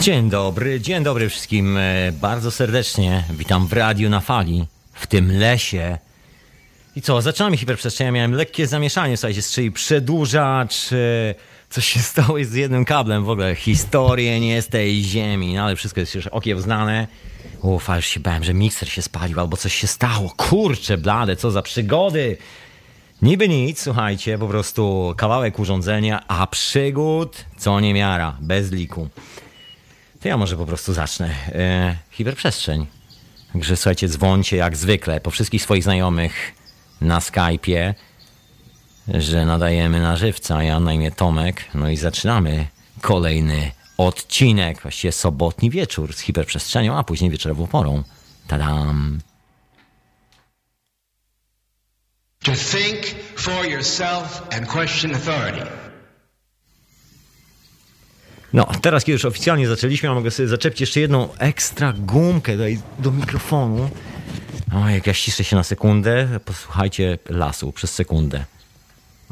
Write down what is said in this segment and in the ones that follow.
Dzień dobry, dzień dobry wszystkim. E, bardzo serdecznie witam w radiu na fali, w tym lesie. I co, zaczynamy hiperprzestrzeń. Miałem lekkie zamieszanie, słuchajcie, czyli przedłużacz. Coś się stało z jednym kablem w ogóle. Historię nie z tej ziemi, no ale wszystko jest już okiełznane. Uff, a już się bałem, że mikser się spalił albo coś się stało. Kurczę, blade, co za przygody. Niby nic, słuchajcie, po prostu kawałek urządzenia, a przygód co niemiara, bez liku. To ja może po prostu zacznę. E, hiperprzestrzeń. Także słuchajcie, dzwońcie jak zwykle po wszystkich swoich znajomych na Skype'ie, że nadajemy na żywca. Ja na imię Tomek. No i zaczynamy kolejny odcinek, właściwie sobotni wieczór z hiperprzestrzenią, a później wieczorową porą. Tadam! To think for yourself and question authority. No, teraz kiedy już oficjalnie zaczęliśmy, ja mogę sobie zaczepić jeszcze jedną ekstra gumkę do, do mikrofonu. O, jak ja ściszę się na sekundę, posłuchajcie lasu przez sekundę.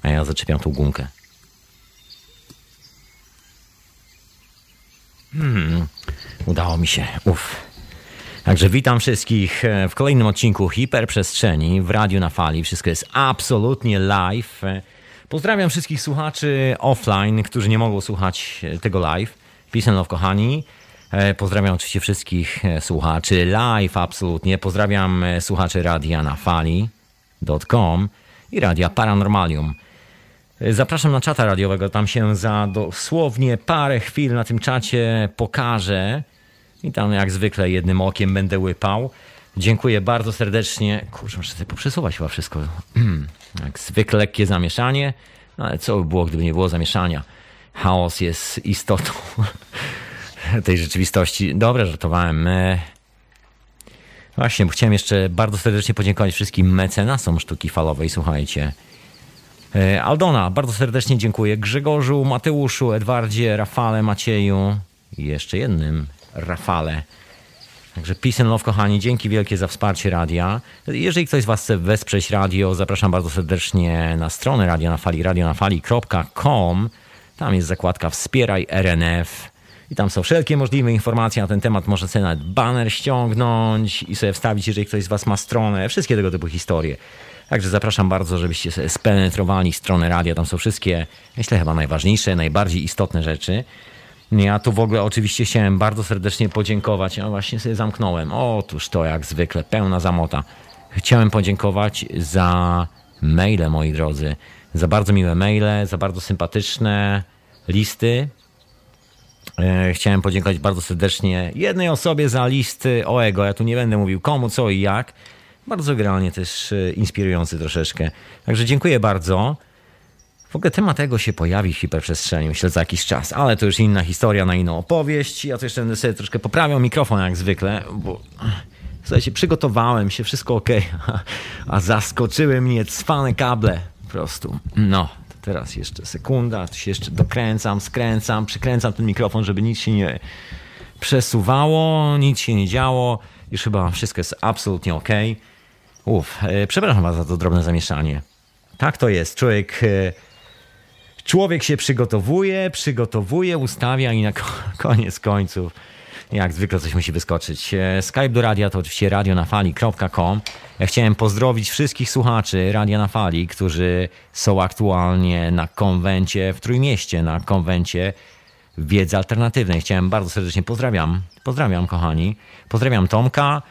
A ja zaczepiam tą gumkę. Hmm, udało mi się. Uff. Także witam wszystkich w kolejnym odcinku Hiperprzestrzeni w Radiu na Fali. Wszystko jest absolutnie live. Pozdrawiam wszystkich słuchaczy offline, którzy nie mogą słuchać tego live. Peace and love, kochani. E, pozdrawiam oczywiście wszystkich e, słuchaczy live, absolutnie. Pozdrawiam e, słuchaczy radia na fali.com i radia Paranormalium. Zapraszam na czata radiowego, tam się za dosłownie parę chwil na tym czacie pokażę i tam jak zwykle jednym okiem będę łypał. Dziękuję bardzo serdecznie. Kurczę, muszę sobie poprzesuwać chyba wszystko. Jak zwykle lekkie zamieszanie, no ale co by było, gdyby nie było zamieszania? Chaos jest istotą tej rzeczywistości. Dobra, żartowałem. E, właśnie, chciałem jeszcze bardzo serdecznie podziękować wszystkim mecenasom sztuki falowej. Słuchajcie. E, Aldona, bardzo serdecznie dziękuję. Grzegorzu, Mateuszu, Edwardzie, Rafale, Macieju i jeszcze jednym Rafale. Także peace and love, kochani. Dzięki wielkie za wsparcie radia. Jeżeli ktoś z Was chce wesprzeć radio, zapraszam bardzo serdecznie na stronę Radio na Fali, radionafali.com. Tam jest zakładka Wspieraj RNF. I tam są wszelkie możliwe informacje na ten temat. Można sobie nawet banner ściągnąć i sobie wstawić, jeżeli ktoś z Was ma stronę. Wszystkie tego typu historie. Także zapraszam bardzo, żebyście spenetrowali stronę radia. Tam są wszystkie, myślę, chyba najważniejsze, najbardziej istotne rzeczy. Ja tu w ogóle oczywiście chciałem bardzo serdecznie podziękować. Ja właśnie sobie zamknąłem. Otóż to jak zwykle, pełna zamota. Chciałem podziękować za maile, moi drodzy. Za bardzo miłe maile, za bardzo sympatyczne listy. E, chciałem podziękować bardzo serdecznie jednej osobie za listy o ego. Ja tu nie będę mówił komu, co i jak. Bardzo generalnie też e, inspirujący troszeczkę. Także dziękuję bardzo. W ogóle temat tego się pojawi w hiperprzestrzeni, myślę, za jakiś czas, ale to już inna historia na inną opowieść. Ja to jeszcze będę sobie troszkę poprawiał mikrofon jak zwykle, bo słuchajcie, przygotowałem się, wszystko ok, a zaskoczyły mnie cwane kable po prostu. No, teraz jeszcze sekunda, tu się jeszcze dokręcam, skręcam, przykręcam ten mikrofon, żeby nic się nie przesuwało, nic się nie działo. Już chyba wszystko jest absolutnie ok. Uff, e, przepraszam was za to drobne zamieszanie. Tak to jest. Człowiek e, Człowiek się przygotowuje, przygotowuje, ustawia i na koniec końców jak zwykle coś musi wyskoczyć. E, Skype do radia to oczywiście radionafali.com. Ja chciałem pozdrowić wszystkich słuchaczy Radia na Fali, którzy są aktualnie na konwencie w Trójmieście, na konwencie wiedzy alternatywnej. Chciałem bardzo serdecznie pozdrawiam. Pozdrawiam, kochani. Pozdrawiam Tomka.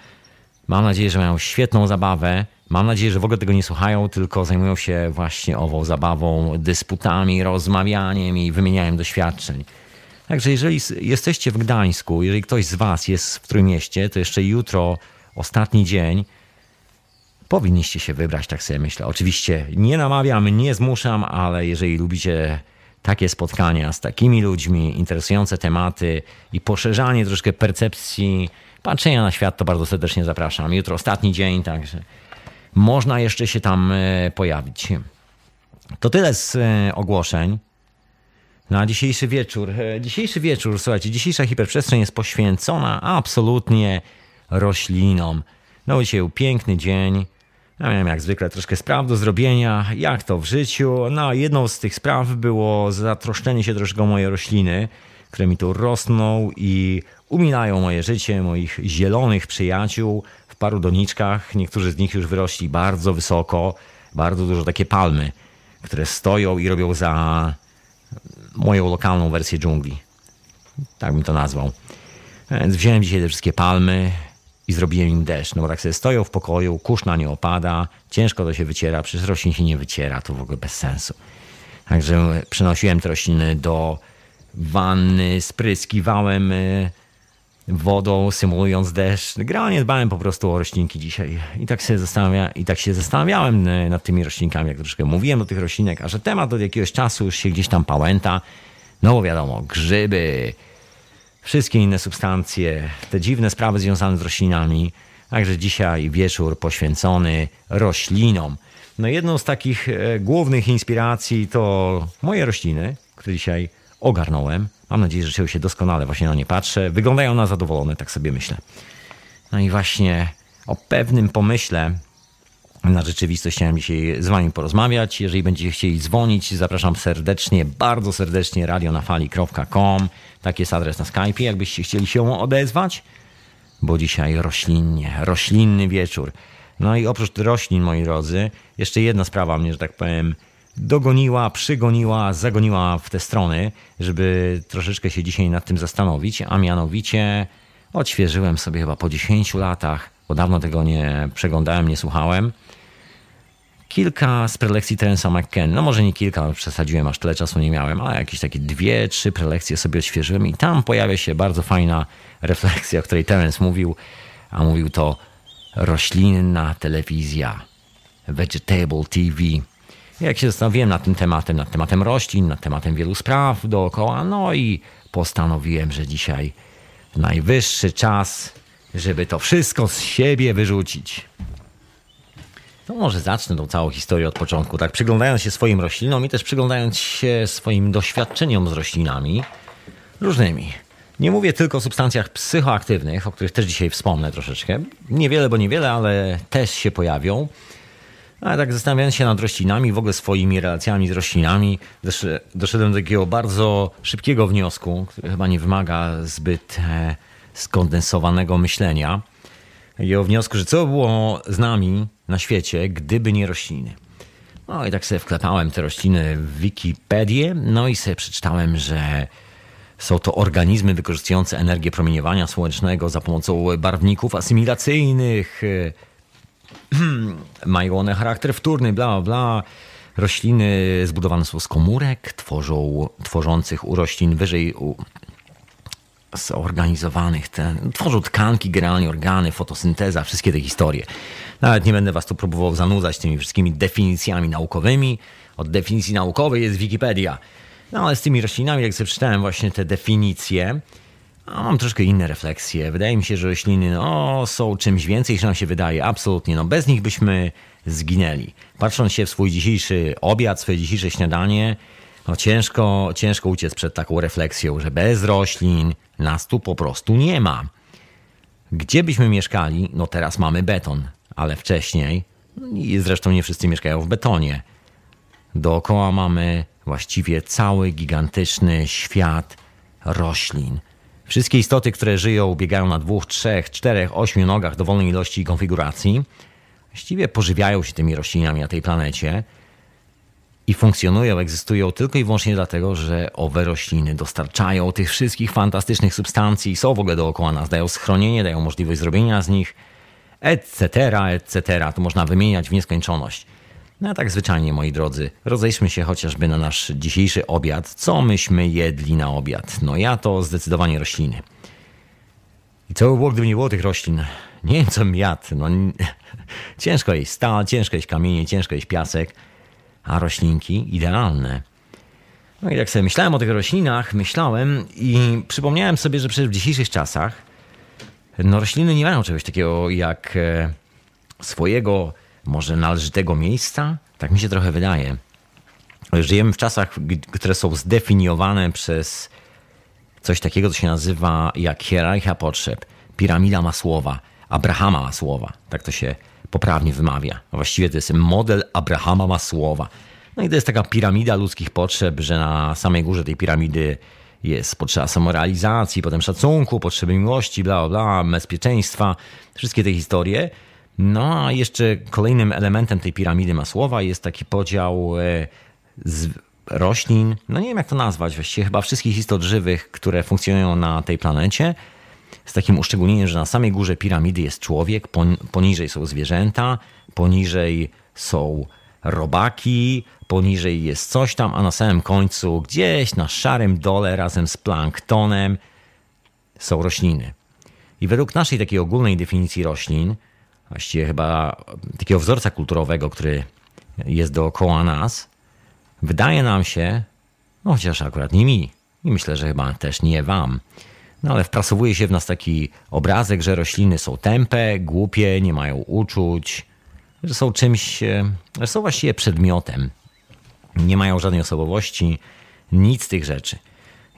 Mam nadzieję, że mają świetną zabawę. Mam nadzieję, że w ogóle tego nie słuchają, tylko zajmują się właśnie ową zabawą, dysputami, rozmawianiem i wymienianiem doświadczeń. Także jeżeli jesteście w Gdańsku, jeżeli ktoś z Was jest w Trójmieście, to jeszcze jutro, ostatni dzień, powinniście się wybrać, tak sobie myślę. Oczywiście nie namawiam, nie zmuszam, ale jeżeli lubicie takie spotkania z takimi ludźmi, interesujące tematy i poszerzanie troszkę percepcji, patrzenia na świat, to bardzo serdecznie zapraszam. Jutro ostatni dzień, także można jeszcze się tam e, pojawić. To tyle z e, ogłoszeń. na dzisiejszy wieczór. E, dzisiejszy wieczór, słuchajcie, dzisiejsza hiperprzestrzeń jest poświęcona absolutnie roślinom. No dzisiaj był piękny dzień. Ja miałem jak zwykle troszkę spraw do zrobienia, jak to w życiu. No, jedną z tych spraw było zatroszczenie się troszkę o moje rośliny, które mi tu rosną i uminają moje życie, moich zielonych przyjaciół w paru doniczkach. Niektórzy z nich już wyrośli bardzo wysoko, bardzo dużo takie palmy, które stoją i robią za moją lokalną wersję dżungli. Tak bym to nazwał. Więc wziąłem dzisiaj te wszystkie palmy i zrobiłem im deszcz, no bo tak sobie stoją w pokoju, kurz na nie opada, ciężko to się wyciera, przecież roślin się nie wyciera, to w ogóle bez sensu. Także przenosiłem te rośliny do wanny, spryskiwałem y, wodą, symulując deszcz. Generalnie dbałem po prostu o roślinki dzisiaj. I tak, się zastanawia, I tak się zastanawiałem e, nad tymi roślinkami, jak troszkę mówiłem o tych roślinek, a że temat od jakiegoś czasu już się gdzieś tam pałęta. No bo wiadomo, grzyby, wszystkie inne substancje, te dziwne sprawy związane z roślinami. Także dzisiaj wieczór poświęcony roślinom. No jedną z takich e, głównych inspiracji to moje rośliny, które dzisiaj ogarnąłem. Mam nadzieję, że czują się doskonale, właśnie na nie patrzę. Wyglądają na zadowolone, tak sobie myślę. No i właśnie o pewnym pomyśle na rzeczywistość chciałem dzisiaj z wami porozmawiać. Jeżeli będziecie chcieli dzwonić, zapraszam serdecznie, bardzo serdecznie radionafali.com. Tak jest adres na Skype, jakbyście chcieli się odezwać. Bo dzisiaj roślinnie, roślinny wieczór. No i oprócz roślin, moi drodzy, jeszcze jedna sprawa mnie, że tak powiem, dogoniła, przygoniła, zagoniła w te strony, żeby troszeczkę się dzisiaj nad tym zastanowić, a mianowicie odświeżyłem sobie chyba po 10 latach, bo dawno tego nie przeglądałem, nie słuchałem, kilka z prelekcji Terensa McKenna, no może nie kilka, przesadziłem, aż tyle czasu nie miałem, ale jakieś takie dwie, trzy prelekcje sobie odświeżyłem i tam pojawia się bardzo fajna refleksja, o której Terence mówił, a mówił to roślinna telewizja, vegetable TV. Jak się zastanowiłem nad tym tematem, nad tematem roślin, nad tematem wielu spraw dookoła, no i postanowiłem, że dzisiaj najwyższy czas, żeby to wszystko z siebie wyrzucić. To może zacznę tą całą historię od początku, tak przyglądając się swoim roślinom i też przyglądając się swoim doświadczeniom z roślinami różnymi. Nie mówię tylko o substancjach psychoaktywnych, o których też dzisiaj wspomnę troszeczkę. Niewiele, bo niewiele, ale też się pojawią. Ale tak zastanawiając się nad roślinami, w ogóle swoimi relacjami z roślinami, doszedłem do takiego bardzo szybkiego wniosku, który chyba nie wymaga zbyt e, skondensowanego myślenia. Takiego wniosku, że co było z nami na świecie, gdyby nie rośliny. No i tak sobie wklepałem te rośliny w Wikipedię, no i sobie przeczytałem, że są to organizmy wykorzystujące energię promieniowania słonecznego za pomocą barwników asymilacyjnych, mają one charakter wtórny, bla, bla. Rośliny zbudowane są z komórek, tworzą, tworzących u roślin wyżej u, zorganizowanych, tworzą tkanki, generalnie organy, fotosynteza, wszystkie te historie. Nawet nie będę was tu próbował zanudzać tymi wszystkimi definicjami naukowymi. Od definicji naukowej jest Wikipedia. No ale z tymi roślinami, jak sobie przeczytałem właśnie te definicje, a mam troszkę inne refleksje. Wydaje mi się, że rośliny no, są czymś więcej niż nam się wydaje. Absolutnie. No, bez nich byśmy zginęli. Patrząc się w swój dzisiejszy obiad, swoje dzisiejsze śniadanie, no, ciężko, ciężko uciec przed taką refleksją, że bez roślin nas tu po prostu nie ma. Gdzie byśmy mieszkali? No teraz mamy beton, ale wcześniej, no i zresztą nie wszyscy mieszkają w betonie. Dookoła mamy właściwie cały gigantyczny świat roślin. Wszystkie istoty, które żyją, biegają na dwóch, trzech, czterech, ośmiu nogach dowolnej ilości konfiguracji, właściwie pożywiają się tymi roślinami na tej planecie i funkcjonują, egzystują tylko i wyłącznie dlatego, że owe rośliny dostarczają tych wszystkich fantastycznych substancji, są w ogóle dookoła nas, dają schronienie, dają możliwość zrobienia z nich, etc., etc. To można wymieniać w nieskończoność. No a tak zwyczajnie, moi drodzy, rozejdźmy się chociażby na nasz dzisiejszy obiad. Co myśmy jedli na obiad? No ja to zdecydowanie rośliny. I co by było, gdyby nie było tych roślin? Nie wiem, co jadł. No, ciężko jeść stal, ciężko jeść kamienie, ciężko jeść piasek, a roślinki idealne. No i tak sobie myślałem o tych roślinach, myślałem i przypomniałem sobie, że przecież w dzisiejszych czasach no, rośliny nie mają czegoś takiego jak e, swojego może należytego miejsca? Tak mi się trochę wydaje. Żyjemy w czasach, które są zdefiniowane przez coś takiego, co się nazywa jak hierarchia potrzeb, piramida Masłowa, Abrahama Masłowa, tak to się poprawnie wymawia. Właściwie to jest model Abrahama Masłowa. No i to jest taka piramida ludzkich potrzeb, że na samej górze tej piramidy jest potrzeba samorealizacji, potem szacunku, potrzeby miłości, bla, bla, bezpieczeństwa, wszystkie te historie. No a jeszcze kolejnym elementem tej piramidy Masłowa jest taki podział e, z roślin, no nie wiem jak to nazwać, właściwie. Chyba wszystkich istot żywych, które funkcjonują na tej planecie, z takim uszczególnieniem, że na samej górze piramidy jest człowiek, poniżej są zwierzęta, poniżej są robaki, poniżej jest coś tam, a na samym końcu, gdzieś na szarym dole razem z planktonem są rośliny. I według naszej takiej ogólnej definicji roślin, właściwie chyba takiego wzorca kulturowego, który jest dookoła nas, wydaje nam się, no chociaż akurat nie mi, i myślę, że chyba też nie wam, no ale wprasowuje się w nas taki obrazek, że rośliny są tępe, głupie, nie mają uczuć, że są czymś, e, że są właściwie przedmiotem. Nie mają żadnej osobowości, nic z tych rzeczy.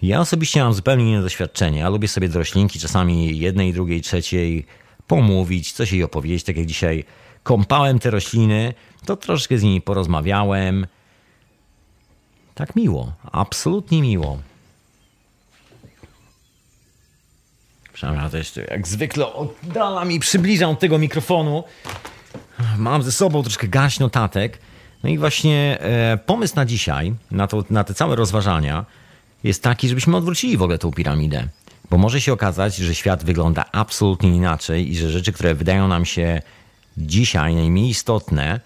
Ja osobiście mam zupełnie inne doświadczenie. Ja lubię sobie do roślinki czasami jednej, drugiej, trzeciej pomówić, coś jej opowiedzieć. Tak jak dzisiaj kąpałem te rośliny, to troszkę z nimi porozmawiałem. Tak miło, absolutnie miło. Przepraszam, ja też jak zwykle oddalam i przybliżam tego mikrofonu. Mam ze sobą troszkę garść notatek. No i właśnie e, pomysł na dzisiaj, na, to, na te całe rozważania, jest taki, żebyśmy odwrócili w ogóle tą piramidę. Bo może się okazać, że świat wygląda absolutnie inaczej i że rzeczy, które wydają nam się dzisiaj najmniej istotne,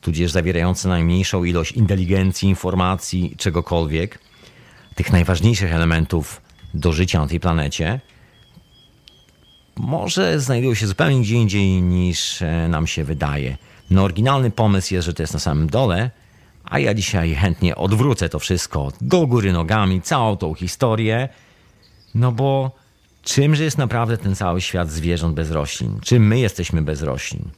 tudzież zawierające najmniejszą ilość inteligencji, informacji, czegokolwiek, tych najważniejszych elementów do życia na tej planecie, może znajdują się zupełnie gdzie indziej niż e, nam się wydaje. No, oryginalny pomysł jest, że to jest na samym dole, a ja dzisiaj chętnie odwrócę to wszystko do góry nogami, całą tą historię, no bo czymże jest naprawdę ten cały świat zwierząt bez roślin? Czym my jesteśmy bez roślin?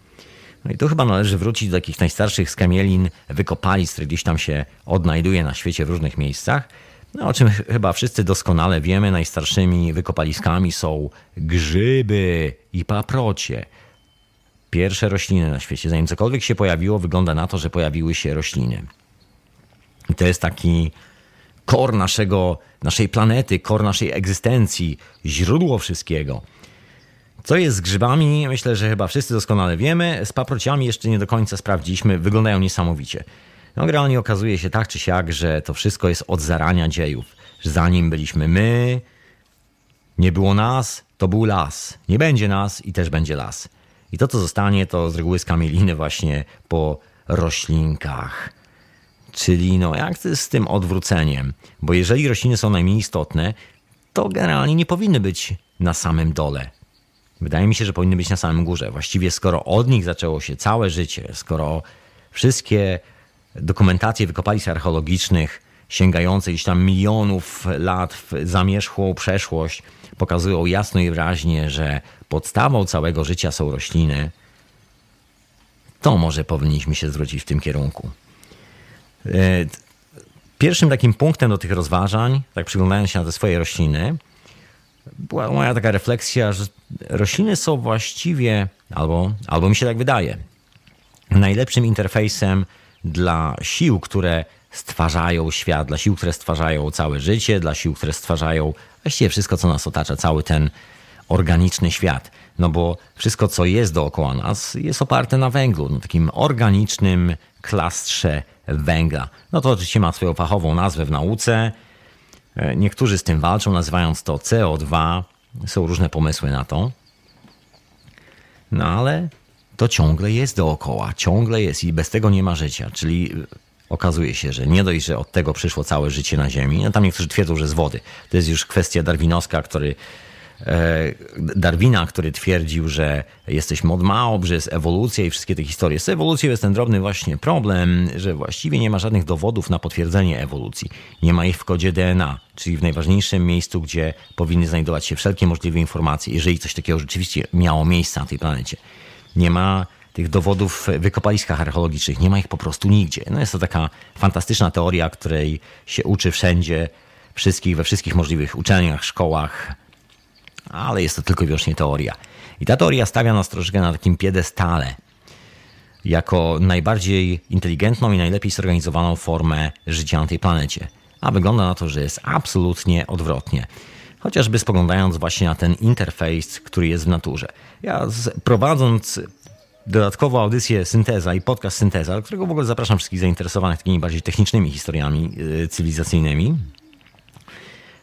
No i tu chyba należy wrócić do takich najstarszych skamielin, wykopalisk, które gdzieś tam się odnajduje na świecie w różnych miejscach – no, o czym chyba wszyscy doskonale wiemy, najstarszymi wykopaliskami są grzyby i paprocie. Pierwsze rośliny na świecie. Zanim cokolwiek się pojawiło, wygląda na to, że pojawiły się rośliny. I to jest taki kor naszego, naszej planety, kor naszej egzystencji, źródło wszystkiego. Co jest z grzybami? Myślę, że chyba wszyscy doskonale wiemy. Z paprociami jeszcze nie do końca sprawdziliśmy. Wyglądają niesamowicie. No generalnie okazuje się tak czy siak, że to wszystko jest od zarania dziejów. Zanim byliśmy my, nie było nas, to był las. Nie będzie nas i też będzie las. I to, co zostanie, to z reguły skamieliny właśnie po roślinkach. Czyli no, jak z tym odwróceniem? Bo jeżeli rośliny są najmniej istotne, to generalnie nie powinny być na samym dole. Wydaje mi się, że powinny być na samym górze. Właściwie skoro od nich zaczęło się całe życie, skoro wszystkie dokumentacje wykopalisk archeologicznych sięgające gdzieś tam milionów lat w zamierzchłą przeszłość pokazują jasno i wyraźnie, że podstawą całego życia są rośliny, to może powinniśmy się zwrócić w tym kierunku. E, pierwszym takim punktem do tych rozważań, tak przyglądając się na te swoje rośliny, była moja taka refleksja, że rośliny są właściwie, albo, albo mi się tak wydaje, najlepszym interfejsem dla sił, które stwarzają świat, dla sił, które stwarzają całe życie, dla sił, które stwarzają właściwie wszystko, co nas otacza, cały ten organiczny świat. No bo wszystko, co jest dookoła nas, jest oparte na węglu, na takim organicznym klastrze węgla. No to oczywiście ma swoją fachową nazwę w nauce. E, niektórzy z tym walczą, nazywając to CO2. Są różne pomysły na to. No ale to ciągle jest dookoła, ciągle jest i bez tego nie ma życia. Czyli okazuje się, że nie dość, że od tego przyszło całe życie na Ziemi, no tam niektórzy twierdzą, że z wody. To jest już kwestia darwinowska, który e, Darwina, który twierdził, że jesteśmy od małp, że jest ewolucja i wszystkie te historie. Z ewolucją jest ten drobny właśnie problem, że właściwie nie ma żadnych dowodów na potwierdzenie ewolucji. Nie ma ich w kodzie DNA, czyli w najważniejszym miejscu, gdzie powinny znajdować się wszelkie możliwe informacje, jeżeli coś takiego rzeczywiście miało miejsce na tej planecie. Nie ma tych dowodów w wykopaliskach archeologicznych. Nie ma ich po prostu nigdzie. No jest to taka fantastyczna teoria, której się uczy wszędzie, wszystkich, we wszystkich możliwych uczelniach, szkołach, ale jest to tylko i wyłącznie teoria. I ta teoria stawia nas troszeczkę na takim piedestale, jako najbardziej inteligentną i najlepiej zorganizowaną formę życia na tej planecie. A wygląda na to, że jest absolutnie odwrotnie. Chociażby spoglądając właśnie na ten interfejs, który jest w naturze. Ja prowadząc dodatkowo audycję Synteza i podcast Synteza, do którego w ogóle zapraszam wszystkich zainteresowanych takimi bardziej technicznymi historiami yy, cywilizacyjnymi.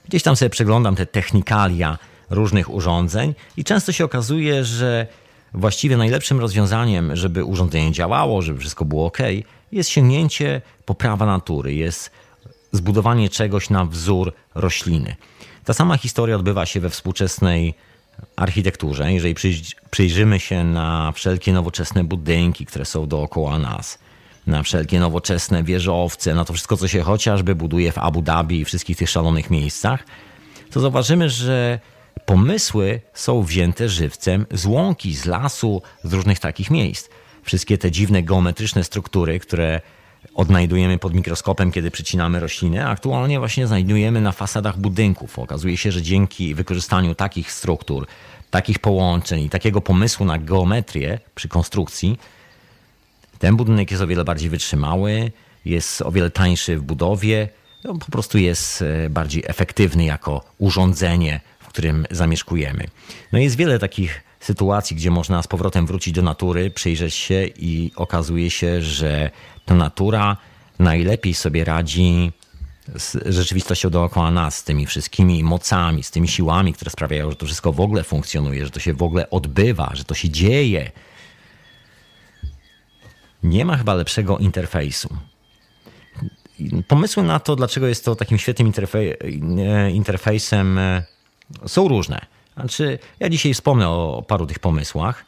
Gdzieś tam sobie przeglądam te technikalia różnych urządzeń i często się okazuje, że właściwie najlepszym rozwiązaniem, żeby urządzenie działało, żeby wszystko było ok, jest sięgnięcie po prawa natury, jest zbudowanie czegoś na wzór rośliny. Ta sama historia odbywa się we współczesnej architekturze. Jeżeli przyjrzymy się na wszelkie nowoczesne budynki, które są dookoła nas, na wszelkie nowoczesne wieżowce, na to wszystko, co się chociażby buduje w Abu Dhabi i wszystkich tych szalonych miejscach, to zauważymy, że pomysły są wzięte żywcem z łąki, z lasu, z różnych takich miejsc. Wszystkie te dziwne geometryczne struktury, które odnajdujemy pod mikroskopem, kiedy przycinamy rośliny, aktualnie właśnie znajdujemy na fasadach budynków. Okazuje się, że dzięki wykorzystaniu takich struktur, takich połączeń i takiego pomysłu na geometrię przy konstrukcji, ten budynek jest o wiele bardziej wytrzymały, jest o wiele tańszy w budowie, no, po prostu jest e, bardziej efektywny jako urządzenie, którym zamieszkujemy. No jest wiele takich sytuacji, gdzie można z powrotem wrócić do natury, przyjrzeć się i okazuje się, że ta natura najlepiej sobie radzi z rzeczywistością dookoła nas, z tymi wszystkimi mocami, z tymi siłami, które sprawiają, że to wszystko w ogóle funkcjonuje, że to się w ogóle odbywa, że to się dzieje. Nie ma chyba lepszego interfejsu. Pomysły na to, dlaczego jest to takim świetnym interfej interfejsem, e, są różne. Znaczy, ja dzisiaj wspomnę o paru tych pomysłach.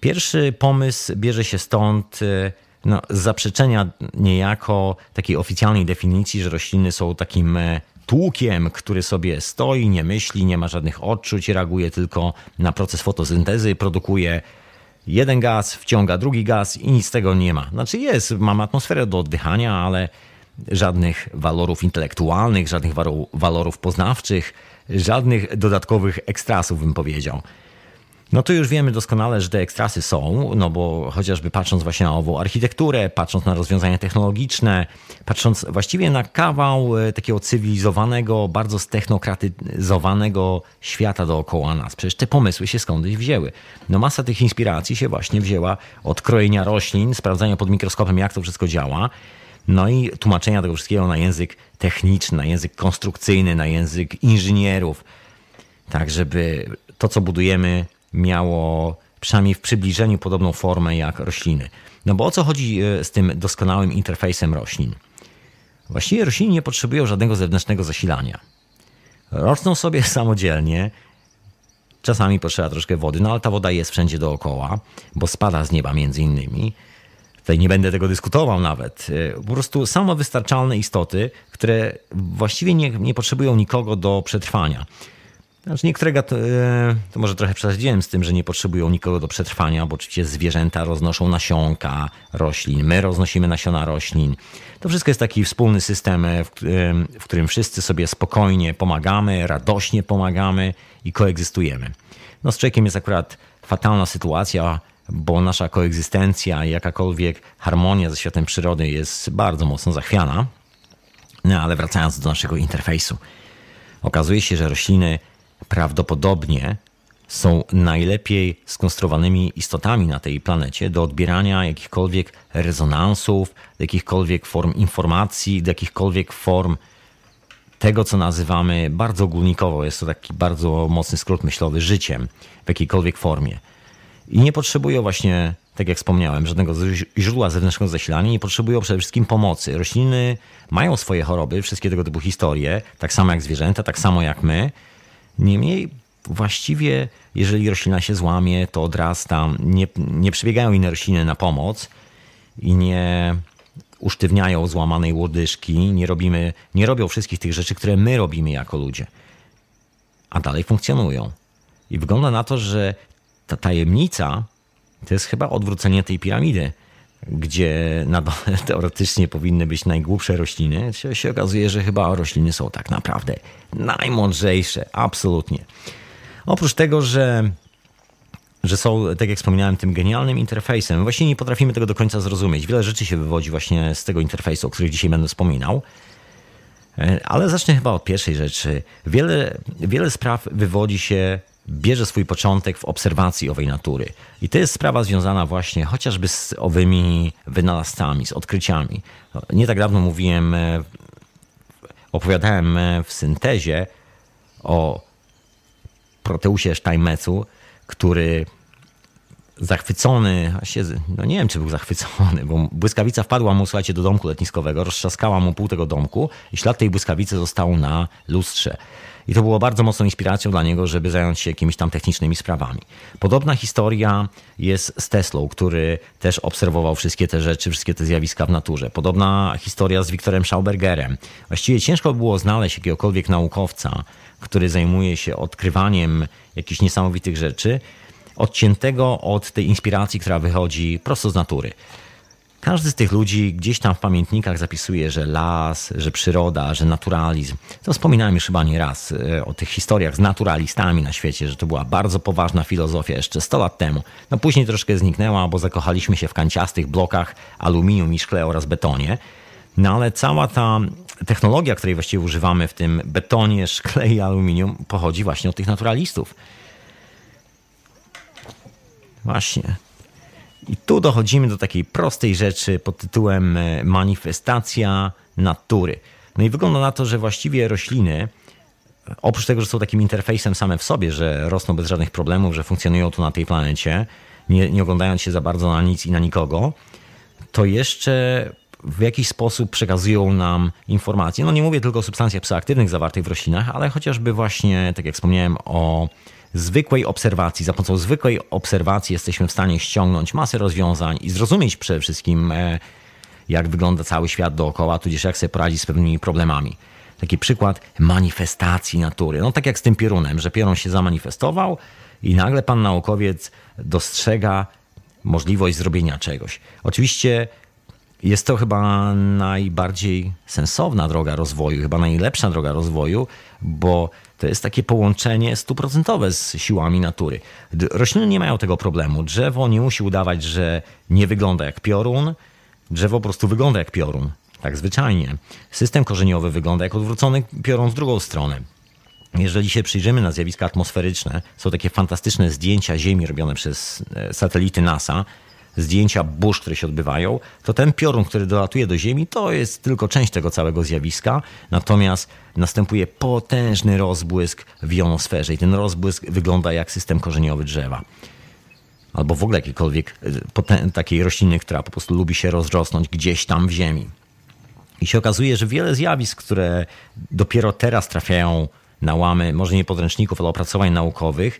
Pierwszy pomysł bierze się stąd e, no, zaprzeczenia niejako takiej oficjalnej definicji, że rośliny są takim e, tłukiem, który sobie stoi, nie myśli, nie ma żadnych odczuć, reaguje tylko na proces fotosyntezy, produkuje jeden gaz, wciąga drugi gaz i nic z tego nie ma. Znaczy jest, mamy atmosferę do oddychania, ale żadnych walorów intelektualnych, żadnych walorów poznawczych, żadnych dodatkowych ekstrasów, bym powiedział. No to już wiemy doskonale, że te ekstrasy są, no bo chociażby patrząc właśnie na ową architekturę, patrząc na rozwiązania technologiczne, patrząc właściwie na kawał e, takiego cywilizowanego, bardzo stechnokratyzowanego świata dookoła nas. Przecież te pomysły się skądś wzięły. No masa tych inspiracji się właśnie wzięła od krojenia roślin, sprawdzania pod mikroskopem, jak to wszystko działa, no i tłumaczenia tego wszystkiego na język techniczny, na język konstrukcyjny, na język inżynierów, tak żeby to, co budujemy, miało przynajmniej w przybliżeniu podobną formę jak rośliny. No bo o co chodzi e, z tym doskonałym interfejsem roślin? Właściwie rośliny nie potrzebują żadnego zewnętrznego zasilania. Rosną sobie samodzielnie, czasami potrzeba troszkę wody, no ale ta woda jest wszędzie dookoła, bo spada z nieba między innymi. Tutaj nie będę tego dyskutował nawet. E, po prostu samowystarczalne istoty, które właściwie nie, nie potrzebują nikogo do przetrwania. Znaczy niektóre to, e, to może trochę przesadziłem z tym, że nie potrzebują nikogo do przetrwania, bo oczywiście zwierzęta roznoszą nasionka roślin, my roznosimy nasiona roślin. To wszystko jest taki wspólny system, w, w którym wszyscy sobie spokojnie pomagamy, radośnie pomagamy i koegzystujemy. No z człowiekiem jest akurat fatalna sytuacja, bo nasza koegzystencja, jakakolwiek harmonia ze światem przyrody jest bardzo mocno zachwiana. No ale wracając do naszego interfejsu. Okazuje się, że rośliny prawdopodobnie są najlepiej skonstruowanymi istotami na tej planecie do odbierania jakichkolwiek rezonansów, jakichkolwiek form informacji, do jakichkolwiek form tego, co nazywamy bardzo ogólnikowo, jest to taki bardzo mocny skrót myślowy, życiem w jakiejkolwiek formie. I nie potrzebują właśnie, tak jak wspomniałem, żadnego źródła zewnętrznego zasilania, nie potrzebują przede wszystkim pomocy. Rośliny mają swoje choroby, wszystkie tego typu historie, tak samo jak zwierzęta, tak samo jak my, Niemniej właściwie, jeżeli roślina się złamie, to odrasta. Nie, nie przybiegają inne rośliny na pomoc i nie usztywniają złamanej łodyżki, nie, robimy, nie robią wszystkich tych rzeczy, które my robimy jako ludzie. A dalej funkcjonują. I wygląda na to, że ta tajemnica to jest chyba odwrócenie tej piramidy, gdzie na dole teoretycznie powinny być najgłupsze rośliny, się, się okazuje, że chyba rośliny są tak naprawdę najmądrzejsze, absolutnie. Oprócz tego, że że są, tak jak wspomniałem, tym genialnym interfejsem. Właśnie nie potrafimy tego do końca zrozumieć. Wiele rzeczy się wywodzi właśnie z tego interfejsu, o których dzisiaj będę wspominał. E, ale zacznę chyba od pierwszej rzeczy. Wiele, wiele spraw wywodzi się, bierze swój początek w obserwacji owej natury. I to jest sprawa związana właśnie chociażby z owymi wynalazcami, z odkryciami. Nie tak dawno mówiłem, e, opowiadałem e, w syntezie o Proteusie Steinmetzu, który zachwycony, no nie wiem, czy był zachwycony, bo błyskawica wpadła mu, słuchajcie, do domku letniskowego, roztrzaskała mu pół tego domku i ślad tej błyskawicy został na lustrze. I to było bardzo mocną inspiracją dla niego, żeby zająć się jakimiś tam technicznymi sprawami. Podobna historia jest z Teslą, który też obserwował wszystkie te rzeczy, wszystkie te zjawiska w naturze. Podobna historia z Wiktorem Schaubergerem. Właściwie ciężko było znaleźć jakiegokolwiek naukowca, który zajmuje się odkrywaniem jakichś niesamowitych rzeczy, odciętego od tej inspiracji, która wychodzi prosto z natury. Każdy z tych ludzi gdzieś tam w pamiętnikach zapisuje, że las, że przyroda, że naturalizm. To wspominałem już chyba nie raz e, o tych historiach z naturalistami na świecie, że to była bardzo poważna filozofia jeszcze 100 lat temu. No później troszkę zniknęła, bo zakochaliśmy się w kanciastych blokach aluminium i szkle oraz betonie. No ale cała ta technologia, której właściwie używamy w tym betonie, szkle i aluminium, pochodzi właśnie od tych naturalistów. Właśnie. I tu dochodzimy do takiej prostej rzeczy pod tytułem e, manifestacja natury. No i wygląda na to, że właściwie rośliny, oprócz tego, że są takim interfejsem same w sobie, że rosną bez żadnych problemów, że funkcjonują tu na tej planecie, nie, nie oglądając się za bardzo na nic i na nikogo, to jeszcze w jakiś sposób przekazują nam informacje. No nie mówię tylko o substancjach psychoaktywnych zawartych w roślinach, ale chociażby właśnie, tak jak wspomniałem, o zwykłej obserwacji. Za pomocą zwykłej obserwacji jesteśmy w stanie ściągnąć masę rozwiązań i zrozumieć przede wszystkim, e, jak wygląda cały świat dookoła, tudzież jak sobie poradzić z pewnymi problemami. Taki przykład manifestacji natury. No tak jak z tym piorunem, że piorun się zamanifestował i nagle pan naukowiec dostrzega możliwość zrobienia czegoś. Oczywiście jest to chyba najbardziej sensowna droga rozwoju, chyba najlepsza droga rozwoju, bo to jest takie połączenie stuprocentowe z siłami natury. Rośliny nie mają tego problemu. Drzewo nie musi udawać, że nie wygląda jak piorun. Drzewo po prostu wygląda jak piorun. Tak zwyczajnie. System korzeniowy wygląda jak odwrócony piorun w drugą stronę. Jeżeli się przyjrzymy na zjawiska atmosferyczne, są takie fantastyczne zdjęcia Ziemi robione przez e, satelity NASA, zdjęcia burz, które się odbywają, to ten piorun, który dolatuje do Ziemi, to jest tylko część tego całego zjawiska. Natomiast następuje potężny rozbłysk w jonosferze i ten rozbłysk wygląda jak system korzeniowy drzewa. Albo w ogóle jakiejkolwiek e, takiej rośliny, która po prostu lubi się rozrosnąć gdzieś tam w ziemi. I się okazuje, że wiele zjawisk, które dopiero teraz trafiają na łamy, może nie podręczników, ale opracowań naukowych,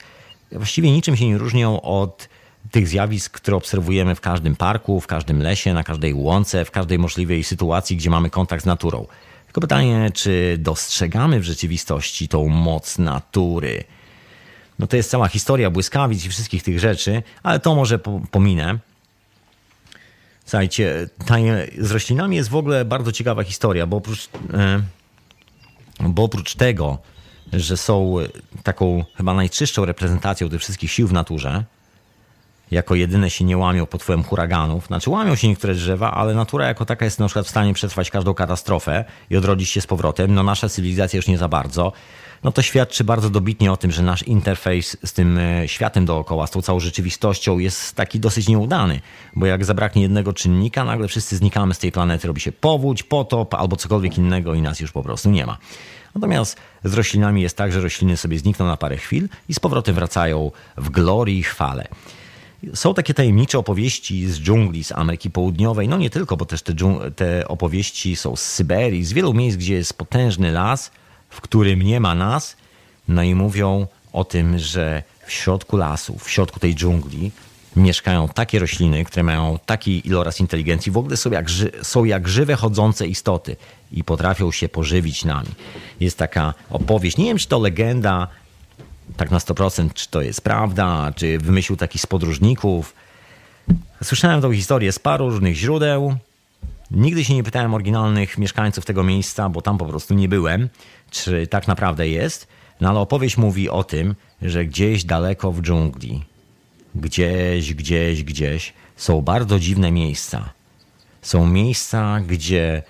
właściwie niczym się nie różnią od tych zjawisk, które obserwujemy w każdym parku, w każdym lesie, na każdej łące, w każdej możliwej sytuacji, gdzie mamy kontakt z naturą. Tylko pytanie, czy dostrzegamy w rzeczywistości tą moc natury? No to jest cała historia błyskawic i wszystkich tych rzeczy, ale to może pominę. Słuchajcie, z roślinami jest w ogóle bardzo ciekawa historia, bo oprócz, e, bo oprócz tego, że są taką chyba najczystszą reprezentacją tych wszystkich sił w naturze, jako jedyne się nie łamią pod wpływem huraganów. Znaczy łamią się niektóre drzewa, ale natura jako taka jest na przykład w stanie przetrwać każdą katastrofę i odrodzić się z powrotem. No nasza cywilizacja już nie za bardzo. No to świadczy bardzo dobitnie o tym, że nasz interfejs z tym e, światem dookoła, z tą całą rzeczywistością jest taki dosyć nieudany, bo jak zabraknie jednego czynnika, nagle wszyscy znikamy z tej planety, robi się powódź, potop albo cokolwiek innego i nas już po prostu nie ma. Natomiast z roślinami jest tak, że rośliny sobie znikną na parę chwil i z powrotem wracają w glorii i chwale. Są takie tajemnicze opowieści z dżungli, z Ameryki Południowej. No nie tylko, bo też te, te opowieści są z Syberii, z wielu miejsc, gdzie jest potężny las, w którym nie ma nas. No i mówią o tym, że w środku lasu, w środku tej dżungli mieszkają takie rośliny, które mają taki iloraz inteligencji, w ogóle są jak, są jak żywe, chodzące istoty i potrafią się pożywić nami. Jest taka opowieść, nie wiem czy to legenda, tak na 100%, czy to jest prawda, czy wymyślił taki z podróżników, Słyszałem tą historię z paru różnych źródeł. Nigdy się nie pytałem oryginalnych mieszkańców tego miejsca, bo tam po prostu nie byłem, czy tak naprawdę jest. No ale opowieść mówi o tym, że gdzieś daleko w dżungli, gdzieś, gdzieś, gdzieś są bardzo dziwne miejsca. Są miejsca, gdzie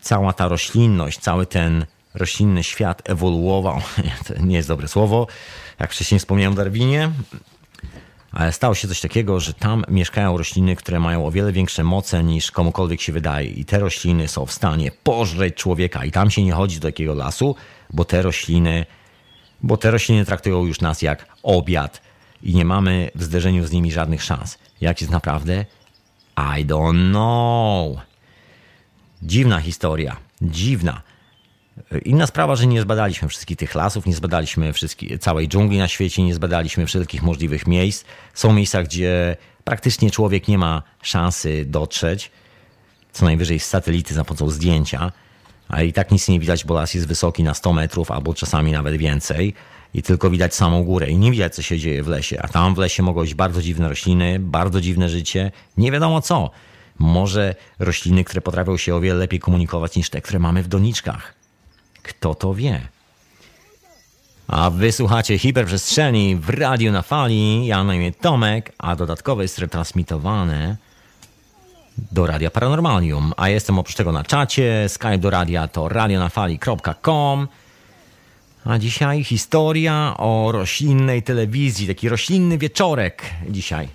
cała ta roślinność, cały ten roślinny świat ewoluował. To nie jest dobre słowo. Jak wcześniej wspomniałem o Darwinie, ale stało się coś takiego, że tam mieszkają rośliny, które mają o wiele większe moce niż komukolwiek się wydaje. I te rośliny są w stanie pożreć człowieka. I tam się nie chodzi do takiego lasu, bo te rośliny, bo te rośliny traktują już nas jak obiad i nie mamy w zderzeniu z nimi żadnych szans. Jak jest naprawdę? I don't know. Dziwna historia. Dziwna. Inna sprawa, że nie zbadaliśmy wszystkich tych lasów, nie zbadaliśmy całej dżungli na świecie, nie zbadaliśmy wszelkich możliwych miejsc. Są miejsca, gdzie praktycznie człowiek nie ma szansy dotrzeć, co najwyżej z satelity za pomocą zdjęcia, a i tak nic nie widać, bo las jest wysoki na 100 metrów albo czasami nawet więcej i tylko widać samą górę i nie widać, co się dzieje w lesie. A tam w lesie mogą być bardzo dziwne rośliny, bardzo dziwne życie, nie wiadomo co. Może rośliny, które potrafią się o wiele lepiej komunikować niż te, które mamy w doniczkach. Kto to wie? A wysłuchacie hiperprzestrzeni w radiu na fali. Ja na imię Tomek, a dodatkowo jest retransmitowane do Radia Paranormalium. A jestem oprócz tego na czacie. Skype do radia to radionafali.com. A dzisiaj historia o roślinnej telewizji, taki roślinny wieczorek dzisiaj.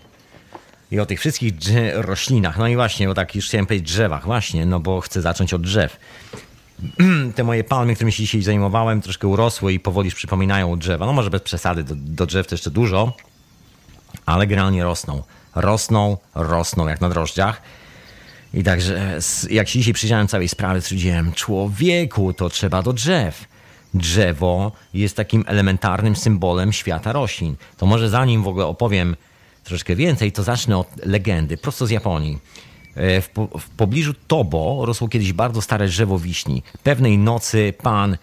I o tych wszystkich roślinach. No i właśnie, bo tak już chciałem powiedzieć drzewach, właśnie, no bo chcę zacząć od drzew. te moje palmy, którymi się dzisiaj zajmowałem, troszkę urosły i powoli przypominają drzewa. No może bez przesady, do, do drzew to jeszcze dużo, ale generalnie rosną. Rosną, rosną jak na drożdżach. I także jak się dzisiaj przyjrzałem całej sprawy, stwierdziłem, człowieku, to trzeba do drzew. Drzewo jest takim elementarnym symbolem świata roślin. To może zanim w ogóle opowiem troszkę więcej, to zacznę od legendy, prosto z Japonii. E, w, po, w pobliżu Tobo rosło kiedyś bardzo stare drzewo wiśni. Pewnej nocy pan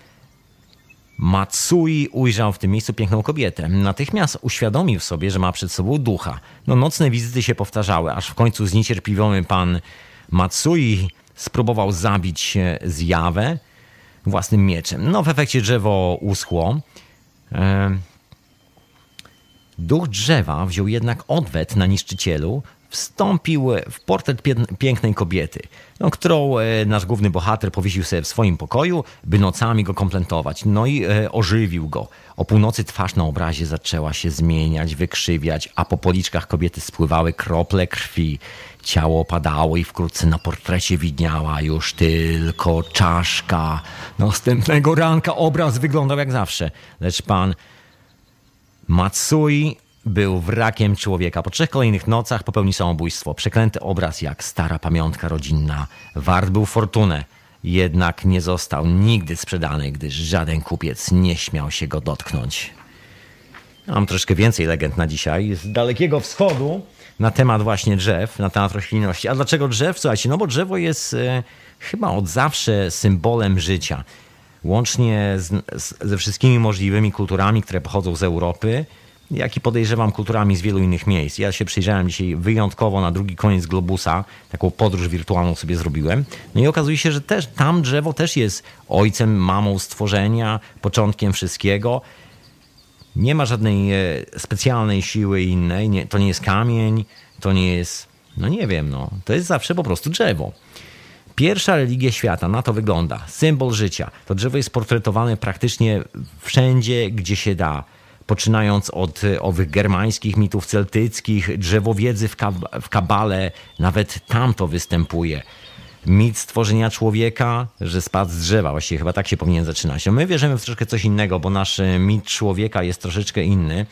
Matsui ujrzał w tym miejscu piękną kobietę. Natychmiast uświadomił sobie, że ma przed sobą ducha. No, nocne wizyty się powtarzały, aż w końcu zniecierpliwiony pan Matsui spróbował zabić zjawę własnym mieczem. No, w efekcie drzewo uschło. E, duch drzewa wziął jednak odwet na niszczycielu, wstąpił w portret pięknej kobiety, no, którą e, nasz główny bohater powiesił sobie w swoim pokoju, by nocami go komplementować. No i e, ożywił go. O północy twarz na obrazie zaczęła się zmieniać, wykrzywiać, a po policzkach kobiety spływały krople krwi. Ciało opadało i wkrótce na portrecie widniała już tylko czaszka. Następnego ranka obraz wyglądał jak zawsze, lecz pan Matsui był wrakiem człowieka. Po trzech kolejnych nocach popełnił samobójstwo. Przeklęty obraz jak stara pamiątka rodzinna. Wart był fortunę, jednak nie został nigdy sprzedany, gdyż żaden kupiec nie śmiał się go dotknąć. Mam troszkę więcej legend na dzisiaj z Dalekiego Wschodu na temat właśnie drzew, na temat roślinności. A dlaczego drzew? Słuchajcie, no bo drzewo jest e, chyba od zawsze symbolem życia. Łącznie z, z, ze wszystkimi możliwymi kulturami, które pochodzą z Europy, jak i podejrzewam kulturami z wielu innych miejsc. Ja się przyjrzałem dzisiaj wyjątkowo na drugi koniec globusa, taką podróż wirtualną sobie zrobiłem. No i okazuje się, że też tam drzewo też jest ojcem, mamą stworzenia, początkiem wszystkiego. Nie ma żadnej e, specjalnej siły innej, nie, to nie jest kamień, to nie jest, no nie wiem, no, to jest zawsze po prostu drzewo. Pierwsza religia świata, na to wygląda. Symbol życia. To drzewo jest portretowane praktycznie wszędzie, gdzie się da poczynając od e, owych germańskich mitów celtyckich, drzewowiedzy w, kab- w kabale, nawet tam to występuje. Mit stworzenia człowieka, że spadł z drzewa, właściwie chyba tak się powinien zaczynać. No my wierzymy w troszkę coś innego, bo nasz e, mit człowieka jest troszeczkę inny.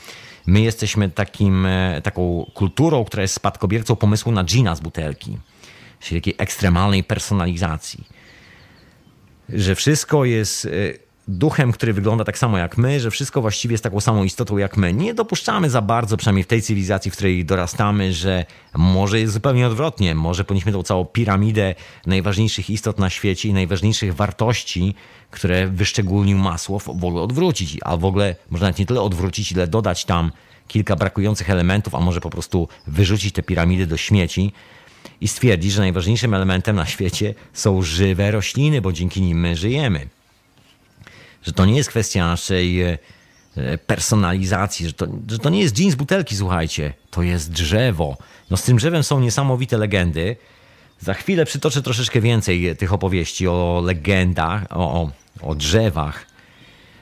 My jesteśmy takim, e, taką kulturą, która jest spadkobiercą pomysłu na gina z butelki, czyli takiej ekstremalnej personalizacji. Że wszystko jest duchem, który wygląda tak samo jak my, że wszystko właściwie jest taką samą istotą jak my. Nie dopuszczamy za bardzo, przynajmniej w tej cywilizacji, w której dorastamy, że może jest zupełnie odwrotnie. Może powinniśmy tą całą piramidę najważniejszych istot na świecie i najważniejszych wartości, które wyszczególnił Masłow, w ogóle odwrócić. A w ogóle można nawet nie tyle odwrócić, ile dodać tam kilka brakujących elementów, a może po prostu wyrzucić te piramidy do śmieci i stwierdzić, że najważniejszym elementem na świecie są żywe rośliny, bo dzięki nim my żyjemy. Że to nie jest kwestia naszej e, personalizacji, że to, że to nie jest jeans butelki, słuchajcie, to jest drzewo. No z tym drzewem są niesamowite legendy. Za chwilę przytoczę troszeczkę więcej tych opowieści o legendach, o, o, o drzewach.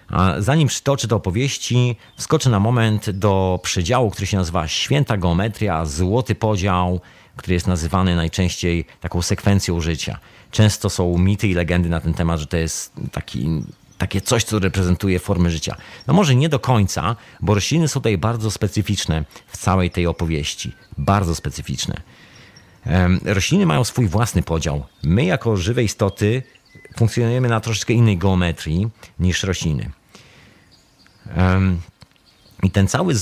A zanim przytoczę te opowieści, wskoczę na moment do przedziału, który się nazywa święta geometria, złoty podział, który jest nazywany najczęściej taką sekwencją życia. Często są mity i legendy na ten temat, że to jest taki, takie coś, co reprezentuje formy życia. No może nie do końca, bo rośliny są tutaj bardzo specyficzne w całej tej opowieści. Bardzo specyficzne. Rośliny mają swój własny podział. My, jako żywe istoty, funkcjonujemy na troszeczkę innej geometrii niż rośliny. I ten cały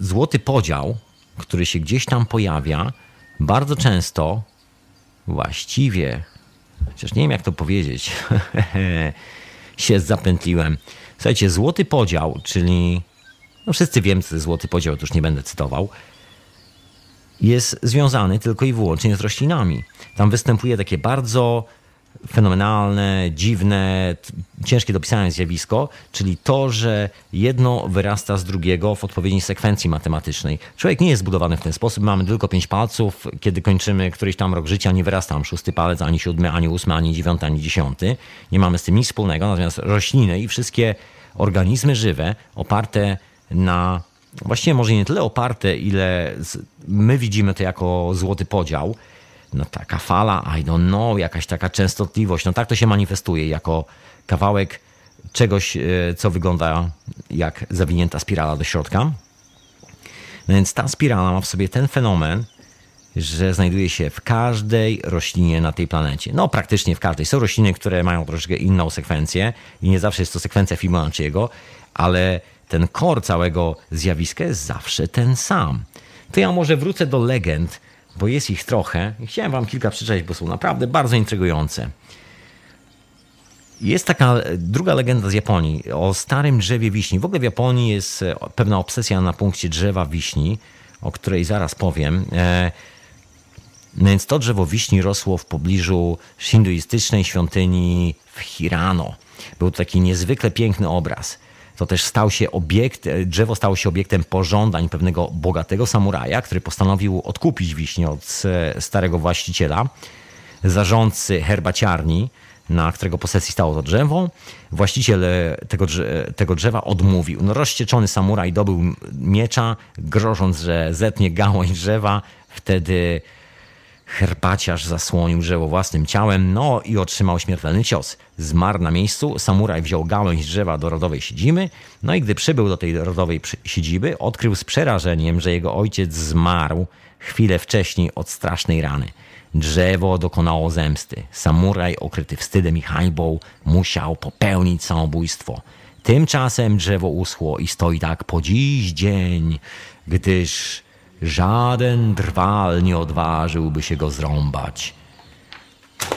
złoty podział, który się gdzieś tam pojawia, bardzo często właściwie, chociaż nie wiem jak to powiedzieć, się zapętliłem. Słuchajcie, złoty podział, czyli no wszyscy wiemy, co jest złoty podział, to już nie będę cytował, jest związany tylko i wyłącznie z roślinami. Tam występuje takie bardzo fenomenalne, dziwne, ciężkie do pisania zjawisko, czyli to, że jedno wyrasta z drugiego w odpowiedniej sekwencji matematycznej. Człowiek nie jest zbudowany w ten sposób, mamy tylko pięć palców, kiedy kończymy któryś tam rok życia, nie wyrasta nam szósty palec, ani siódmy, ani ósmy, ani dziewiąty, ani dziesiąty. Nie mamy z tym nic wspólnego, natomiast rośliny i wszystkie organizmy żywe oparte na właściwie może nie tyle oparte, ile my widzimy to jako złoty podział, no taka fala, I don't know, jakaś taka częstotliwość, no tak to się manifestuje jako kawałek czegoś, e, co wygląda jak zawinięta spirala do środka. No więc ta spirala ma w sobie ten fenomen, że znajduje się w każdej roślinie na tej planecie. No, praktycznie w każdej. Są rośliny, które mają troszeczkę inną sekwencję i nie zawsze jest to sekwencja Fibonacciego, ale ten kor całego zjawiska jest zawsze ten sam. To ja może wrócę do legend, bo jest ich trochę. Chciałem wam kilka przeczytać, bo są naprawdę bardzo intrygujące. Jest taka druga legenda z Japonii o starym drzewie wiśni. W ogóle w Japonii jest e, pewna obsesja na punkcie drzewa wiśni, o której zaraz powiem. E, więc to drzewo wiśni rosło w pobliżu hinduistycznej świątyni w Hirano. Był to taki niezwykle piękny obraz to też stał się obiekt, e, drzewo stało się obiektem pożądań pewnego bogatego samuraja, który postanowił odkupić wiśnie od e, starego właściciela, zarządcy herbaciarni, na którego posesji stało to drzewo. Właściciel e, tego, tego drzewa odmówił. No, rozścieczony samuraj dobył miecza, grożąc, że zetnie gałąź drzewa. Wtedy Herbaciarz zasłonił drzewo własnym ciałem, no i otrzymał śmiertelny cios. Zmarł na miejscu, samuraj wziął gałąź drzewa do rodowej siedziby, no i gdy przybył do tej rodowej siedziby, odkrył z przerażeniem, że jego ojciec zmarł chwilę wcześniej od strasznej rany. Drzewo dokonało zemsty. Samuraj, okryty wstydem i hańbą, musiał popełnić samobójstwo. Tymczasem drzewo uschło i stoi tak po dziś dzień, gdyż Żaden drwal nie odważyłby się go zrąbać.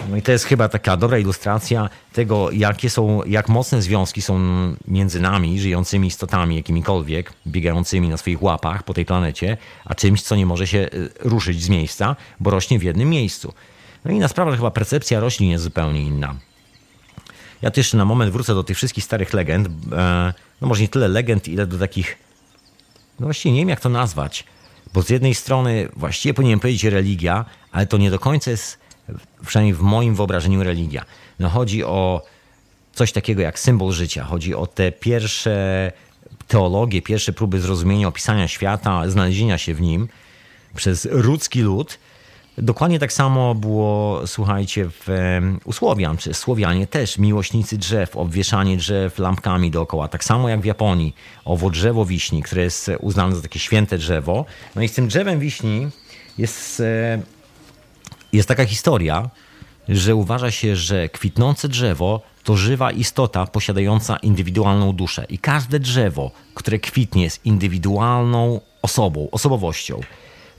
No i to jest chyba taka dobra ilustracja tego, jakie są, jak mocne związki są między nami, żyjącymi istotami jakimikolwiek, biegającymi na swoich łapach po tej planecie, a czymś, co nie może się e, ruszyć z miejsca, bo rośnie w jednym miejscu. No i na sprawa, że chyba percepcja roślin jest zupełnie inna. Ja też na moment wrócę do tych wszystkich starych legend. E, no może nie tyle legend, ile do takich, no właściwie nie wiem jak to nazwać – bo z jednej strony właściwie powinienem powiedzieć religia, ale to nie do końca jest, przynajmniej w moim wyobrażeniu, religia. No chodzi o coś takiego jak symbol życia. Chodzi o te pierwsze teologie, pierwsze próby zrozumienia, opisania świata, znalezienia się w nim przez ludzki lud, Dokładnie tak samo było, słuchajcie, w, u Słowian, czy Słowianie też, miłośnicy drzew, obwieszanie drzew lampkami dookoła. Tak samo jak w Japonii, owo drzewo wiśni, które jest uznane za takie święte drzewo. No i z tym drzewem wiśni jest, e, jest taka historia, że uważa się, że kwitnące drzewo to żywa istota posiadająca indywidualną duszę. I każde drzewo, które kwitnie, jest indywidualną osobą, osobowością.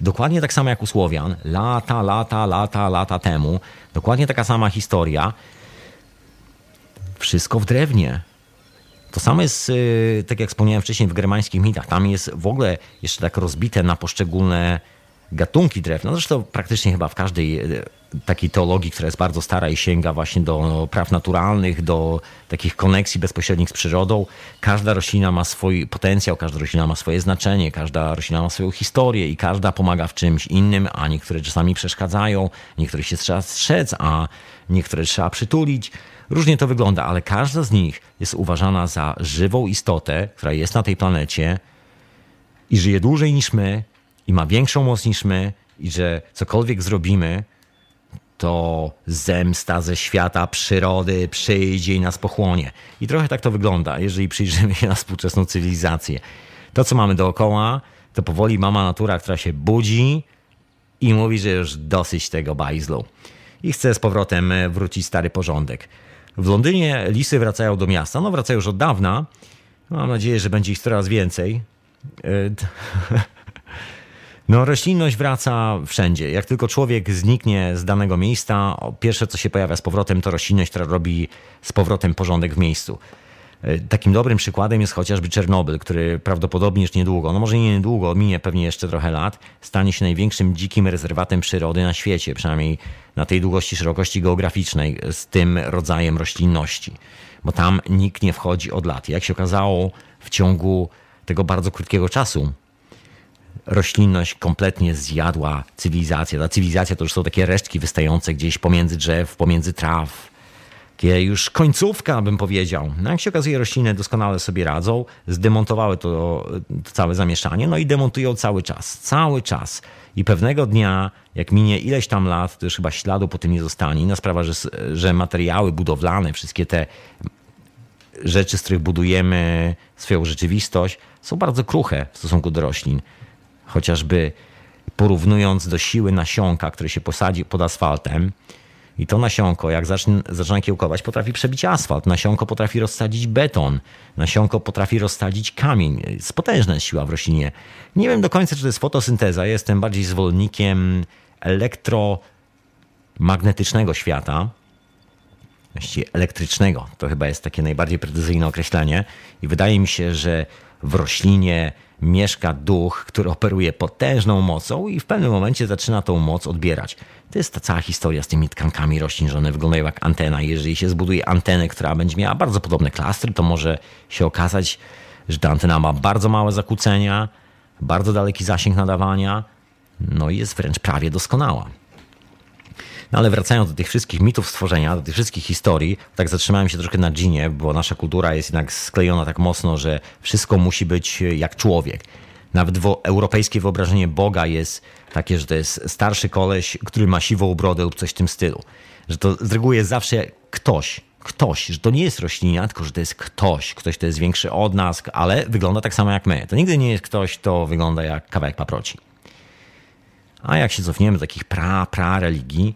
Dokładnie tak samo jak u Słowian, lata, lata, lata, lata temu, dokładnie taka sama historia. Wszystko w drewnie. To samo jest, y, tak jak wspomniałem wcześniej, w germańskich mitach. Tam jest w ogóle jeszcze tak rozbite na poszczególne gatunki drewna. No zresztą praktycznie chyba w każdej y, takiej teologii, która jest bardzo stara i sięga właśnie do praw naturalnych, do takich koneksji bezpośrednich z przyrodą. Każda roślina ma swój potencjał, każda roślina ma swoje znaczenie, każda roślina ma swoją historię i każda pomaga w czymś innym, a niektóre czasami przeszkadzają, niektórych się trzeba strzec, a niektóre trzeba przytulić. Różnie to wygląda, ale każda z nich jest uważana za żywą istotę, która jest na tej planecie i żyje dłużej niż my, i ma większą moc niż my, i że cokolwiek zrobimy, to zemsta ze świata przyrody przyjdzie i nas pochłonie. I trochę tak to wygląda, jeżeli przyjrzymy się na współczesną cywilizację. To, co mamy dookoła, to powoli mama natura, która się budzi i mówi, że już dosyć tego bajzlu. I chce z powrotem wrócić stary porządek. W Londynie lisy wracają do miasta. No, wracają już od dawna. Mam nadzieję, że będzie ich coraz więcej. E, no, roślinność wraca wszędzie. Jak tylko człowiek zniknie z danego miejsca, pierwsze co się pojawia z powrotem to roślinność, która robi z powrotem porządek w miejscu. E, takim dobrym przykładem jest chociażby Czernobyl, który prawdopodobnie już niedługo, no może nie niedługo, minie pewnie jeszcze trochę lat, stanie się największym dzikim rezerwatem przyrody na świecie, przynajmniej na tej długości, szerokości geograficznej, z tym rodzajem roślinności. Bo tam nikt nie wchodzi od lat. Jak się okazało, w ciągu tego bardzo krótkiego czasu roślinność kompletnie zjadła cywilizację. Ta cywilizacja to już są takie resztki wystające gdzieś pomiędzy drzew, pomiędzy traw. Takie już końcówka, bym powiedział. No jak się okazuje, rośliny doskonale sobie radzą, zdemontowały to, to całe zamieszanie, no i demontują cały czas, cały czas. I pewnego dnia, jak minie ileś tam lat, to już chyba śladu po tym nie zostanie. Inna sprawa, że, że materiały budowlane, wszystkie te rzeczy, z których budujemy swoją rzeczywistość, są bardzo kruche w stosunku do roślin chociażby porównując do siły nasionka, które się posadzi pod asfaltem, i to nasionko, jak zacznie, zaczyna kiełkować, potrafi przebić asfalt. Nasionko potrafi rozsadzić beton. Nasionko potrafi rozsadzić kamień. Jest potężna siła w roślinie. Nie wiem do końca, czy to jest fotosynteza. Jestem bardziej zwolennikiem elektromagnetycznego świata. Właściwie elektrycznego. To chyba jest takie najbardziej precyzyjne określenie. I wydaje mi się, że w roślinie mieszka duch, który operuje potężną mocą i w pewnym momencie zaczyna tą moc odbierać. To jest ta cała historia z tymi tkankami roślin, że one wyglądają jak antena. Jeżeli się zbuduje antenę, która będzie miała bardzo podobne klastry, to może się okazać, że ta antena ma bardzo małe zakłócenia, bardzo daleki zasięg nadawania, no i jest wręcz prawie doskonała. No ale wracając do tych wszystkich mitów stworzenia, do tych wszystkich historii, tak zatrzymałem się troszkę na dżinie, bo nasza kultura jest jednak sklejona tak mocno, że wszystko musi być jak człowiek. Nawet europejskie wyobrażenie Boga jest takie, że to jest starszy koleś, który ma siwą brodę lub coś w tym stylu. Że to z reguły jest zawsze ktoś, ktoś, że to nie jest roślina, tylko że to jest ktoś. Ktoś, kto jest większy od nas, ale wygląda tak samo jak my. To nigdy nie jest ktoś, kto wygląda jak kawałek paproci. A jak się cofniemy do takich pra, pra religii,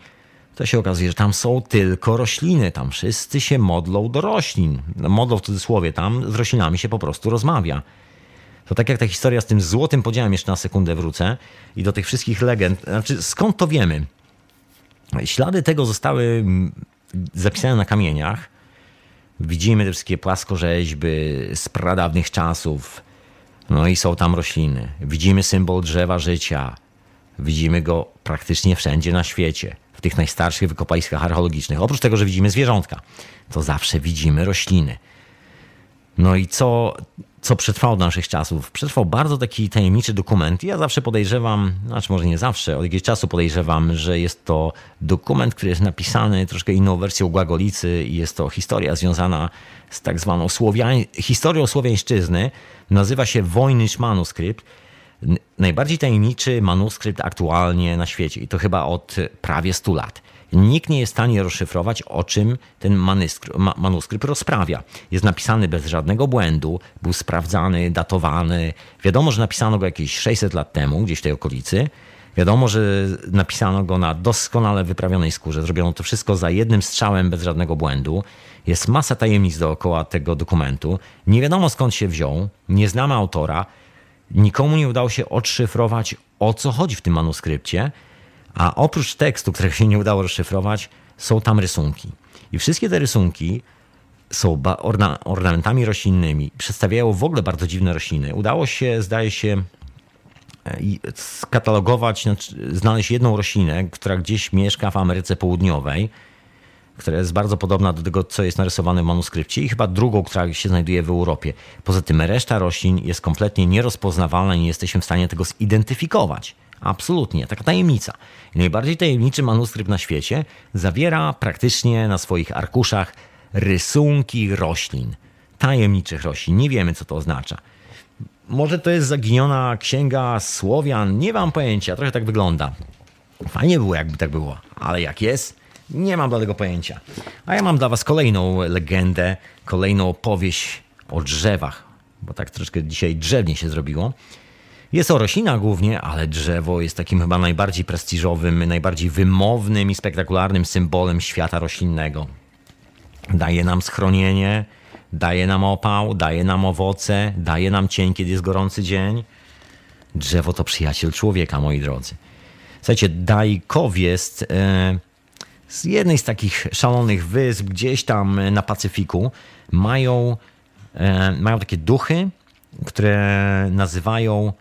to się okazuje, że tam są tylko rośliny. Tam wszyscy się modlą do roślin. Modlą w cudzysłowie, tam z roślinami się po prostu rozmawia. To tak jak ta historia z tym złotym podziałem, jeszcze na sekundę wrócę, i do tych wszystkich legend. Znaczy, skąd to wiemy? Ślady tego zostały zapisane na kamieniach. Widzimy te wszystkie płaskorzeźby z pradawnych czasów. No i są tam rośliny. Widzimy symbol drzewa życia. Widzimy go praktycznie wszędzie na świecie tych najstarszych wykopaliskach archeologicznych. Oprócz tego, że widzimy zwierzątka, to zawsze widzimy rośliny. No i co, co przetrwało do naszych czasów? Przetrwał bardzo taki tajemniczy dokument. Ja zawsze podejrzewam, znaczy może nie zawsze, od jakiegoś czasu podejrzewam, że jest to dokument, który jest napisany troszkę inną wersją Głagolicy i jest to historia związana z tak zwaną Słowiań, historią słowiańszczyzny. Nazywa się Wojnysz Manuskrypt najbardziej tajemniczy manuskrypt aktualnie na świecie i to chyba od prawie 100 lat. Nikt nie jest w stanie rozszyfrować, o czym ten manuskrypt, manuskrypt rozprawia. Jest napisany bez żadnego błędu, był sprawdzany, datowany. Wiadomo, że napisano go jakieś 600 lat temu, gdzieś w tej okolicy. Wiadomo, że napisano go na doskonale wyprawionej skórze. Zrobiono to wszystko za jednym strzałem, bez żadnego błędu. Jest masa tajemnic dookoła tego dokumentu. Nie wiadomo skąd się wziął, nie znamy autora. Nikomu nie udało się odszyfrować, o co chodzi w tym manuskrypcie, a oprócz tekstu, którego się nie udało rozszyfrować, są tam rysunki. I wszystkie te rysunki są orna ornamentami roślinnymi, przedstawiają w ogóle bardzo dziwne rośliny. Udało się, zdaje się, e, skatalogować, znaczy, znaleźć jedną roślinę, która gdzieś mieszka w Ameryce Południowej, która jest bardzo podobna do tego, co jest narysowane w manuskrypcie, i chyba drugą, która się znajduje w Europie. Poza tym reszta roślin jest kompletnie nierozpoznawalna i nie jesteśmy w stanie tego zidentyfikować. Absolutnie, taka tajemnica. Najbardziej tajemniczy manuskrypt na świecie zawiera praktycznie na swoich arkuszach rysunki roślin. Tajemniczych roślin. Nie wiemy, co to oznacza. Może to jest zaginiona księga Słowian, nie mam pojęcia, trochę tak wygląda. Fajnie było, jakby tak było, ale jak jest, nie mam dla tego pojęcia. A ja mam dla Was kolejną legendę, kolejną opowieść o drzewach, bo tak troszkę dzisiaj drzewnie się zrobiło. Jest o roślina głównie, ale drzewo jest takim chyba najbardziej prestiżowym, najbardziej wymownym i spektakularnym symbolem świata roślinnego. Daje nam schronienie, daje nam opał, daje nam owoce, daje nam cień, kiedy jest gorący dzień. Drzewo to przyjaciel człowieka, moi drodzy. Słuchajcie, Dajkow jest e, z jednej z takich szalonych wysp gdzieś tam na Pacyfiku. Mają, e, mają takie duchy, które nazywają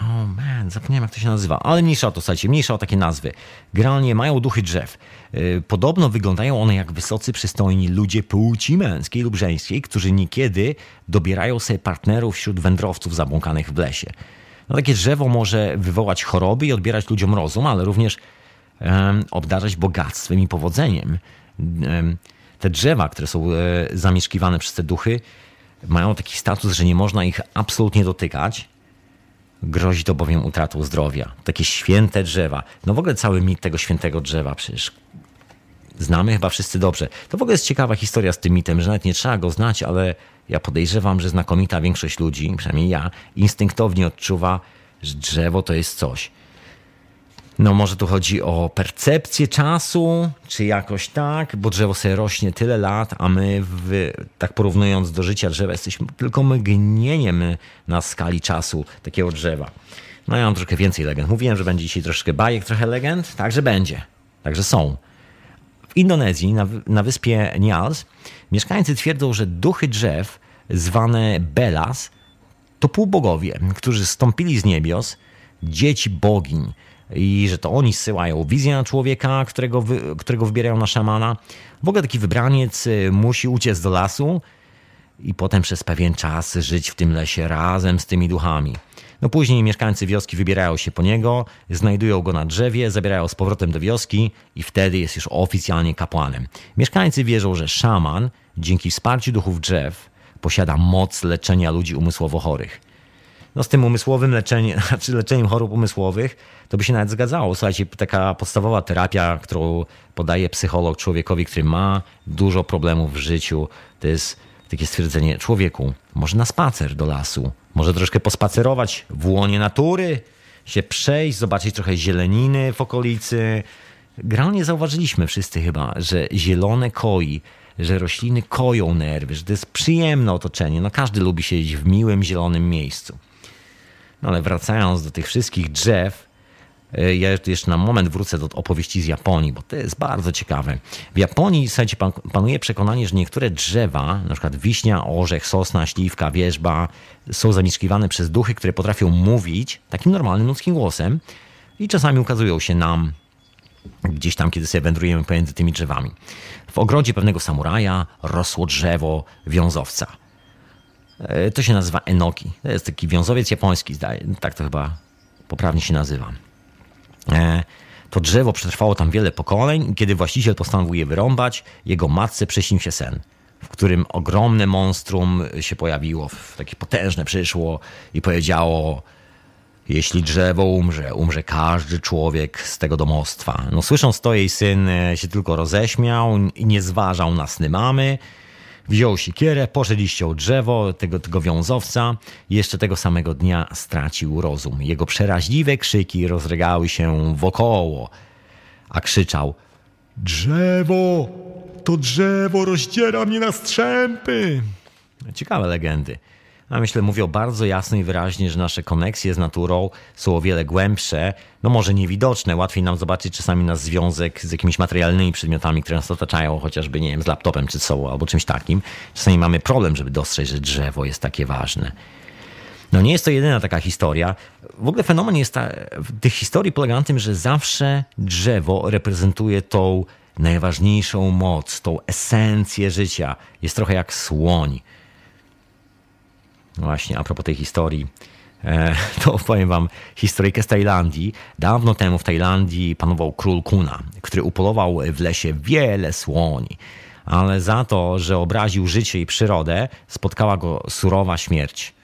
o oh man, zapomniałem jak to się nazywa, ale mniejsza o to, słuchajcie, mniejsza o takie nazwy. Generalnie mają duchy drzew. Y, podobno wyglądają one jak wysocy, przystojni ludzie płci męskiej lub żeńskiej, którzy niekiedy dobierają sobie partnerów wśród wędrowców zabłąkanych w lesie. No, takie drzewo może wywołać choroby i odbierać ludziom rozum, ale również obdarzać bogactwem i powodzeniem. Te drzewa, które są um, zamieszkiwane przez te duchy, mają taki status, że nie można ich absolutnie dotykać Grozi to bowiem utratą zdrowia. Takie święte drzewa. No w ogóle cały mit tego świętego drzewa przecież znamy chyba wszyscy dobrze. To w ogóle jest ciekawa historia z tym mitem, że nawet nie trzeba go znać, ale ja podejrzewam, że znakomita większość ludzi, przynajmniej ja, instynktownie odczuwa, że drzewo to jest coś. No może tu chodzi o percepcję czasu, czy jakoś tak, bo drzewo sobie rośnie tyle lat, a my, w, tak porównując do życia drzewa, jesteśmy tylko mgnieniem na skali czasu takiego drzewa. No ja mam troszkę więcej legend. Mówiłem, że będzie dzisiaj troszkę bajek, trochę legend, także będzie. Także są. W Indonezji, na, na wyspie Nias, mieszkańcy twierdzą, że duchy drzew, zwane Belas, to półbogowie, którzy stąpili z niebios, dzieci bogiń, i że to oni zsyłają wizję na człowieka, którego, wy, którego wybierają na szamana. W ogóle taki wybraniec y, musi uciec do lasu i potem przez pewien czas żyć w tym lesie razem z tymi duchami. No później mieszkańcy wioski wybierają się po niego, znajdują go na drzewie, zabierają z powrotem do wioski i wtedy jest już oficjalnie kapłanem. Mieszkańcy wierzą, że szaman dzięki wsparciu duchów drzew posiada moc leczenia ludzi umysłowo chorych no z tym umysłowym leczeniem, znaczy leczeniem chorób umysłowych, to by się nawet zgadzało. Słuchajcie, taka podstawowa terapia, którą podaje psycholog człowiekowi, który ma dużo problemów w życiu, to jest takie stwierdzenie człowieku, może na spacer do lasu, może troszkę pospacerować w łonie natury, się przejść, zobaczyć trochę zieleniny w okolicy. Generalnie zauważyliśmy wszyscy chyba, że zielone koi, że rośliny koją nerwy, że to jest przyjemne otoczenie. No każdy lubi siedzieć w miłym, zielonym miejscu. No ale wracając do tych wszystkich drzew, e, ja jeszcze na moment wrócę do opowieści z Japonii, bo to jest bardzo ciekawe. W Japonii, słuchajcie, panuje przekonanie, że niektóre drzewa, na przykład wiśnia, orzech, sosna, śliwka, wierzba, są zamieszkiwane przez duchy, które potrafią mówić takim normalnym ludzkim głosem i czasami ukazują się nam gdzieś tam, kiedy sobie wędrujemy pomiędzy tymi drzewami. W ogrodzie pewnego samuraja rosło drzewo wiązowca – to się nazywa enoki. To jest taki wiązowiec japoński, tak to chyba poprawnie się nazywa. E, to drzewo przetrwało tam wiele pokoleń kiedy właściciel postanowił je wyrąbać, jego matce przyśnił się sen, w którym ogromne monstrum się pojawiło, takie potężne przyszło i powiedziało jeśli drzewo umrze, umrze każdy człowiek z tego domostwa. No słysząc to, jej syn e, się tylko roześmiał i nie zważał na sny mamy, Wziął sikierę, poszedł ściął drzewo tego, tego wiązowca i jeszcze tego samego dnia stracił rozum. Jego przeraźliwe krzyki rozregały się wokoło, a krzyczał Drzewo! To drzewo rozdziera mnie na strzępy! Ciekawe legendy. A myślę, mówią bardzo jasno i wyraźnie, że nasze koneksje z naturą są o wiele głębsze, no może niewidoczne, łatwiej nam zobaczyć czasami nasz związek z jakimiś materialnymi przedmiotami, które nas otaczają, chociażby, nie wiem, z laptopem czy sobą albo czymś takim. Czasami mamy problem, żeby dostrzec, że drzewo jest takie ważne. No nie jest to jedyna taka historia. W ogóle fenomen jest ta, tych historii polega na tym, że zawsze drzewo reprezentuje tą najważniejszą moc, tą esencję życia. Jest trochę jak słoń. Właśnie, a propos tej historii, e, to opowiem wam historyjkę z Tajlandii. Dawno temu w Tajlandii panował król Kuna, który upolował w lesie wiele słoni. Ale za to, że obraził życie i przyrodę, spotkała go surowa śmierć.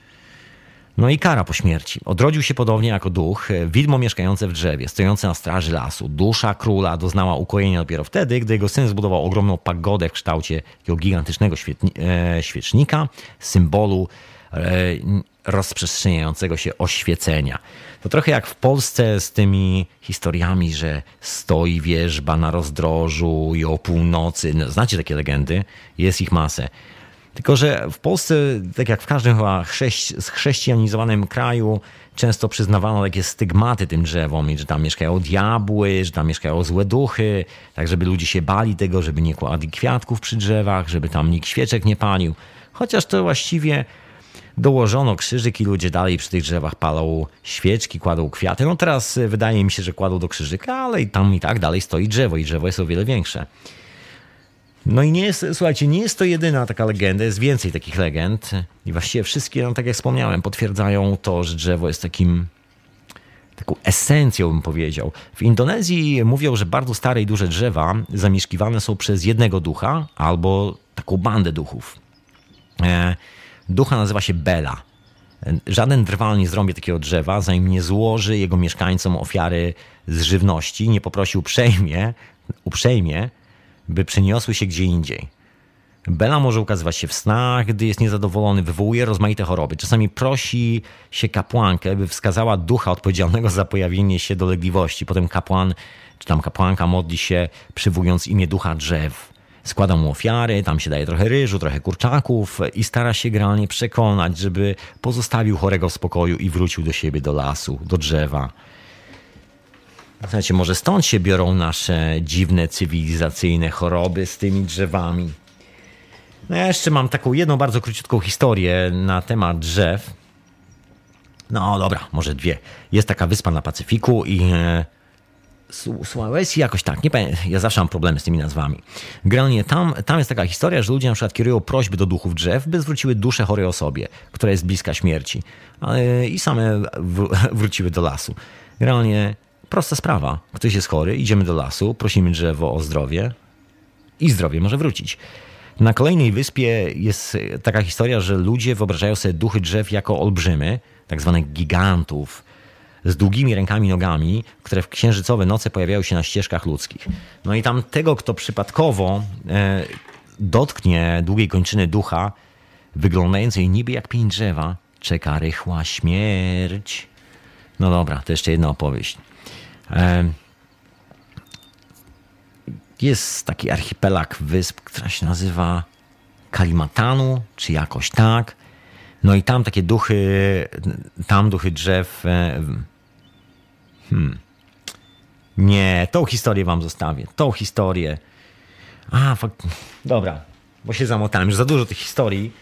No i kara po śmierci. Odrodził się podobnie jako duch, widmo mieszkające w drzewie, stojące na straży lasu. Dusza króla doznała ukojenia dopiero wtedy, gdy jego syn zbudował ogromną pagodę w kształcie takiego gigantycznego e, świecznika, symbolu rozprzestrzeniającego się oświecenia. To trochę jak w Polsce z tymi historiami, że stoi wierzba na rozdrożu i o północy. No, znacie takie legendy? Jest ich masę. Tylko, że w Polsce, tak jak w każdym chyba chrześcijanizowanym kraju, często przyznawano takie stygmaty tym drzewom, i że tam mieszkają diabły, że tam mieszkają złe duchy, tak żeby ludzie się bali tego, żeby nie kładli kwiatków przy drzewach, żeby tam nikt świeczek nie palił. Chociaż to właściwie dołożono krzyżyk i ludzie dalej przy tych drzewach palą świeczki, kładą kwiaty. No teraz wydaje mi się, że kładą do krzyżyka, ale tam i tak dalej stoi drzewo i drzewo jest o wiele większe. No i nie jest, słuchajcie, nie jest to jedyna taka legenda, jest więcej takich legend i właściwie wszystkie, no tak jak wspomniałem, potwierdzają to, że drzewo jest takim taką esencją, bym powiedział. W Indonezji mówią, że bardzo stare i duże drzewa zamieszkiwane są przez jednego ducha albo taką bandę duchów. E, ducha nazywa się Bela. Żaden drwal nie zrąbie takiego drzewa, zanim nie złoży jego mieszkańcom ofiary z żywności, nie poprosi uprzejmie, uprzejmie by przeniosły się gdzie indziej. Bela może ukazywać się w snach, gdy jest niezadowolony, wywołuje rozmaite choroby. Czasami prosi się kapłankę, by wskazała ducha odpowiedzialnego za pojawienie się dolegliwości. Potem kapłan czy tam kapłanka modli się, przywołując imię ducha drzew. Składa mu ofiary, tam się daje trochę ryżu, trochę kurczaków i stara się generalnie przekonać, żeby pozostawił chorego w spokoju i wrócił do siebie, do lasu, do drzewa. Znacie, może stąd się biorą nasze dziwne cywilizacyjne choroby z tymi drzewami. No ja jeszcze mam taką jedną bardzo króciutką historię na temat drzew. No dobra, może dwie. Jest taka wyspa na Pacyfiku i Sulawesi jakoś tak, nie pamiętam, ja zawsze mam problemy z tymi nazwami. Generalnie tam, tam jest taka historia, że ludzie na przykład kierują prośby do duchów drzew, by zwróciły duszę chorej osobie, która jest bliska śmierci i same wróciły do lasu. Generalnie Prosta sprawa. Ktoś jest chory, idziemy do lasu, prosimy drzewo o zdrowie i zdrowie może wrócić. Na kolejnej wyspie jest taka historia, że ludzie wyobrażają sobie duchy drzew jako olbrzymy, tak zwanych gigantów, z długimi rękami nogami, które w księżycowe noce pojawiają się na ścieżkach ludzkich. No i tam tego, kto przypadkowo e, dotknie długiej kończyny ducha, wyglądającej niby jak pień drzewa, czeka rychła śmierć. No dobra, to jeszcze jedna opowieść. Jest taki archipelag wysp, która się nazywa Kalimatanu, czy jakoś tak. No i tam takie duchy, tam duchy drzew. Hmm. Nie, tą historię wam zostawię. Tą historię. A, fakt. Dobra, bo się zamotałem. Już za dużo tych historii.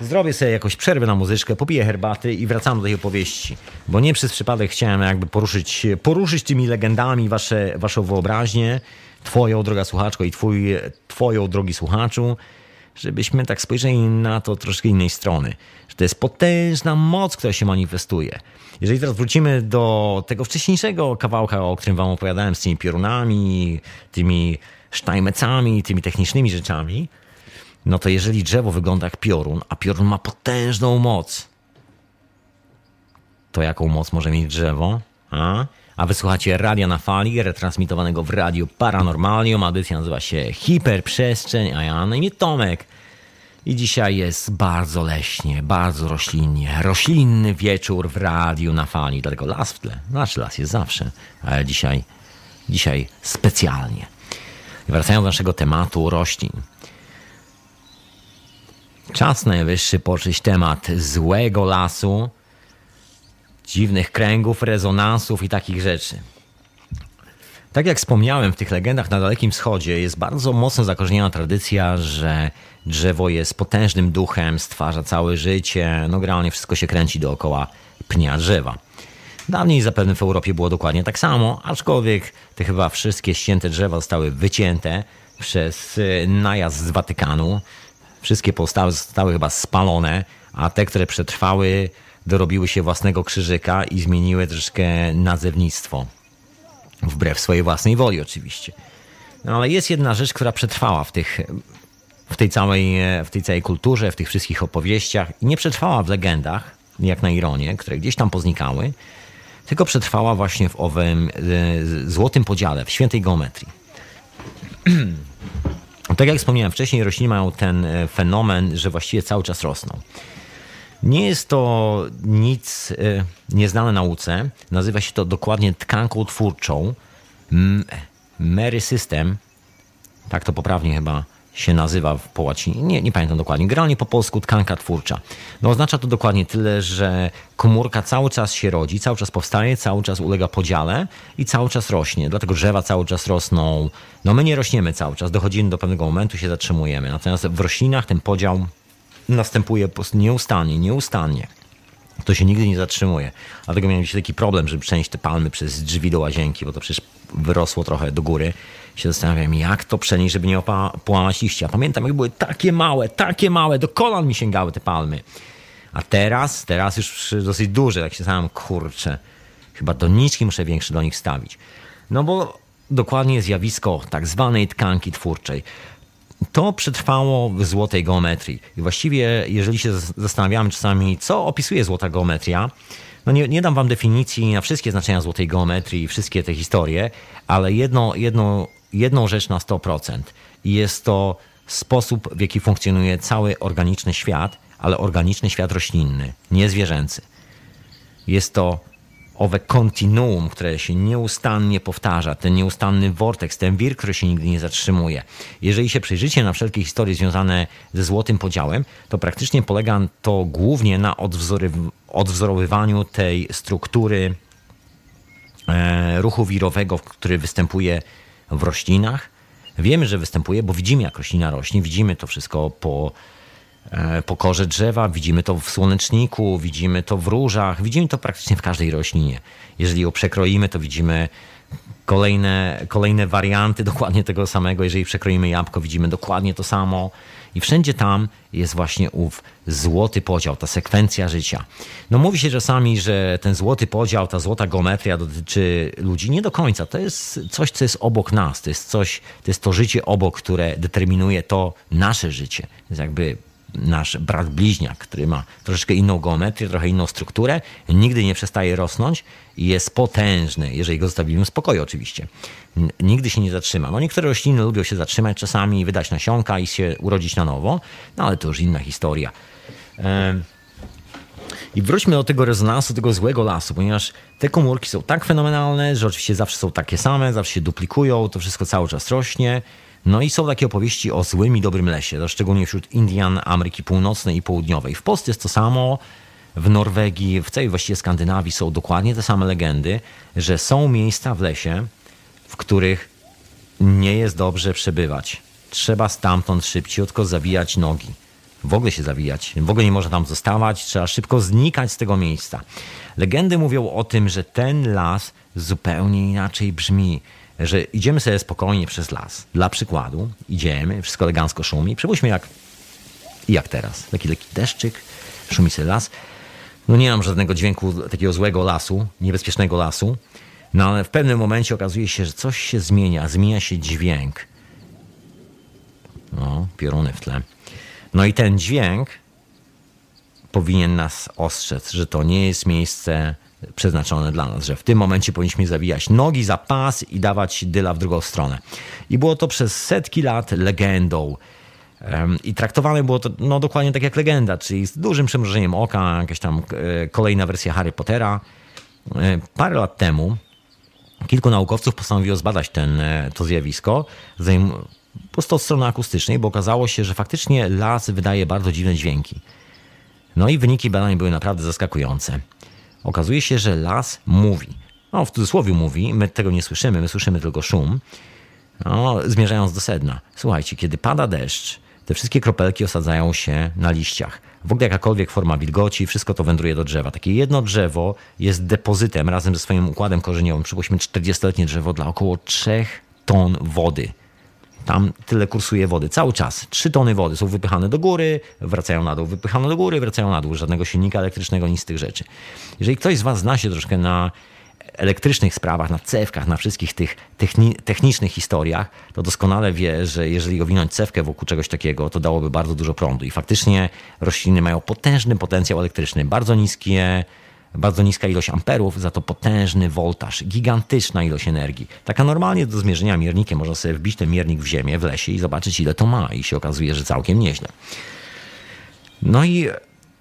Zrobię sobie jakoś przerwę na muzyczkę, popiję herbaty i wracam do tej opowieści. Bo nie przez przypadek chciałem jakby poruszyć, poruszyć tymi legendami wasze, waszą wyobraźnię, twoją, droga słuchaczko, i twój, twoją, drogi słuchaczu, żebyśmy tak spojrzeli na to troszkę innej strony. Że to jest potężna moc, która się manifestuje. Jeżeli teraz wrócimy do tego wcześniejszego kawałka, o którym wam opowiadałem, z tymi piorunami, tymi sztajmecami, tymi technicznymi rzeczami, no to jeżeli drzewo wygląda jak piorun, a piorun ma potężną moc, to jaką moc może mieć drzewo? A? A wysłuchacie radia na fali, retransmitowanego w radiu Paranormalium. Audycja nazywa się Hiperprzestrzeń, a ja na imię Tomek. I dzisiaj jest bardzo leśnie, bardzo roślinnie. Roślinny wieczór w radiu na fali, dlatego las w tle. Znaczy las jest zawsze, ale dzisiaj, dzisiaj specjalnie. Wracając do naszego tematu roślin. Czas najwyższy poczuć temat złego lasu, dziwnych kręgów, rezonansów i takich rzeczy. Tak jak wspomniałem, w tych legendach na Dalekim Wschodzie jest bardzo mocno zakorzeniona tradycja, że drzewo jest potężnym duchem, stwarza całe życie, no generalnie wszystko się kręci dookoła pnia drzewa. Dawniej zapewne w Europie było dokładnie tak samo, aczkolwiek te chyba wszystkie ścięte drzewa zostały wycięte przez y, najazd z Watykanu. Wszystkie pozostałe zostały chyba spalone, a te, które przetrwały, dorobiły się własnego krzyżyka i zmieniły troszkę nazewnictwo. Wbrew swojej własnej woli oczywiście. No ale jest jedna rzecz, która przetrwała w, tych, w, tej całej, w tej całej kulturze, w tych wszystkich opowieściach i nie przetrwała w legendach, jak na ironię, które gdzieś tam poznikały, tylko przetrwała właśnie w owym złotym podziale, w świętej geometrii. tak jak wspomniałem wcześniej, rośliny mają ten e, fenomen, że właściwie cały czas rosną. Nie jest to nic e, nieznane nauce. Nazywa się to dokładnie tkanką twórczą. Mary System, tak to poprawnie chyba się nazywa po łacinie, nie, nie pamiętam dokładnie, generalnie po polsku tkanka twórcza. No oznacza to dokładnie tyle, że komórka cały czas się rodzi, cały czas powstaje, cały czas ulega podziale i cały czas rośnie. Dlatego drzewa cały czas rosną. No my nie rośniemy cały czas, dochodzimy do pewnego momentu, się zatrzymujemy. Natomiast w roślinach ten podział następuje nieustannie, nieustannie. To się nigdy nie zatrzymuje. Dlatego miałem dzisiaj taki problem, żeby przenieść te palmy przez drzwi do łazienki, bo to przecież wyrosło trochę do góry. Się zastanawiam, jak to przenieść, żeby nie połamać liścia. Pamiętam, jak były takie małe, takie małe, do kolan mi sięgały te palmy. A teraz, teraz już dosyć duże, jak się sam kurczę. Chyba doniczki muszę większe do nich wstawić. No bo dokładnie zjawisko tak zwanej tkanki twórczej to przetrwało w złotej geometrii. I właściwie, jeżeli się zastanawiamy czasami, co opisuje złota geometria, no nie, nie dam wam definicji na wszystkie znaczenia złotej geometrii wszystkie te historie, ale jedno, jedno, jedną rzecz na 100%. I jest to sposób, w jaki funkcjonuje cały organiczny świat, ale organiczny świat roślinny, nie zwierzęcy. Jest to owe kontinuum, które się nieustannie powtarza, ten nieustanny vortex, ten wir, który się nigdy nie zatrzymuje. Jeżeli się przyjrzycie na wszelkie historie związane ze złotym podziałem, to praktycznie polega to głównie na odwzorowywaniu tej struktury e, ruchu wirowego, który występuje w roślinach. Wiemy, że występuje, bo widzimy, jak roślina rośnie, widzimy to wszystko po pokorze drzewa, widzimy to w słoneczniku, widzimy to w różach, widzimy to praktycznie w każdej roślinie. Jeżeli ją przekroimy, to widzimy kolejne, kolejne warianty dokładnie tego samego. Jeżeli przekroimy jabłko, widzimy dokładnie to samo. I wszędzie tam jest właśnie ów złoty podział, ta sekwencja życia. No mówi się czasami, że ten złoty podział, ta złota geometria dotyczy ludzi. Nie do końca. To jest coś, co jest obok nas. To jest coś, to jest to życie obok, które determinuje to nasze życie. To jest jakby nasz brat bliźniak, który ma troszeczkę inną geometrię, trochę inną strukturę, nigdy nie przestaje rosnąć i jest potężny, jeżeli go zostawimy w spokoju oczywiście. Nigdy się nie zatrzyma. No niektóre rośliny lubią się zatrzymać czasami, wydać nasionka i się urodzić na nowo, no ale to już inna historia. I wróćmy do tego rezonansu, tego złego lasu, ponieważ te komórki są tak fenomenalne, że oczywiście zawsze są takie same, zawsze się duplikują, to wszystko cały czas rośnie. No i są takie opowieści o złym i dobrym lesie, to szczególnie wśród Indian Ameryki Północnej i Południowej. W Polsce jest to samo, w Norwegii, w całej właściwie Skandynawii są dokładnie te same legendy, że są miejsca w lesie, w których nie jest dobrze przebywać. Trzeba stamtąd szybciutko zawijać nogi. W ogóle się zawijać, w ogóle nie można tam zostawać, trzeba szybko znikać z tego miejsca. Legendy mówią o tym, że ten las zupełnie inaczej brzmi że idziemy sobie spokojnie przez las. Dla przykładu, idziemy, wszystko elegancko szumi. Przypuśćmy jak, jak teraz. Taki lekki deszczyk, szumi sobie las. No nie mam żadnego dźwięku takiego złego lasu, niebezpiecznego lasu. No ale w pewnym momencie okazuje się, że coś się zmienia, zmienia się dźwięk. No, pioruny w tle. No i ten dźwięk powinien nas ostrzec, że to nie jest miejsce przeznaczone dla nas, że w tym momencie powinniśmy zawijać nogi za pas i dawać dyla w drugą stronę. I było to przez setki lat legendą. I traktowane było to no, dokładnie tak jak legenda, czyli z dużym przymrużeniem oka, jakaś tam e, kolejna wersja Harry Pottera. E, parę lat temu kilku naukowców postanowiło zbadać ten, e, to zjawisko. po prostu od strony akustycznej, bo okazało się, że faktycznie las wydaje bardzo dziwne dźwięki. No i wyniki badań były naprawdę zaskakujące. Okazuje się, że las mówi. No, w cudzysłowie mówi, my tego nie słyszymy, my słyszymy tylko szum. No, zmierzając do sedna. Słuchajcie, kiedy pada deszcz, te wszystkie kropelki osadzają się na liściach. W ogóle jakakolwiek forma wilgoci, wszystko to wędruje do drzewa. Takie jedno drzewo jest depozytem razem ze swoim układem korzeniowym. Przypuśćmy 40-letnie drzewo dla około 3 ton wody. Tam tyle kursuje wody cały czas. 3 tony wody są wypychane do góry, wracają na dół, wypychane do góry, wracają na dół. Żadnego silnika elektrycznego, nic z tych rzeczy. Jeżeli ktoś z Was zna się troszkę na elektrycznych sprawach, na cewkach, na wszystkich tych techni technicznych historiach, to doskonale wie, że jeżeli owinąć cewkę wokół czegoś takiego, to dałoby bardzo dużo prądu. I faktycznie rośliny mają potężny potencjał elektryczny, bardzo niskie bardzo niska ilość amperów, za to potężny voltaż, gigantyczna ilość energii. Taka normalnie do zmierzenia miernikiem można sobie wbić ten miernik w ziemię, w lesie i zobaczyć ile to ma i się okazuje, że całkiem nieźle. No i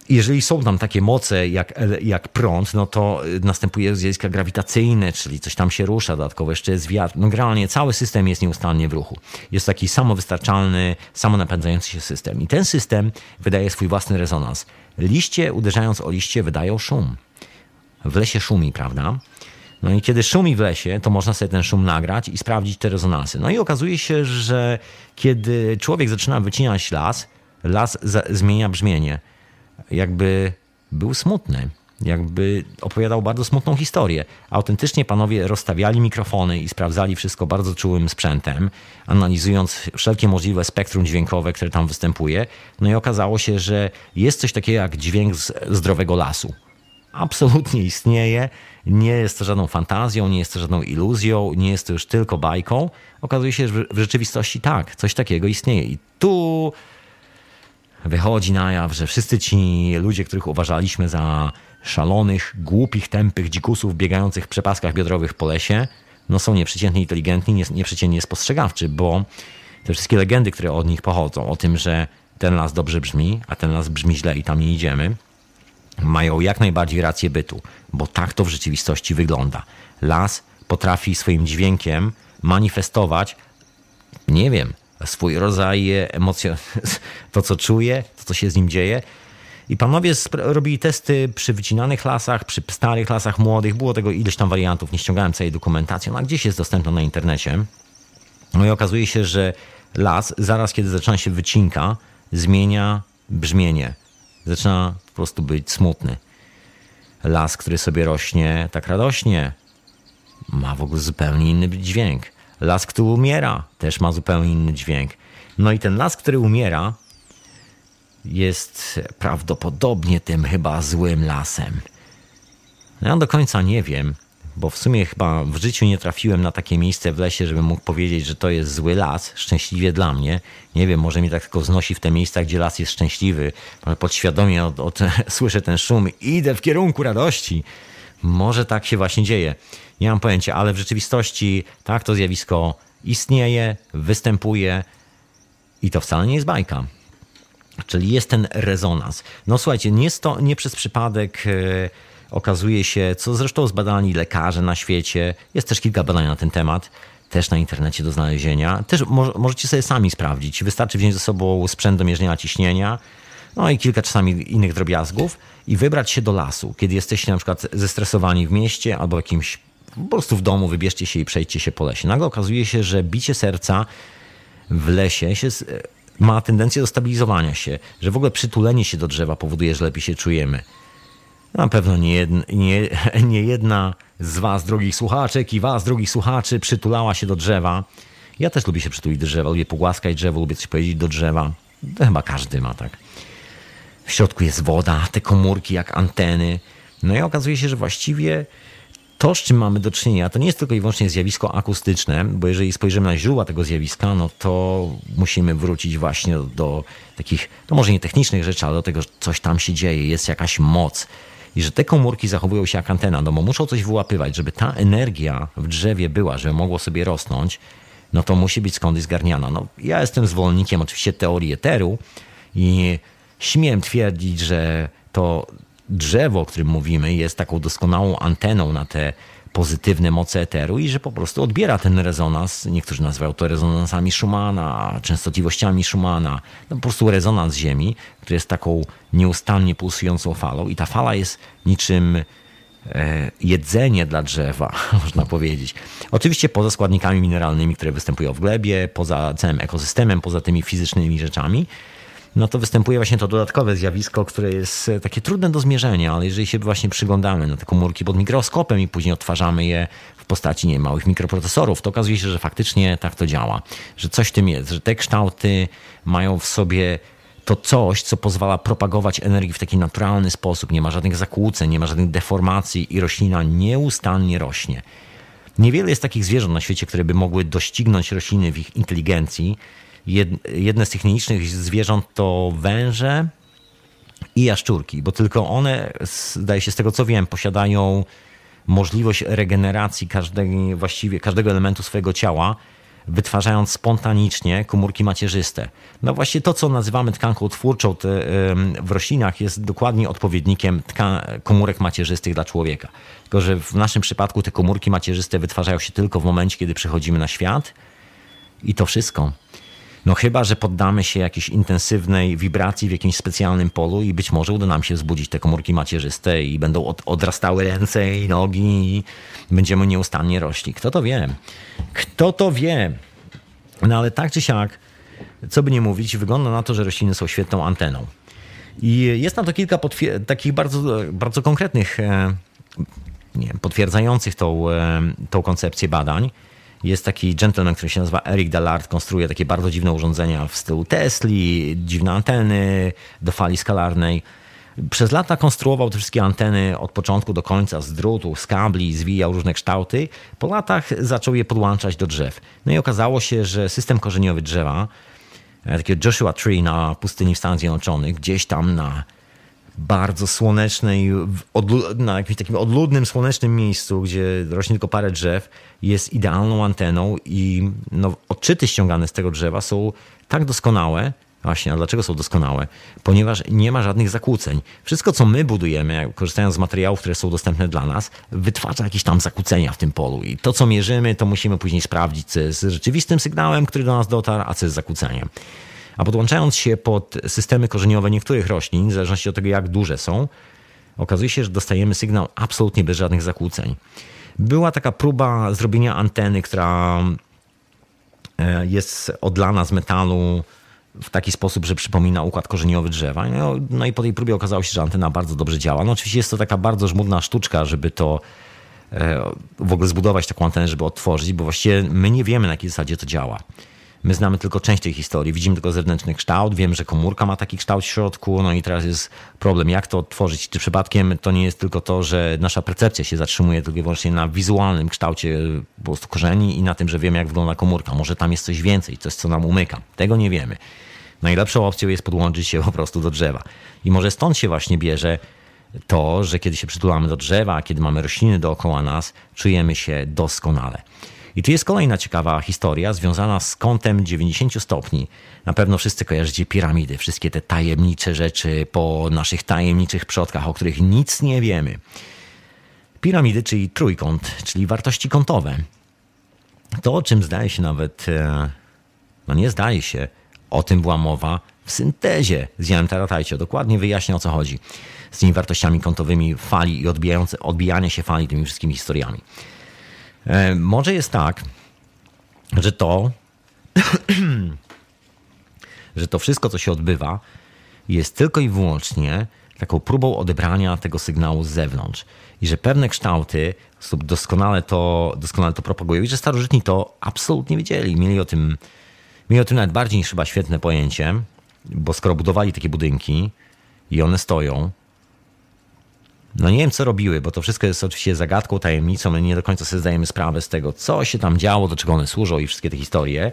jeżeli są tam takie moce jak, jak prąd, no to następuje zjawiska grawitacyjne, czyli coś tam się rusza, dodatkowo jeszcze jest wiatr. No generalnie cały system jest nieustannie w ruchu. Jest taki samowystarczalny, samonapędzający się system. I ten system wydaje swój własny rezonans. Liście uderzając o liście wydają szum. W lesie szumi, prawda? No i kiedy szumi w lesie, to można sobie ten szum nagrać i sprawdzić te rezonansy. No i okazuje się, że kiedy człowiek zaczyna wycinać las, las zmienia brzmienie jakby był smutny. Jakby opowiadał bardzo smutną historię. Autentycznie panowie rozstawiali mikrofony i sprawdzali wszystko bardzo czułym sprzętem, analizując wszelkie możliwe spektrum dźwiękowe, które tam występuje. No i okazało się, że jest coś takiego jak dźwięk z zdrowego lasu. Absolutnie istnieje. Nie jest to żadną fantazją, nie jest to żadną iluzją, nie jest to już tylko bajką. Okazuje się, że w rzeczywistości tak, coś takiego istnieje. I tu wychodzi na jaw, że wszyscy ci ludzie, których uważaliśmy za szalonych, głupich, tępych dzikusów biegających w przepaskach biodrowych po lesie, no są nieprzeciętnie inteligentni, nieprzeciętnie spostrzegawczy, bo te wszystkie legendy, które od nich pochodzą, o tym, że ten las dobrze brzmi, a ten las brzmi źle i tam nie idziemy, mają jak najbardziej rację bytu, bo tak to w rzeczywistości wygląda. Las potrafi swoim dźwiękiem manifestować, nie wiem, swój rodzaj emocji, to co czuje, to co się z nim dzieje. I panowie robili testy przy wycinanych lasach, przy starych lasach młodych. Było tego ileś tam wariantów, nie ściągałem całej dokumentacji. Ona gdzieś jest dostępna na internecie. No i okazuje się, że las, zaraz kiedy zaczyna się wycinka, zmienia brzmienie. Zaczyna po prostu być smutny. Las, który sobie rośnie tak radośnie, ma w ogóle zupełnie inny dźwięk. Las, który umiera, też ma zupełnie inny dźwięk. No i ten las, który umiera, jest prawdopodobnie tym chyba złym lasem. Ja do końca nie wiem, bo w sumie chyba w życiu nie trafiłem na takie miejsce w lesie, żebym mógł powiedzieć, że to jest zły las, szczęśliwie dla mnie. Nie wiem, może mnie tak tylko znosi w te miejsca, gdzie las jest szczęśliwy, ale podświadomie od, od, słyszę ten szum i idę w kierunku radości. Może tak się właśnie dzieje. Nie mam pojęcia, ale w rzeczywistości tak to zjawisko istnieje, występuje i to wcale nie jest bajka. Czyli jest ten rezonans. No słuchajcie, nie, jest to, nie przez przypadek e, okazuje się, co zresztą zbadali lekarze na świecie, jest też kilka badań na ten temat, też na internecie do znalezienia. Też mo możecie sobie sami sprawdzić. Wystarczy wziąć ze sobą sprzęt do mierzenia ciśnienia, no i kilka czasami innych drobiazgów i wybrać się do lasu. Kiedy jesteście na przykład zestresowani w mieście albo jakimś po prostu w domu, wybierzcie się i przejdźcie się po lesie. Nagle okazuje się, że bicie serca w lesie się, ma tendencję do stabilizowania się, że w ogóle przytulenie się do drzewa powoduje, że lepiej się czujemy. Na pewno nie jedna, nie, nie jedna z Was, drogich słuchaczek i Was, drogich słuchaczy, przytulała się do drzewa. Ja też lubię się przytulić do drzewa, lubię pogłaskać drzewo, lubię coś powiedzieć do drzewa. To chyba każdy ma tak. W środku jest woda, te komórki jak anteny. No i okazuje się, że właściwie to, z czym mamy do czynienia, to nie jest tylko i wyłącznie zjawisko akustyczne, bo jeżeli spojrzymy na źródła tego zjawiska, no to musimy wrócić właśnie do, do takich, to może nie technicznych rzeczy, ale do tego, że coś tam się dzieje, jest jakaś moc. I że te komórki zachowują się jak antena, no bo muszą coś wyłapywać, żeby ta energia w drzewie była, żeby mogło sobie rosnąć, no to musi być skądś zgarniana. No, ja jestem zwolennikiem oczywiście teorii eteru i śmiem twierdzić, że to drzewo, o którym mówimy, jest taką doskonałą anteną na te pozytywne moce eteru i że po prostu odbiera ten rezonans. Niektórzy nazywają to rezonansami Schumana, częstotliwościami Schumana. No po prostu rezonans Ziemi, który jest taką nieustannie pulsującą falą i ta fala jest niczym e, jedzenie dla drzewa, można powiedzieć. Oczywiście poza składnikami mineralnymi, które występują w glebie, poza całym ekosystemem, poza tymi fizycznymi rzeczami, no to występuje właśnie to dodatkowe zjawisko, które jest e, takie trudne do zmierzenia, ale jeżeli się właśnie przyglądamy na te komórki pod mikroskopem i później odtwarzamy je w postaci nie, małych mikroprocesorów, to okazuje się, że faktycznie tak to działa, że coś w tym jest, że te kształty mają w sobie to coś, co pozwala propagować energię w taki naturalny sposób. Nie ma żadnych zakłóceń, nie ma żadnych deformacji i roślina nieustannie rośnie. Niewiele jest takich zwierząt na świecie, które by mogły doścignąć rośliny w ich inteligencji, jedne z tych nielicznych zwierząt to węże i jaszczurki, bo tylko one, zdaje się z tego co wiem, posiadają możliwość regeneracji każdego, właściwie każdego elementu swojego ciała, wytwarzając spontanicznie komórki macierzyste. No właśnie to, co nazywamy tkanką twórczą w roślinach, jest dokładnie odpowiednikiem komórek macierzystych dla człowieka. Tylko, że w naszym przypadku te komórki macierzyste wytwarzają się tylko w momencie, kiedy przychodzimy na świat i to wszystko. No chyba, że poddamy się jakiejś intensywnej wibracji w jakimś specjalnym polu i być może uda nam się wzbudzić te komórki macierzyste i będą od, odrastały ręce i nogi i będziemy nieustannie rośli. Kto to wie? Kto to wie? No ale tak czy siak, co by nie mówić, wygląda na to, że rośliny są świetną anteną. I jest na to kilka takich bardzo, bardzo konkretnych, e, nie wiem, potwierdzających tą, e, tą koncepcję badań. Jest taki gentleman, który się nazywa Eric Dallard, konstruuje takie bardzo dziwne urządzenia w stylu Tesli, dziwne anteny do fali skalarnej. Przez lata konstruował te wszystkie anteny od początku do końca z drutu, z kabli, zwijał różne kształty. Po latach zaczął je podłączać do drzew. No i okazało się, że system korzeniowy drzewa, e, takiego Joshua Tree na pustyni w Stanach Zjednoczonych, gdzieś tam na bardzo słonecznej, na jakimś takim odludnym, słonecznym miejscu, gdzie rośnie tylko parę drzew, jest idealną anteną i no, odczyty ściągane z tego drzewa są tak doskonałe, Właśnie, a dlaczego są doskonałe? Ponieważ nie ma żadnych zakłóceń. Wszystko, co my budujemy, korzystając z materiałów, które są dostępne dla nas, wytwarza jakieś tam zakłócenia w tym polu. I to, co mierzymy, to musimy później sprawdzić, co jest rzeczywistym sygnałem, który do nas dotarł, a co jest zakłóceniem. A podłączając się pod systemy korzeniowe niektórych roślin, w zależności od tego, jak duże są, okazuje się, że dostajemy sygnał absolutnie bez żadnych zakłóceń. Była taka próba zrobienia anteny, która e, jest odlana z metalu w taki sposób, że przypomina układ korzeniowy drzewa. No, no, i po tej próbie okazało się, że antena bardzo dobrze działa. No oczywiście jest to taka bardzo żmudna sztuczka, żeby to e, w ogóle zbudować taką antenę, żeby otworzyć, bo właściwie my nie wiemy na jakiej zasadzie to działa. My znamy tylko część tej historii, widzimy tylko zewnętrzny kształt, wiem, że komórka ma taki kształt w środku, no i teraz jest problem, jak to otworzyć. Czy przypadkiem to nie jest tylko to, że nasza percepcja się zatrzymuje tylko i wyłącznie na wizualnym kształcie po prostu korzeni i na tym, że wiemy, jak wygląda komórka. Może tam jest coś więcej, coś, co nam umyka. Tego nie wiemy. Najlepszą opcją jest podłączyć się po prostu do drzewa. I może stąd się właśnie bierze to, że kiedy się przytulamy do drzewa, kiedy mamy rośliny dookoła nas, czujemy się doskonale. I tu jest kolejna ciekawa historia związana z kątem 90 stopni. Na pewno wszyscy kojarzycie piramidy, wszystkie te tajemnicze rzeczy po naszych tajemniczych przodkach, o których nic nie wiemy. Piramidy, czyli trójkąt, czyli wartości kątowe. To, o czym zdaje się nawet, e, no nie zdaje się, o tym była mowa w syntezie z Janem Taratajcio. Dokładnie wyjaśnia o co chodzi z tymi wartościami kątowymi fali i odbijanie się fali tymi wszystkimi historiami. E, może jest tak, że to, że to wszystko, co się odbywa, jest tylko i wyłącznie taką próbą odebrania tego sygnału z zewnątrz. I że pewne kształty doskonale to, doskonale to propagują. I że starożytni to absolutnie wiedzieli. Mieli o tym, mieli o tym nawet bardziej niż chyba świetne pojęcie, bo skoro budowali takie budynki i one stoją, no nie wiem, co robiły, bo to wszystko jest oczywiście zagadką, tajemnicą. My nie do końca sobie zdajemy sprawę z tego, co się tam działo, do czego one służą i wszystkie te historie.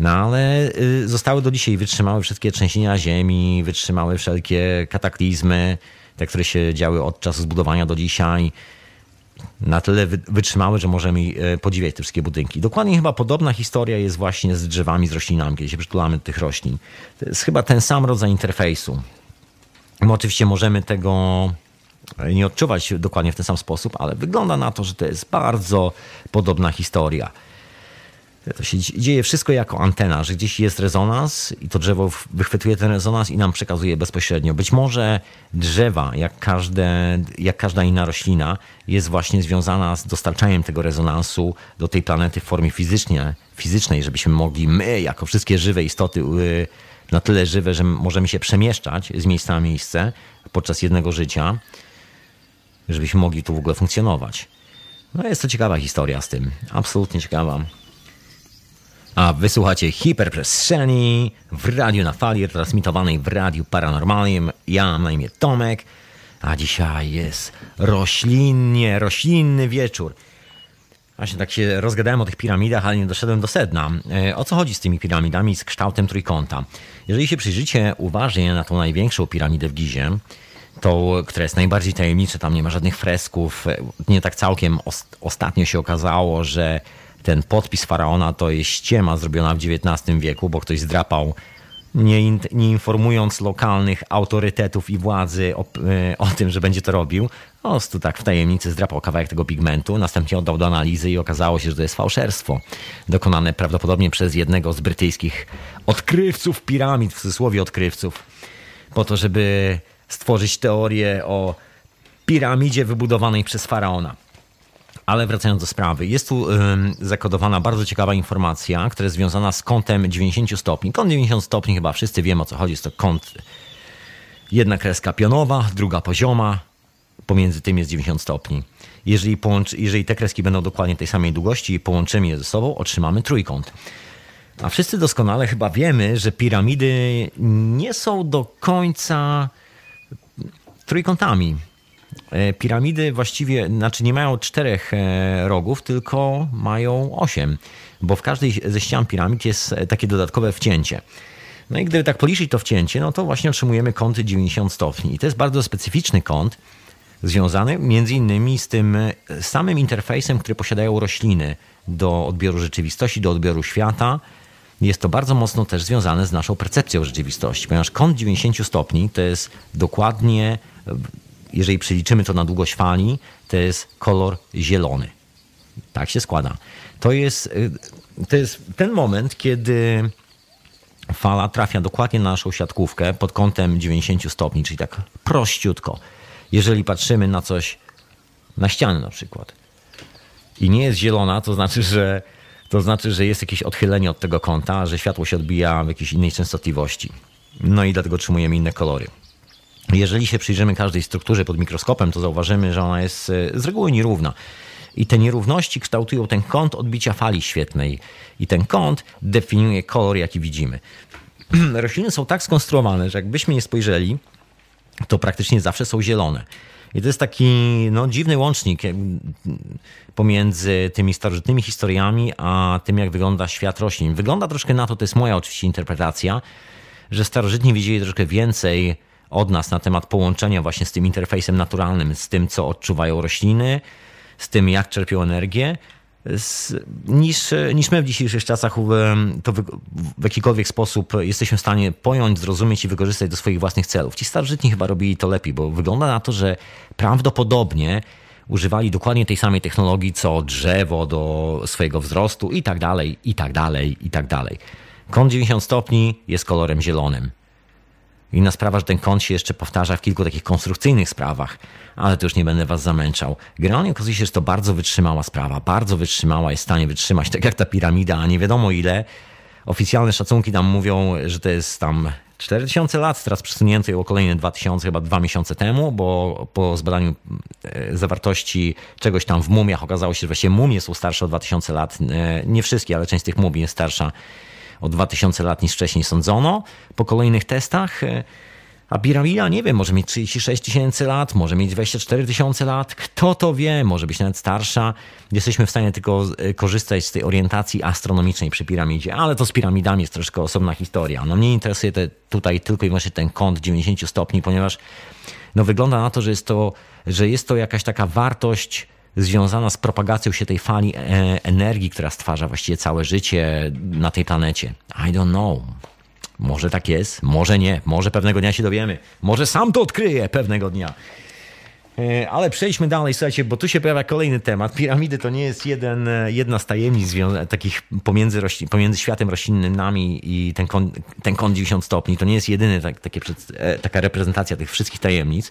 No ale y, zostały do dzisiaj, wytrzymały wszystkie trzęsienia ziemi, wytrzymały wszelkie kataklizmy, te, które się działy od czasu zbudowania do dzisiaj. Na tyle wytrzymały, że możemy y, podziwiać te wszystkie budynki. Dokładnie chyba podobna historia jest właśnie z drzewami, z roślinami, kiedy się przytulamy do tych roślin. To jest chyba ten sam rodzaj interfejsu. My oczywiście możemy tego nie odczuwać dokładnie w ten sam sposób, ale wygląda na to, że to jest bardzo podobna historia. To się dzieje wszystko jako antena, że gdzieś jest rezonans i to drzewo wychwytuje ten rezonans i nam przekazuje bezpośrednio. Być może drzewa, jak, każde, jak każda inna roślina, jest właśnie związana z dostarczaniem tego rezonansu do tej planety w formie fizycznie, fizycznej, żebyśmy mogli my, jako wszystkie żywe istoty, na tyle żywe, że możemy się przemieszczać z miejsca na miejsce podczas jednego życia, żebyśmy mogli tu w ogóle funkcjonować. No jest to ciekawa historia z tym. Absolutnie ciekawa. A wysłuchacie hiperprzestrzeni w radiu na fali transmitowanej w radiu paranormalnym. Ja mam na imię Tomek, a dzisiaj jest roślinnie, roślinny wieczór. Właśnie tak się rozgadałem o tych piramidach, ale nie doszedłem do sedna. E, o co chodzi z tymi piramidami z kształtem trójkąta? Jeżeli się przyjrzycie uważnie na tą największą piramidę w Gizie, tą, która jest najbardziej tajemnicza, tam nie ma żadnych fresków, nie tak całkiem ostatnio się okazało, że ten podpis faraona to jest ściema zrobiona w XIX wieku, bo ktoś zdrapał, nie, nie informując lokalnych autorytetów i władzy o, o, tym, że będzie to robił. Po prostu tak w tajemnicy zdrapał kawałek tego pigmentu, następnie oddał do analizy i okazało się, że to jest fałszerstwo. Dokonane prawdopodobnie przez jednego z brytyjskich odkrywców piramid, w cudzysłowie odkrywców, po to, żeby stworzyć teorię o piramidzie wybudowanej przez faraona. Ale wracając do sprawy, jest tu zakodowana bardzo ciekawa informacja, która jest związana z kątem 90 stopni. Kąt 90 stopni, chyba wszyscy wiemy o co chodzi, jest to kąt jedna kreska pionowa, druga pozioma, pomiędzy tym jest 90 stopni. Jeżeli, połączy, jeżeli te kreski będą dokładnie tej samej długości i połączymy je ze sobą, otrzymamy trójkąt. A wszyscy doskonale chyba wiemy, że piramidy nie są do końca trójkątami. E, piramidy właściwie, znaczy nie mają czterech e, rogów, tylko mają osiem, bo w każdej ze ścian piramid jest e, takie dodatkowe wcięcie. No i gdyby tak policzyć to wcięcie, no to właśnie otrzymujemy kąty 90 stopni. I to jest bardzo specyficzny kąt, związany między innymi z tym samym interfejsem, który posiadają rośliny do odbioru rzeczywistości, do odbioru świata. Jest to bardzo mocno też związane z naszą percepcją rzeczywistości, ponieważ kąt 90 stopni to jest dokładnie jeżeli przeliczymy to na długość fali, to jest kolor zielony. Tak się składa. To jest, y, to jest ten moment, kiedy fala trafia dokładnie na naszą siatkówkę pod kątem 90 stopni, czyli tak prościutko. Jeżeli patrzymy na coś, na ścianę na przykład, i nie jest zielona, to znaczy, że to znaczy, że jest jakieś odchylenie od tego kąta, że światło się odbija w jakiejś innej częstotliwości. No i dlatego otrzymujemy inne kolory. Jeżeli się przyjrzymy każdej strukturze pod mikroskopem, to zauważymy, że ona jest e, z reguły nierówna. I te nierówności kształtują ten kąt odbicia fali świetnej. I ten kąt definiuje kolor, jaki widzimy. Rośliny są tak skonstruowane, że jakbyśmy nie spojrzeli, to praktycznie zawsze są zielone. I to jest taki no, dziwny łącznik pomiędzy tymi starożytnymi historiami, a tym, jak wygląda świat roślin. Wygląda troszkę na to, to jest moja oczywiście interpretacja, że starożytni wiedzieli troszkę więcej od nas na temat połączenia właśnie z tym interfejsem naturalnym, z tym, co odczuwają rośliny, z tym, jak czerpią energię, z, niż, niż my w dzisiejszych czasach to w, w jakikolwiek sposób jesteśmy w stanie pojąć, zrozumieć i wykorzystać do swoich własnych celów. Ci starożytni chyba robili to lepiej, bo wygląda na to, że prawdopodobnie używali dokładnie tej samej technologii, co drzewo do swojego wzrostu i tak dalej, i tak dalej, i tak dalej. Kąt 90 stopni jest kolorem zielonym. Inna sprawa, że ten kąt się jeszcze powtarza w kilku takich konstrukcyjnych sprawach, ale to już nie będę was zamęczał. Generalnie okazuje się, że to bardzo wytrzymała sprawa, bardzo wytrzymała, jest w stanie wytrzymać, tak jak ta piramida, a nie wiadomo ile. Oficjalne szacunki tam mówią, że to jest tam 4000 lat, teraz przesunięto ją o kolejne 2000, chyba dwa miesiące temu, bo po zbadaniu e, zawartości czegoś tam w mumiach okazało się, że właściwie mumie są starsze o 2000 lat. E, nie wszystkie, ale część z tych mumii jest starsza o 2000 lat niż wcześniej sądzono. Po kolejnych testach e, a piramida, nie wiem, może mieć 36 tysięcy lat, może mieć 24 tysiące lat, kto to wie, może być nawet starsza. Jesteśmy w stanie tylko e, korzystać z tej orientacji astronomicznej przy piramidzie, ale to z piramidami jest troszkę osobna historia. No mnie interesuje te, tutaj tylko i wyłącznie ten kąt 90 stopni, ponieważ no wygląda na to, że jest to, że jest to jakaś taka wartość związana z propagacją się tej fali e, energii, która stwarza właściwie całe życie na tej planecie. I don't know. Może tak jest, może nie, może pewnego dnia się dowiemy, może sam to odkryję pewnego dnia. E, ale przejdźmy dalej, słuchajcie, bo tu się pojawia kolejny temat. Piramidy to nie jest jeden, e, jedna z tajemnic takich pomiędzy, pomiędzy światem roślinnym nami i ten, kon, ten kąt 90 stopni. To nie jest jedyny tak, taka reprezentacja tych wszystkich tajemnic.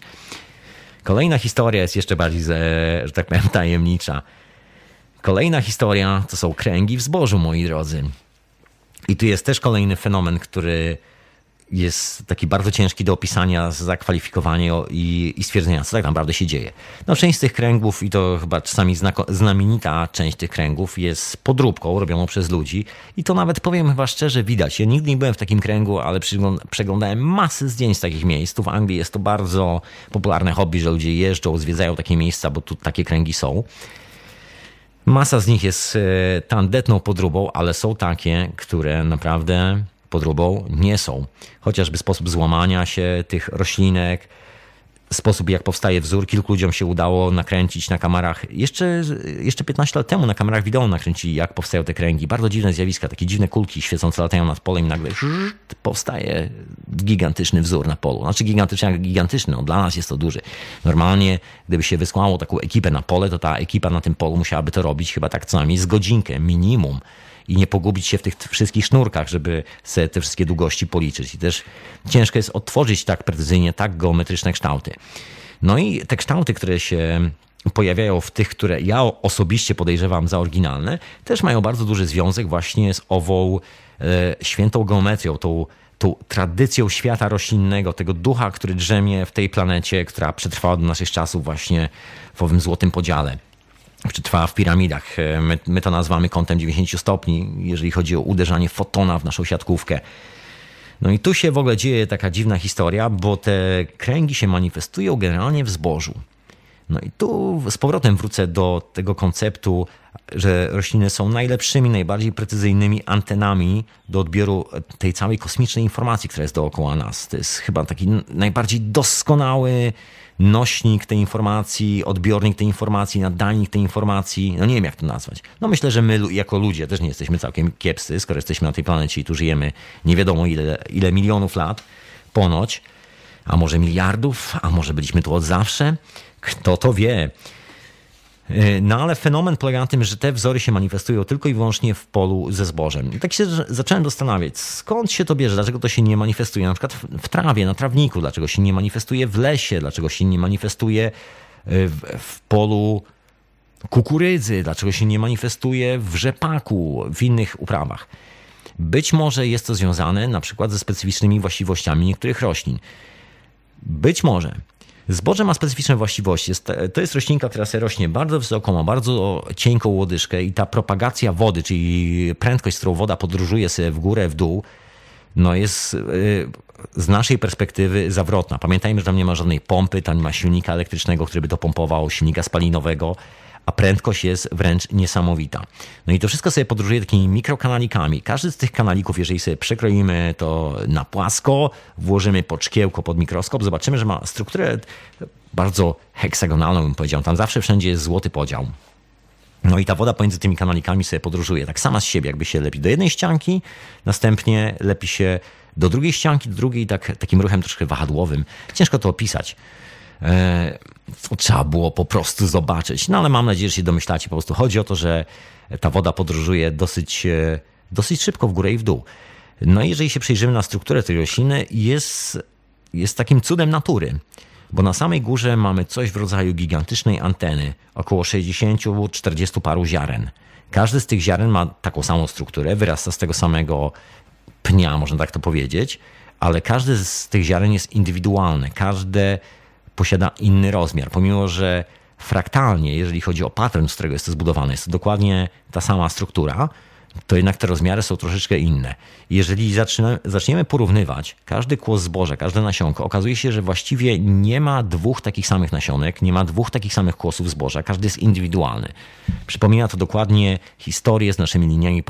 Kolejna historia jest jeszcze bardziej, że tak powiem, tajemnicza. Kolejna historia to są kręgi w zbożu, moi drodzy. I tu jest też kolejny fenomen, który jest taki bardzo ciężki do opisania, zakwalifikowania i, i stwierdzenia, co tak naprawdę się dzieje. No, część z tych kręgów, i to chyba czasami znako, znamienita część tych kręgów, jest podróbką robioną przez ludzi. I to nawet powiem chyba szczerze, widać. Ja nigdy nie byłem w takim kręgu, ale przeglądałem masy zdjęć z takich miejsc. Tu w Anglii jest to bardzo popularne hobby, że ludzie jeżdżą, zwiedzają takie miejsca, bo tu takie kręgi są. Masa z nich jest e, tandetną podróbą, ale są takie, które naprawdę podróbą nie są. Chociażby sposób złamania się tych roślinek, sposób, jak powstaje wzór. Kilku ludziom się udało nakręcić na kamerach. Jeszcze, jeszcze 15 lat temu na kamerach wideo nakręcili, jak powstają te kręgi. Bardzo dziwne zjawiska, takie dziwne kulki świecące latają nad polem i nagle powstaje gigantyczny wzór na polu. Znaczy gigantyczny, jak gigantyczny, no, dla nas jest to duży. Normalnie, gdyby się wysłało taką ekipę na pole, to ta ekipa na tym polu musiałaby to robić chyba tak co najmniej z godzinkę, minimum i nie pogubić się w tych wszystkich sznurkach, żeby sobie te wszystkie długości policzyć. I też ciężko jest otworzyć tak precyzyjnie, tak geometryczne kształty. No i te kształty, które się pojawiają w tych, które ja osobiście podejrzewam za oryginalne, też mają bardzo duży związek właśnie z ową e, świętą geometrią, tą, tą tradycją świata roślinnego, tego ducha, który drzemie w tej planecie, która przetrwała do naszych czasów właśnie w owym złotym podziale przetrwała w piramidach. E, my, my, to nazywamy kątem 90 stopni, jeżeli chodzi o uderzanie fotona w naszą siatkówkę. No i tu się w ogóle dzieje taka dziwna historia, bo te kręgi się manifestują generalnie w zbożu. No i tu z powrotem wrócę do tego konceptu, że rośliny są najlepszymi, najbardziej precyzyjnymi antenami do odbioru tej całej kosmicznej informacji, która jest dookoła nas. To jest chyba taki najbardziej doskonały nośnik tej informacji, odbiornik tej informacji, nadajnik tej informacji. No nie wiem, jak to nazwać. No myślę, że my jako ludzie też nie jesteśmy całkiem kiepscy, skoro jesteśmy na tej planecie i tu żyjemy nie wiadomo ile, ile milionów lat, ponoć, a może miliardów, a może byliśmy tu od zawsze. Kto to wie? E, no ale fenomen polega na tym, że te wzory się manifestują tylko i wyłącznie w polu ze zbożem. I tak się zacząłem zastanawiać, skąd się to bierze, dlaczego to się nie manifestuje na przykład w trawie, na trawniku, dlaczego się nie manifestuje w lesie, dlaczego się nie manifestuje e, w, w polu kukurydzy, dlaczego się nie manifestuje w rzepaku, w innych uprawach. Być może jest to związane na przykład ze specyficznymi właściwościami niektórych roślin. Być może. Zboże ma specyficzne właściwości. Jest, to jest roślinka, która sobie rośnie bardzo wysoko, ma bardzo cienką łodyżkę i ta propagacja wody, czyli prędkość, z którą woda podróżuje w górę, w dół, no jest y, z naszej perspektywy zawrotna. Pamiętajmy, że tam nie ma żadnej pompy, tam nie ma silnika elektrycznego, który by to pompował, silnika spalinowego a prędkość jest wręcz niesamowita. No i to wszystko sobie podróżuje takimi mikrokanalikami. Każdy z tych kanalików, jeżeli sobie przekroimy to na płasko, włożymy pod szkiełko, pod mikroskop, zobaczymy, że ma strukturę bardzo heksagonalną, bym powiedział. Tam zawsze wszędzie jest złoty podział. No i ta woda pomiędzy tymi kanalikami sobie podróżuje, tak sama z siebie, jakby się lepi do jednej ścianki, następnie lepi się do drugiej ścianki, do drugiej, tak, takim ruchem troszkę wahadłowym. Ciężko to opisać. E, to trzeba było po prostu zobaczyć. No ale mam nadzieję, że się domyślacie. Po prostu chodzi o to, że ta woda podróżuje dosyć, e, dosyć szybko w górę i w dół. No i jeżeli się przyjrzymy na strukturę tej rośliny, jest, jest takim cudem natury. Bo na samej górze mamy coś w rodzaju gigantycznej anteny, około 60-40 paru ziaren. Każdy z tych ziaren ma taką samą strukturę, wyrasta z tego samego pnia, można tak to powiedzieć, ale każdy z tych ziaren jest indywidualny. Każde posiada inny rozmiar, pomimo że fraktalnie, jeżeli chodzi o pattern, z którego jest to zbudowane, jest to dokładnie ta sama struktura, to jednak te rozmiary są troszeczkę inne. Jeżeli zaczniemy, porównywać każdy kłos zboża, każde nasionko, okazuje się, że właściwie nie ma dwóch takich samych nasionek, nie ma dwóch takich samych kłosów zboża, każdy jest indywidualny. Przypomina to dokładnie historię z naszymi liniami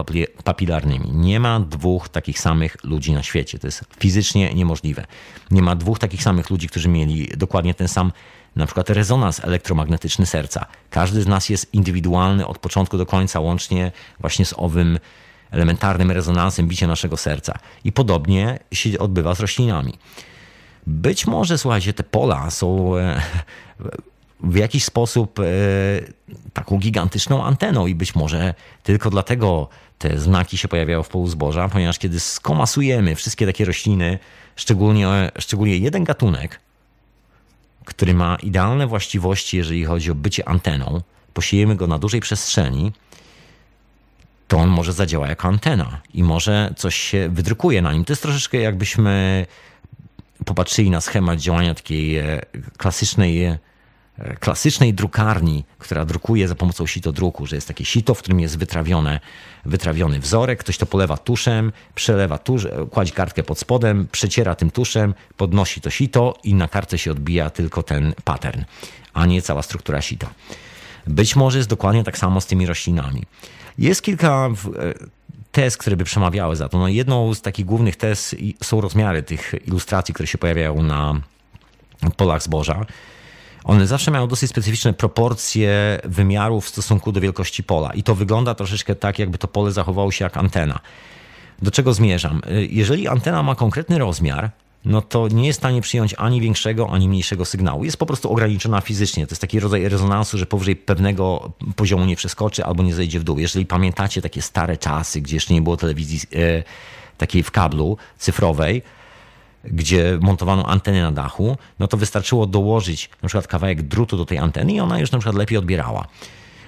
papilarnymi. Nie ma dwóch takich samych ludzi na świecie. To jest fizycznie niemożliwe. Nie ma dwóch takich samych ludzi, którzy mieli dokładnie ten sam na przykład rezonans elektromagnetyczny serca. Każdy z nas jest indywidualny od początku do końca, łącznie właśnie z owym elementarnym rezonansem bicia naszego serca. I podobnie się odbywa z roślinami. Być może, słuchajcie, te pola są e, w jakiś sposób e, taką gigantyczną anteną i być może tylko dlatego te znaki się pojawiają w polu zboża, ponieważ kiedy skomasujemy wszystkie takie rośliny, szczególnie, szczególnie jeden gatunek, który ma idealne właściwości, jeżeli chodzi o bycie anteną, posiejemy go na dużej przestrzeni, to on może zadziała jako antena i może coś się wydrukuje na nim. To jest troszeczkę jakbyśmy popatrzyli na schemat działania takiej e, klasycznej, e, klasycznej drukarni, która drukuje za pomocą sitodruku, że jest takie sito, w którym jest wytrawione, wytrawiony wzorek, ktoś to polewa tuszem, przelewa tusz, kładzie kartkę pod spodem, przeciera tym tuszem, podnosi to sito i na kartce się odbija tylko ten pattern, a nie cała struktura sita. Być może jest dokładnie tak samo z tymi roślinami. Jest kilka e, tez, które by przemawiały za to. No jedną z takich głównych tez są rozmiary tych ilustracji, które się pojawiają na polach zboża. One zawsze mają dosyć specyficzne proporcje wymiarów w stosunku do wielkości pola i to wygląda troszeczkę tak, jakby to pole zachowało się jak antena. Do czego zmierzam? E, jeżeli antena ma konkretny rozmiar, no to nie jest w stanie przyjąć ani większego, ani mniejszego sygnału. Jest po prostu ograniczona fizycznie. To jest taki rodzaj rezonansu, że powyżej pewnego poziomu nie przeskoczy albo nie zejdzie w dół. Jeżeli pamiętacie takie stare czasy, gdzie jeszcze nie było telewizji e, takiej w kablu cyfrowej, gdzie montowano anteny na dachu, no to wystarczyło dołożyć na przykład kawałek drutu do tej anteny i ona już na przykład lepiej odbierała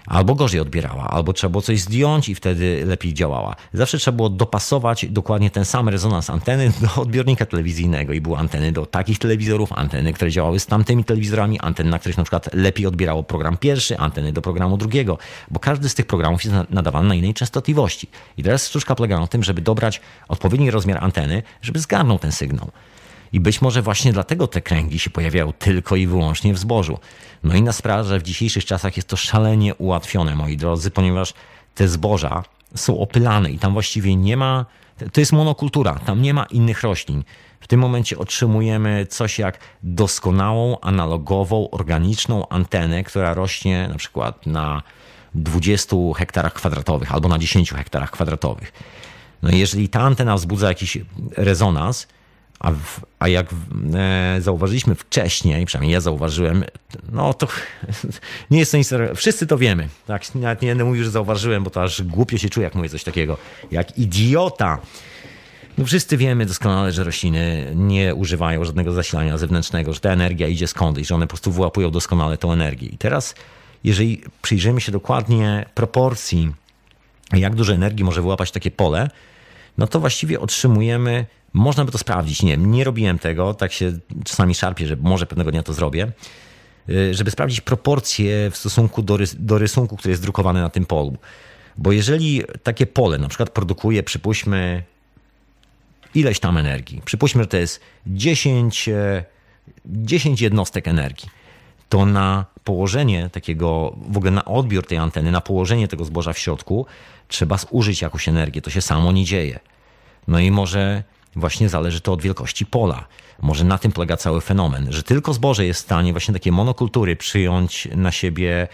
albo gorzej odbierała, albo trzeba było coś zdjąć i wtedy lepiej działała. Zawsze trzeba było dopasować dokładnie ten sam rezonans anteny do odbiornika telewizyjnego i były anteny do takich telewizorów, anteny, które działały z tamtymi telewizorami, anteny, na których na przykład lepiej odbierało program pierwszy, anteny do programu drugiego, bo każdy z tych programów jest nadawany na innej częstotliwości. I teraz sztuczka polega na tym, żeby dobrać odpowiedni rozmiar anteny, żeby zgarnął ten sygnał. I być może właśnie dlatego te kręgi się pojawiają tylko i wyłącznie w zbożu. No inna sprawa, że w dzisiejszych czasach jest to szalenie ułatwione, moi drodzy, ponieważ te zboża są opylane i tam właściwie nie ma, to jest monokultura, tam nie ma innych roślin. W tym momencie otrzymujemy coś jak doskonałą, analogową, organiczną antenę, która rośnie na przykład na 20 hektarach kwadratowych albo na 10 hektarach kwadratowych. No i jeżeli ta antena wzbudza jakiś rezonans, a, w, a jak e, zauważyliśmy wcześniej, przynajmniej ja zauważyłem, no to nie jest to nic. Wszyscy to wiemy. Tak, nawet nie będę mówił, że zauważyłem, bo to aż głupio się czuję, jak mówię coś takiego. Jak idiota. No wszyscy wiemy doskonale, że rośliny nie używają żadnego zasilania zewnętrznego, że ta energia idzie skąd i że one po prostu wyłapują doskonale tą energię. I teraz, jeżeli przyjrzymy się dokładnie proporcji, jak dużo energii może wyłapać takie pole, no to właściwie otrzymujemy można by to sprawdzić. Nie, nie robiłem tego, tak się czasami szarpię, że może pewnego dnia to zrobię, y, żeby sprawdzić proporcje w stosunku do, rys do rysunku, który jest drukowany na tym polu. Bo jeżeli takie pole na przykład produkuje, przypuśćmy, ileś tam energii, przypuśćmy, że to jest 10, 10 e, jednostek energii, to na położenie takiego, w ogóle na odbiór tej anteny, na położenie tego zboża w środku, trzeba zużyć jakąś energię. To się samo nie dzieje. No i może właśnie zależy to od wielkości pola. Może na tym polega cały fenomen, że tylko zboże jest w stanie właśnie takie monokultury przyjąć na siebie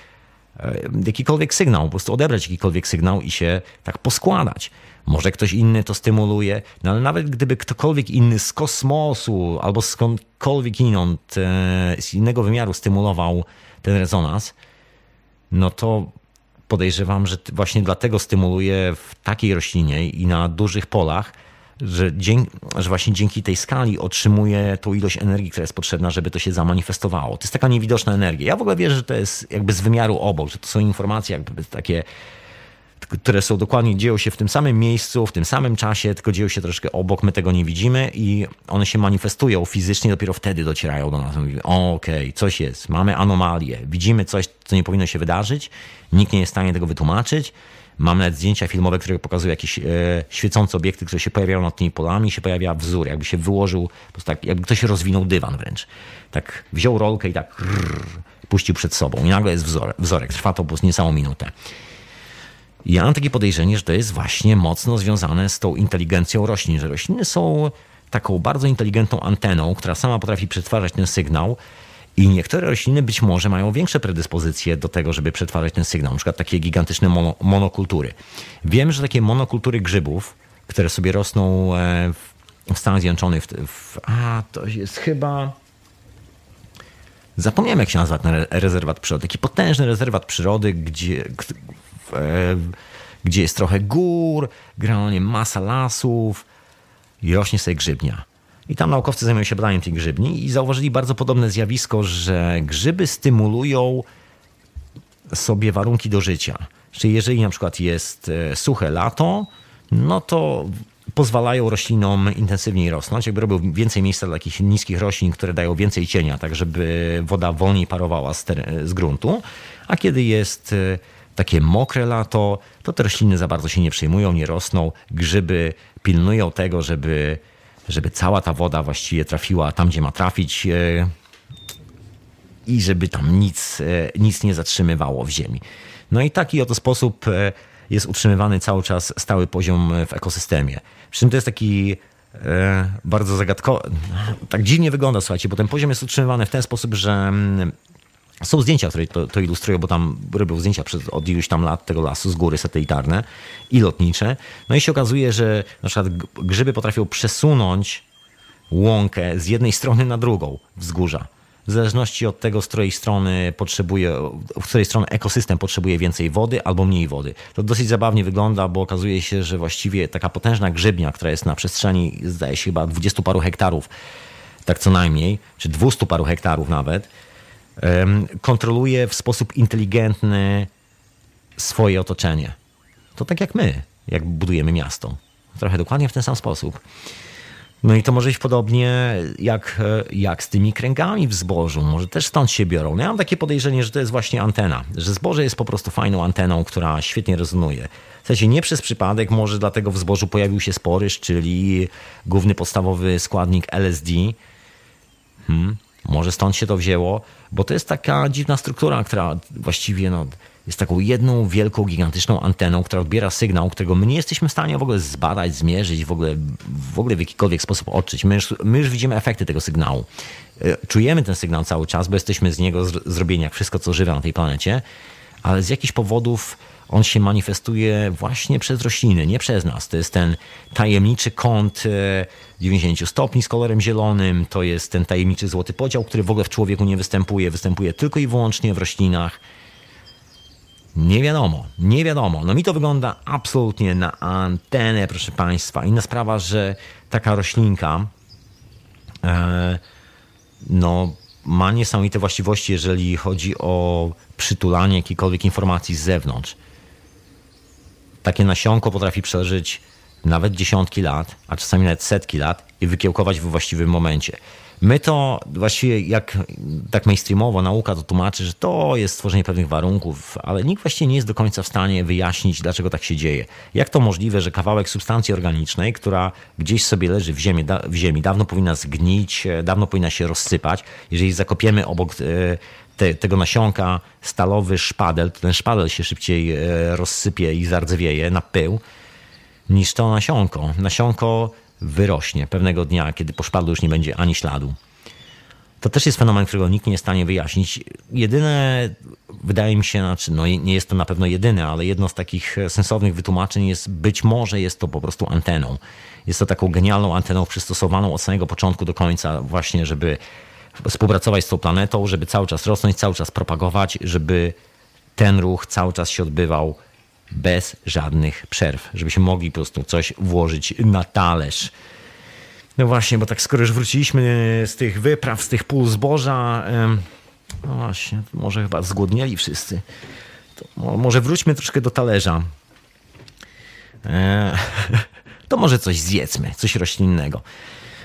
e, jakikolwiek sygnał, po prostu odebrać jakikolwiek sygnał i się tak poskładać. Może ktoś inny to stymuluje, no ale nawet gdyby ktokolwiek inny z kosmosu albo skądkolwiek inąd, e, z innego wymiaru stymulował ten rezonans, no to podejrzewam, że właśnie dlatego stymuluje w takiej roślinie i na dużych polach, że, dzięki, że właśnie dzięki tej skali otrzymuje tą ilość energii, która jest potrzebna, żeby to się zamanifestowało. To jest taka niewidoczna energia. Ja w ogóle wierzę, że to jest jakby z wymiaru obok, że to są informacje jakby takie, które są dokładnie, dzieją się w tym samym miejscu, w tym samym czasie, tylko dzieją się troszkę obok, my tego nie widzimy i one się manifestują fizycznie, dopiero wtedy docierają do nas. Mówimy, okej, okay, coś jest, mamy anomalię, widzimy coś, co nie powinno się wydarzyć, nikt nie jest w stanie tego wytłumaczyć, Mam nawet zdjęcia filmowe, które pokazują jakieś e, świecące obiekty, które się pojawiają nad tymi polami, się pojawia wzór, jakby się wyłożył, po prostu tak, jakby ktoś rozwinął dywan wręcz. Tak wziął rolkę i tak rrr, puścił przed sobą i nagle jest wzorek. wzorek. Trwa to po prostu niecałą minutę. Ja mam takie podejrzenie, że to jest właśnie mocno związane z tą inteligencją roślin, że rośliny są taką bardzo inteligentną anteną, która sama potrafi przetwarzać ten sygnał i niektóre rośliny być może mają większe predyspozycje do tego, żeby przetwarzać ten sygnał, na przykład takie gigantyczne mono, monokultury. Wiem, że takie monokultury grzybów, które sobie rosną e, w, Stanach Zjednoczonych, w, w, a to jest chyba zapomniałem jak się nazywa ten rezerwat przyrody, taki potężny rezerwat przyrody, gdzie, gdzie jest trochę gór, generalnie masa lasów i rośnie sobie grzybnia. I tam naukowcy zajmują się badaniem tej grzybni i zauważyli bardzo podobne zjawisko, że grzyby stymulują sobie warunki do życia. Czyli jeżeli na przykład jest e, suche lato, no to pozwalają roślinom intensywniej rosnąć, jakby robią więcej miejsca dla takich niskich roślin, które dają więcej cienia, tak żeby woda wolniej parowała z, z gruntu. A kiedy jest e, takie mokre lato, to te rośliny za bardzo się nie przejmują, nie rosną. Grzyby pilnują tego, żeby, żeby cała ta woda właściwie trafiła tam, gdzie ma trafić e, i żeby tam nic, nic nie zatrzymywało w ziemi. No i taki oto sposób e, jest utrzymywany cały czas stały poziom w ekosystemie. Przy czym to jest taki e, bardzo zagadkowy, tak dziwnie wygląda, słuchajcie, bo ten poziom jest utrzymywany w ten sposób, że mm, są zdjęcia, które to, to, ilustrują, bo tam robią zdjęcia od iluś tam lat tego lasu z góry satelitarne i lotnicze. No i się okazuje, że na przykład grzyby potrafią przesunąć łąkę z jednej strony na drugą wzgórza w zależności od tego, z której strony potrzebuje, w której strony ekosystem potrzebuje więcej wody albo mniej wody. To dosyć zabawnie wygląda, bo okazuje się, że właściwie taka potężna grzybnia, która jest na przestrzeni, zdaje się chyba dwudziestu paru hektarów, tak co najmniej, czy dwustu paru hektarów nawet, kontroluje w sposób inteligentny swoje otoczenie. To tak jak my, jak budujemy miasto. Trochę dokładnie w ten sam sposób. No i to może iść podobnie jak, jak z tymi kręgami w zbożu. Może też stąd się biorą. No ja mam takie podejrzenie, że to jest właśnie antena. Że zboże jest po prostu fajną anteną, która świetnie rezonuje. W sensie nie przez przypadek, może dlatego w zbożu pojawił się sporyż, czyli główny podstawowy składnik LSD. Hmm. Może stąd się to wzięło, bo to jest taka dziwna struktura, która właściwie no, jest taką jedną wielką, gigantyczną anteną, która odbiera sygnał, którego my nie jesteśmy w stanie w ogóle zbadać, zmierzyć, w ogóle w, ogóle w jakikolwiek sposób odczyć. My już, my już widzimy efekty tego sygnału. E, czujemy ten sygnał cały czas, bo jesteśmy z niego zrobieni jak wszystko, co żywe na tej planecie, ale z jakichś powodów on się manifestuje właśnie przez rośliny, nie przez nas. To jest ten tajemniczy kąt 90 e, stopni z kolorem zielonym, to jest ten tajemniczy złoty podział, który w ogóle w człowieku nie występuje, występuje tylko i wyłącznie w roślinach. Nie wiadomo, nie wiadomo. No mi to wygląda absolutnie na antenę, proszę Państwa. Inna sprawa, że taka roślinka e, no, ma niesamowite właściwości, jeżeli chodzi o przytulanie jakiejkolwiek informacji z zewnątrz. Takie nasionko potrafi przeżyć nawet dziesiątki lat, a czasami nawet setki lat i wykiełkować w właściwym momencie. My to właściwie jak tak mainstreamowo nauka to tłumaczy, że to jest stworzenie pewnych warunków, ale nikt właściwie nie jest do końca w stanie wyjaśnić, dlaczego tak się dzieje. Jak to możliwe, że kawałek substancji organicznej, która gdzieś sobie leży w ziemi, w ziemi dawno powinna zgnić, e, dawno powinna się rozsypać, jeżeli zakopiemy obok e, te, tego nasionka stalowy szpadel, to ten szpadel się szybciej e, rozsypie i zardzewieje na pył, niż to nasionko. Nasionko wyrośnie pewnego dnia, kiedy po szpadlu już nie będzie ani śladu. To też jest fenomen, którego nikt nie jest w stanie wyjaśnić. Jedyne, wydaje mi się, znaczy, no nie jest to na pewno jedyne, ale jedno z takich sensownych wytłumaczeń jest, być może jest to po prostu anteną. Jest to taką genialną anteną przystosowaną od samego początku do końca, właśnie, żeby współpracować z tą planetą, żeby cały czas rosnąć, cały czas propagować, żeby ten ruch cały czas się odbywał bez żadnych przerw, żebyśmy mogli po prostu coś włożyć na talerz. No właśnie, bo tak skoro już wróciliśmy z tych wypraw, z tych pól zboża, no właśnie, może chyba zgłodnieli wszyscy. To może wróćmy troszkę do talerza. E, to może coś zjedzmy, coś roślinnego.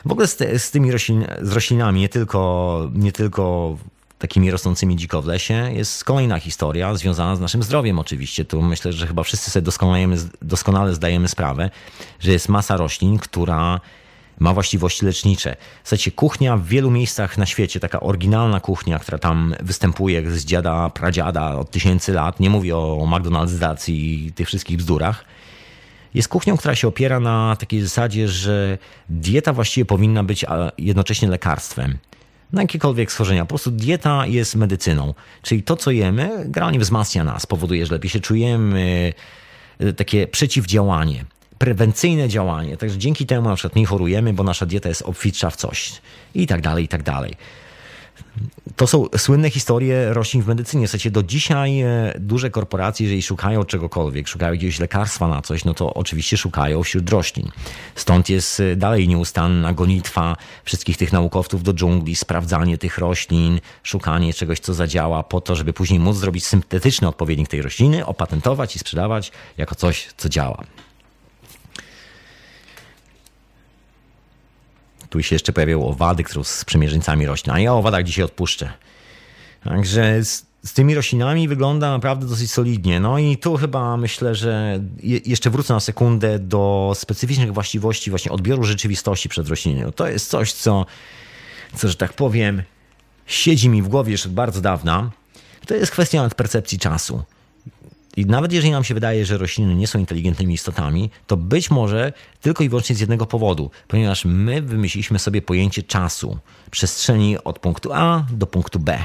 W ogóle z, te, z tymi roślin, z roślinami, nie tylko, nie tylko takimi rosnącymi dziko w lesie, jest kolejna historia związana z naszym zdrowiem oczywiście. Tu myślę, że chyba wszyscy sobie doskonale, zdajemy sprawę, że jest masa roślin, która ma właściwości lecznicze. Słuchajcie, kuchnia w wielu miejscach na świecie, taka oryginalna kuchnia, która tam występuje z dziada, pradziada od tysięcy lat, nie mówię o McDonald'sdacji i tych wszystkich bzdurach, jest kuchnią, która się opiera na takiej zasadzie, że dieta właściwie powinna być jednocześnie lekarstwem na jakiekolwiek schorzenia. Po prostu dieta jest medycyną. Czyli to, co jemy, generalnie wzmacnia nas, powoduje, że lepiej się czujemy, e, takie przeciwdziałanie, prewencyjne działanie. Także dzięki temu na przykład nie chorujemy, bo nasza dieta jest obfitsza w coś i tak dalej, i tak dalej. To są słynne historie roślin w medycynie. W sensie do dzisiaj e, duże korporacje, jeżeli szukają czegokolwiek, szukają jakiegoś lekarstwa na coś, no to oczywiście szukają wśród roślin. Stąd jest e, dalej nieustanna gonitwa wszystkich tych naukowców do dżungli, sprawdzanie tych roślin, szukanie czegoś, co zadziała po to, żeby później móc zrobić syntetyczny odpowiednik tej rośliny, opatentować i sprzedawać jako coś, co działa. Tu się jeszcze pojawiało owady, które z przymierzeńcami roślin, a ja o owadach dzisiaj odpuszczę. Także z, z, tymi roślinami wygląda naprawdę dosyć solidnie. No i tu chyba myślę, że je, jeszcze wrócę na sekundę do specyficznych właściwości właśnie odbioru rzeczywistości przed rośliną. To jest coś, co, co, że tak powiem, siedzi mi w głowie już od bardzo dawna. To jest kwestia percepcji czasu. I nawet jeżeli nam się wydaje, że rośliny nie są inteligentnymi istotami, to być może tylko i wyłącznie z jednego powodu, ponieważ my wymyśliliśmy sobie pojęcie czasu, przestrzeni od punktu A do punktu B.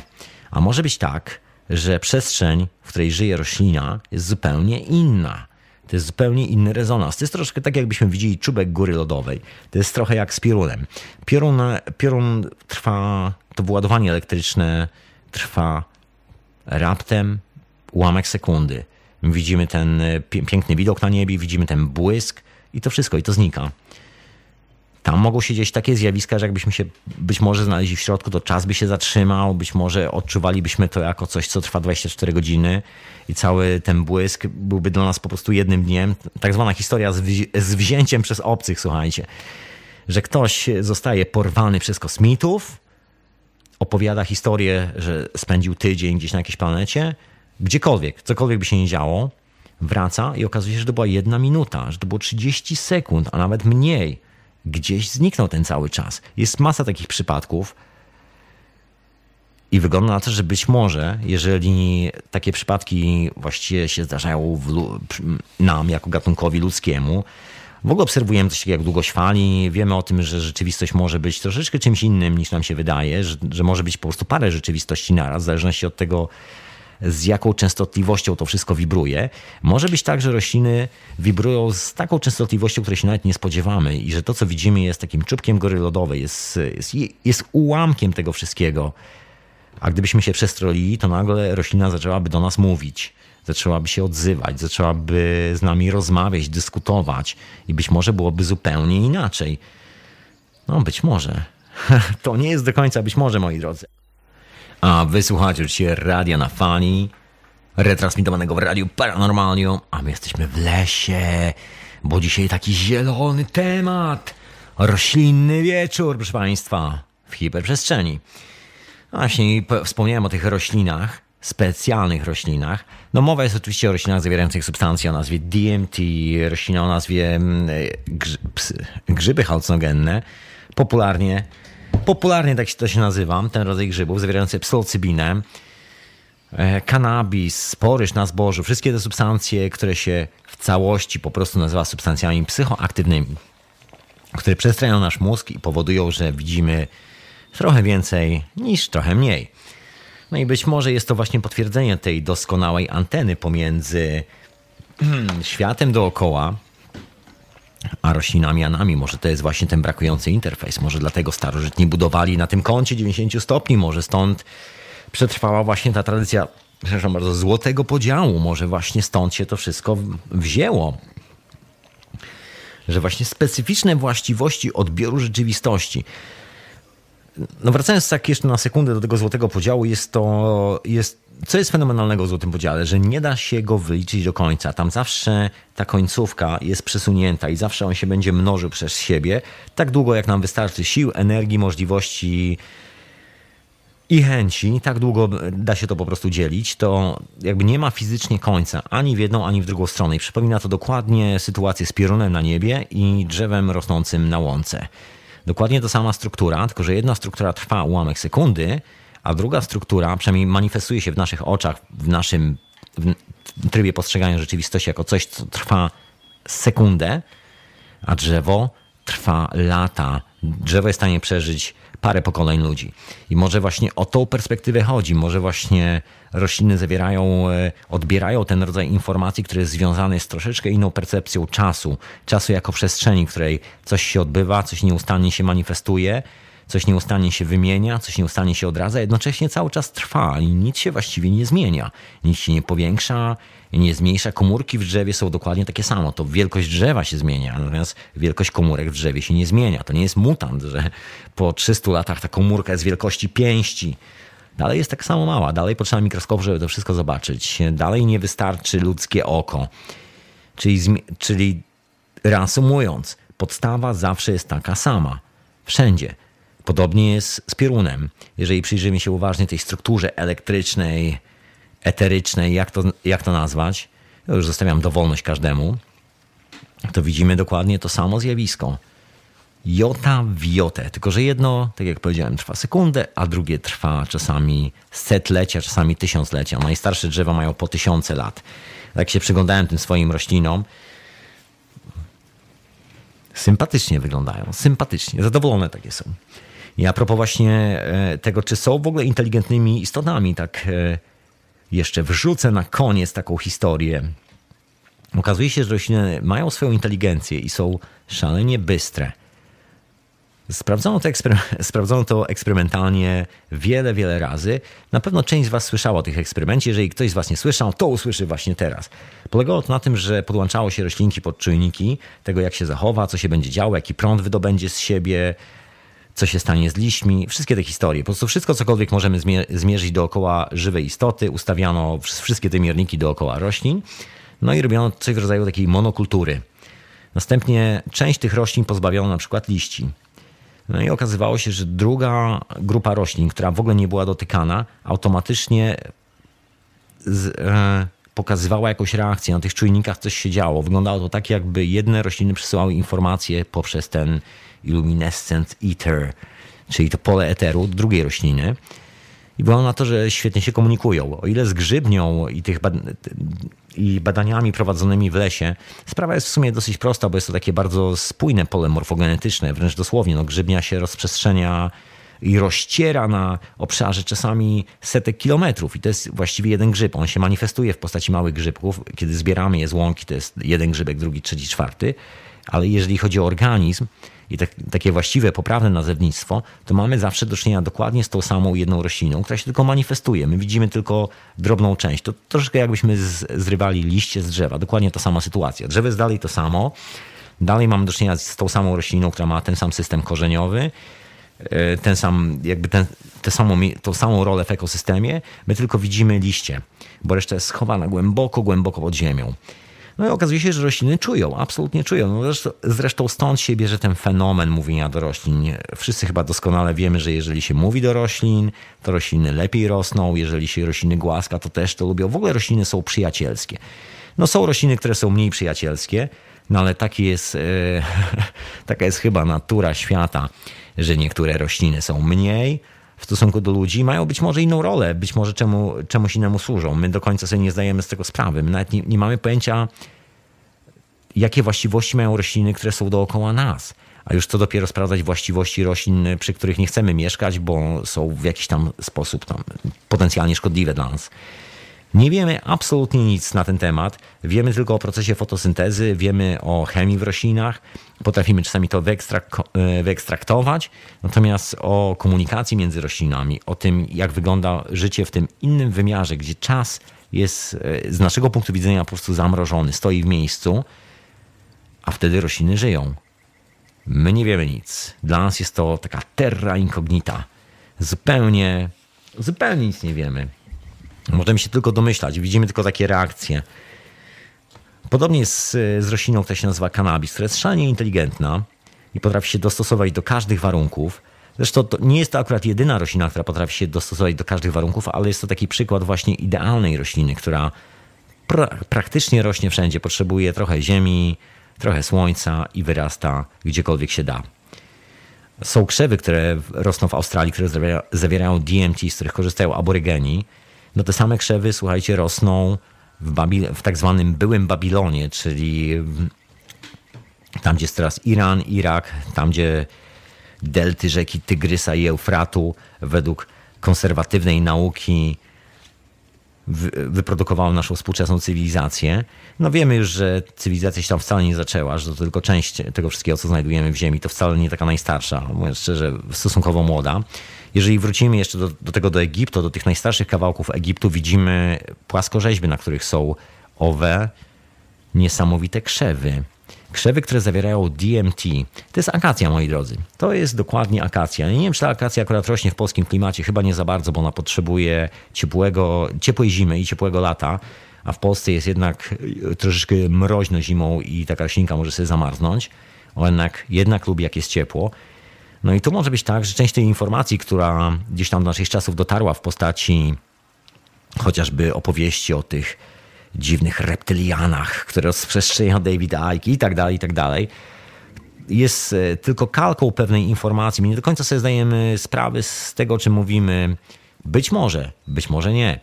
A może być tak, że przestrzeń, w której żyje roślina, jest zupełnie inna. To jest zupełnie inny rezonans. To jest troszkę tak, jakbyśmy widzieli czubek góry lodowej. To jest trochę jak z piorunem. Piorun, piorun trwa, to wyładowanie elektryczne trwa raptem ułamek sekundy. Widzimy ten e, piękny widok na niebie, widzimy ten błysk i to wszystko, i to znika. Tam mogą się dzieć takie zjawiska, że jakbyśmy się być może znaleźli w środku, to czas by się zatrzymał, być może odczuwalibyśmy to jako coś, co trwa 24 godziny i cały ten błysk byłby dla nas po prostu jednym dniem. Tak zwana historia z, wzi z wzięciem przez obcych, słuchajcie. Że ktoś zostaje porwany przez kosmitów, opowiada historię, że spędził tydzień gdzieś na jakiejś planecie, gdziekolwiek, cokolwiek by się nie działo, wraca i okazuje się, że to była jedna minuta, że to było 30 sekund, a nawet mniej. Gdzieś zniknął ten cały czas. Jest masa takich przypadków. I wygląda na to, że być może, jeżeli takie przypadki właściwie się zdarzają nam, jako gatunkowi ludzkiemu, w ogóle obserwujemy coś takiego jak długość fali, wiemy o tym, że rzeczywistość może być troszeczkę czymś innym niż nam się wydaje, że, że może być po prostu parę rzeczywistości naraz, w zależności od tego, z jaką częstotliwością to wszystko wibruje. Może być tak, że rośliny wibrują z taką częstotliwością, której się nawet nie spodziewamy i że to, co widzimy jest takim czubkiem gory lodowej, jest, jest, jest ułamkiem tego wszystkiego. A gdybyśmy się przestrolili, to nagle roślina zaczęłaby do nas mówić, zaczęłaby się odzywać, zaczęłaby z nami rozmawiać, dyskutować i być może byłoby zupełnie inaczej. No, być może. To nie jest do końca być może, moi drodzy. A wysłuchacie dzisiaj radia na fali, retransmitowanego w radiu Paranormalium, a my jesteśmy w lesie, bo dzisiaj taki zielony temat. Roślinny wieczór, proszę Państwa, w hiperprzestrzeni. Właśnie wspomniałem o tych roślinach, specjalnych roślinach. No mowa jest oczywiście o roślinach zawierających substancje o nazwie DMT, roślina o nazwie mm, grzyby halucynogenne, popularnie Popularnie tak to się nazywa, ten rodzaj grzybów, zawierający psylocybinę, e, kanabis, sporyż na zbożu, wszystkie te substancje, które się w całości po prostu nazywa substancjami psychoaktywnymi, które przestrają nasz mózg i powodują, że widzimy trochę więcej niż trochę mniej. No i być może jest to właśnie potwierdzenie tej doskonałej anteny pomiędzy światem dookoła, a roślinami anami. Może to jest właśnie ten brakujący interfejs. Może dlatego starożytni budowali na tym kącie 90 stopni. Może stąd przetrwała właśnie ta tradycja, przepraszam bardzo, złotego podziału. Może właśnie stąd się to wszystko wzięło. Że właśnie specyficzne właściwości odbioru rzeczywistości. No wracając tak jeszcze na sekundę do tego złotego podziału, jest to, jest co jest fenomenalnego w Złotym Podziale, że nie da się go wyliczyć do końca. Tam zawsze ta końcówka jest przesunięta i zawsze on się będzie mnożył przez siebie, tak długo jak nam wystarczy sił, energii, możliwości i chęci, tak długo da się to po prostu dzielić, to jakby nie ma fizycznie końca ani w jedną, ani w drugą stronę. I przypomina to dokładnie sytuację z piorunem na niebie i drzewem rosnącym na łące. Dokładnie ta sama struktura, tylko że jedna struktura trwa ułamek sekundy, a druga struktura, przynajmniej manifestuje się w naszych oczach, w naszym w trybie postrzegania rzeczywistości jako coś, co trwa sekundę, a drzewo trwa lata. Drzewo jest w stanie przeżyć parę pokoleń ludzi. I może właśnie o tą perspektywę chodzi. Może właśnie rośliny zawierają, e, odbierają ten rodzaj informacji, który jest związany z troszeczkę inną percepcją czasu. Czasu jako przestrzeni, w której coś się odbywa, coś nieustannie się manifestuje coś nieustannie się wymienia, coś nieustannie się odradza, jednocześnie cały czas trwa i nic się właściwie nie zmienia. Nic się nie powiększa, nie zmniejsza. Komórki w drzewie są dokładnie takie samo. To wielkość drzewa się zmienia, natomiast wielkość komórek w drzewie się nie zmienia. To nie jest mutant, że po 300 latach ta komórka jest wielkości pięści. Dalej jest tak samo mała, dalej potrzeba mikroskopu, żeby to wszystko zobaczyć. Dalej nie wystarczy ludzkie oko. Czyli, czyli reasumując, podstawa zawsze jest taka sama. Wszędzie. Podobnie jest z piorunem. Jeżeli przyjrzymy się uważnie tej strukturze elektrycznej, eterycznej, jak to, jak to nazwać, ja już zostawiam dowolność każdemu, to widzimy dokładnie to samo zjawisko. Jota w jotę, tylko że jedno, tak jak powiedziałem, trwa sekundę, a drugie trwa czasami setlecia, czasami tysiąclecia. Najstarsze drzewa mają po tysiące lat. Jak się przyglądałem tym swoim roślinom, sympatycznie wyglądają, sympatycznie, zadowolone takie są. I a propos właśnie e, tego, czy są w ogóle inteligentnymi istotami, tak e, jeszcze wrzucę na koniec taką historię. Okazuje się, że rośliny mają swoją inteligencję i są szalenie bystre. Sprawdzono to, sprawdzono to eksperymentalnie wiele, wiele razy. Na pewno część z Was słyszała o tych eksperymencie. Jeżeli ktoś z Was nie słyszał, to usłyszy właśnie teraz. Polegało to na tym, że podłączało się roślinki pod czujniki tego, jak się zachowa, co się będzie działo, jaki prąd wydobędzie z siebie, co się stanie z liśćmi, wszystkie te historie. Po prostu wszystko, cokolwiek możemy zmierzyć dookoła żywej istoty, ustawiano wszystkie te mierniki dookoła roślin, no i robiono coś w rodzaju takiej monokultury. Następnie część tych roślin pozbawiono na przykład liści. No i okazywało się, że druga grupa roślin, która w ogóle nie była dotykana, automatycznie z, e, pokazywała jakąś reakcję. Na tych czujnikach coś się działo. Wyglądało to tak, jakby jedne rośliny przesyłały informacje poprzez ten luminescent ether, czyli to pole eteru drugiej rośliny. I wygląda na to, że świetnie się komunikują. O ile z grzybnią i, tych bad i badaniami prowadzonymi w lesie, sprawa jest w sumie dosyć prosta, bo jest to takie bardzo spójne pole morfogenetyczne, wręcz dosłownie. No, grzybnia się rozprzestrzenia i rozciera na obszarze czasami setek kilometrów. I to jest właściwie jeden grzyb. On się manifestuje w postaci małych grzybków. Kiedy zbieramy je z łąki, to jest jeden grzybek, drugi, trzeci, czwarty. Ale jeżeli chodzi o organizm, i tak, takie właściwe, poprawne nazewnictwo, to mamy zawsze do czynienia dokładnie z tą samą jedną rośliną, która się tylko manifestuje. My widzimy tylko drobną część. To troszkę jakbyśmy z, zrywali liście z drzewa. Dokładnie ta sama sytuacja. Drzewo jest dalej to samo. Dalej mamy do czynienia z tą samą rośliną, która ma ten sam system korzeniowy, e, ten sam, jakby ten, samą, tą samą rolę w ekosystemie. My tylko widzimy liście, bo reszta jest schowana głęboko, głęboko pod ziemią. No i okazuje się, że rośliny czują, absolutnie czują. No zresztą, zresztą stąd się bierze ten fenomen mówienia do roślin. Wszyscy chyba doskonale wiemy, że jeżeli się mówi do roślin, to rośliny lepiej rosną. Jeżeli się rośliny głaska, to też to lubią. W ogóle rośliny są przyjacielskie. No są rośliny, które są mniej przyjacielskie, no ale taki jest, e, taka jest chyba natura świata, że niektóre rośliny są mniej w stosunku do ludzi, mają być może inną rolę, być może czemu, czemuś innemu służą. My do końca sobie nie zdajemy z tego sprawy. My nawet nie, nie mamy pojęcia, jakie właściwości mają rośliny, które są dookoła nas. A już co dopiero sprawdzać właściwości roślin, przy których nie chcemy mieszkać, bo są w jakiś tam sposób tam potencjalnie szkodliwe dla nas. Nie wiemy absolutnie nic na ten temat. Wiemy tylko o procesie fotosyntezy, wiemy o chemii w roślinach, potrafimy czasami to wyekstrak e, wyekstraktować, natomiast o komunikacji między roślinami, o tym, jak wygląda życie w tym innym wymiarze, gdzie czas jest e, z naszego punktu widzenia po prostu zamrożony, stoi w miejscu, a wtedy rośliny żyją. My nie wiemy nic. Dla nas jest to taka terra incognita. Zupełnie, zupełnie nic nie wiemy. Możemy się tylko domyślać, widzimy tylko takie reakcje. Podobnie jest z, z rośliną, która się nazywa cannabis, która jest szalenie inteligentna i potrafi się dostosować do każdych warunków. Zresztą nie jest to akurat jedyna roślina, która potrafi się dostosować do każdych warunków, ale jest to taki przykład właśnie idealnej rośliny, która pra praktycznie rośnie wszędzie. Potrzebuje trochę ziemi, trochę słońca i wyrasta gdziekolwiek się da. Są krzewy, które rosną w Australii, które zawierają DMT, z których korzystają aborygeni no te same krzewy, słuchajcie, rosną w, Babil w tak zwanym byłym Babilonie, czyli tam, gdzie jest teraz Iran, Irak, tam, gdzie delty rzeki Tygrysa i Eufratu według konserwatywnej nauki wyprodukowało naszą współczesną cywilizację. No wiemy już, że cywilizacja się tam wcale nie zaczęła, że to tylko część tego wszystkiego, co znajdujemy w Ziemi, to wcale nie taka najstarsza, mówiąc szczerze, stosunkowo młoda. Jeżeli wrócimy jeszcze do, do tego do Egiptu, do tych najstarszych kawałków Egiptu, widzimy płaskorzeźby, na których są owe niesamowite krzewy. Krzewy, które zawierają DMT. To jest akacja, moi drodzy. To jest dokładnie akacja. Nie wiem, czy ta akacja akurat rośnie w polskim klimacie. Chyba nie za bardzo, bo ona potrzebuje ciepłego, ciepłej zimy i ciepłego lata. A w Polsce jest jednak troszeczkę mroźno zimą i taka roślinka może sobie zamarznąć. Jednak, jednak lubi, jak jest ciepło. No i to może być tak, że część tej informacji, która gdzieś tam do naszych czasów dotarła w postaci chociażby opowieści o tych dziwnych reptylianach, które rozprzestrzenia David Icke i tak dalej, i tak dalej, jest e, tylko kalką pewnej informacji. My nie do końca sobie zdajemy sprawy z tego, o czym mówimy. Być może, być może nie.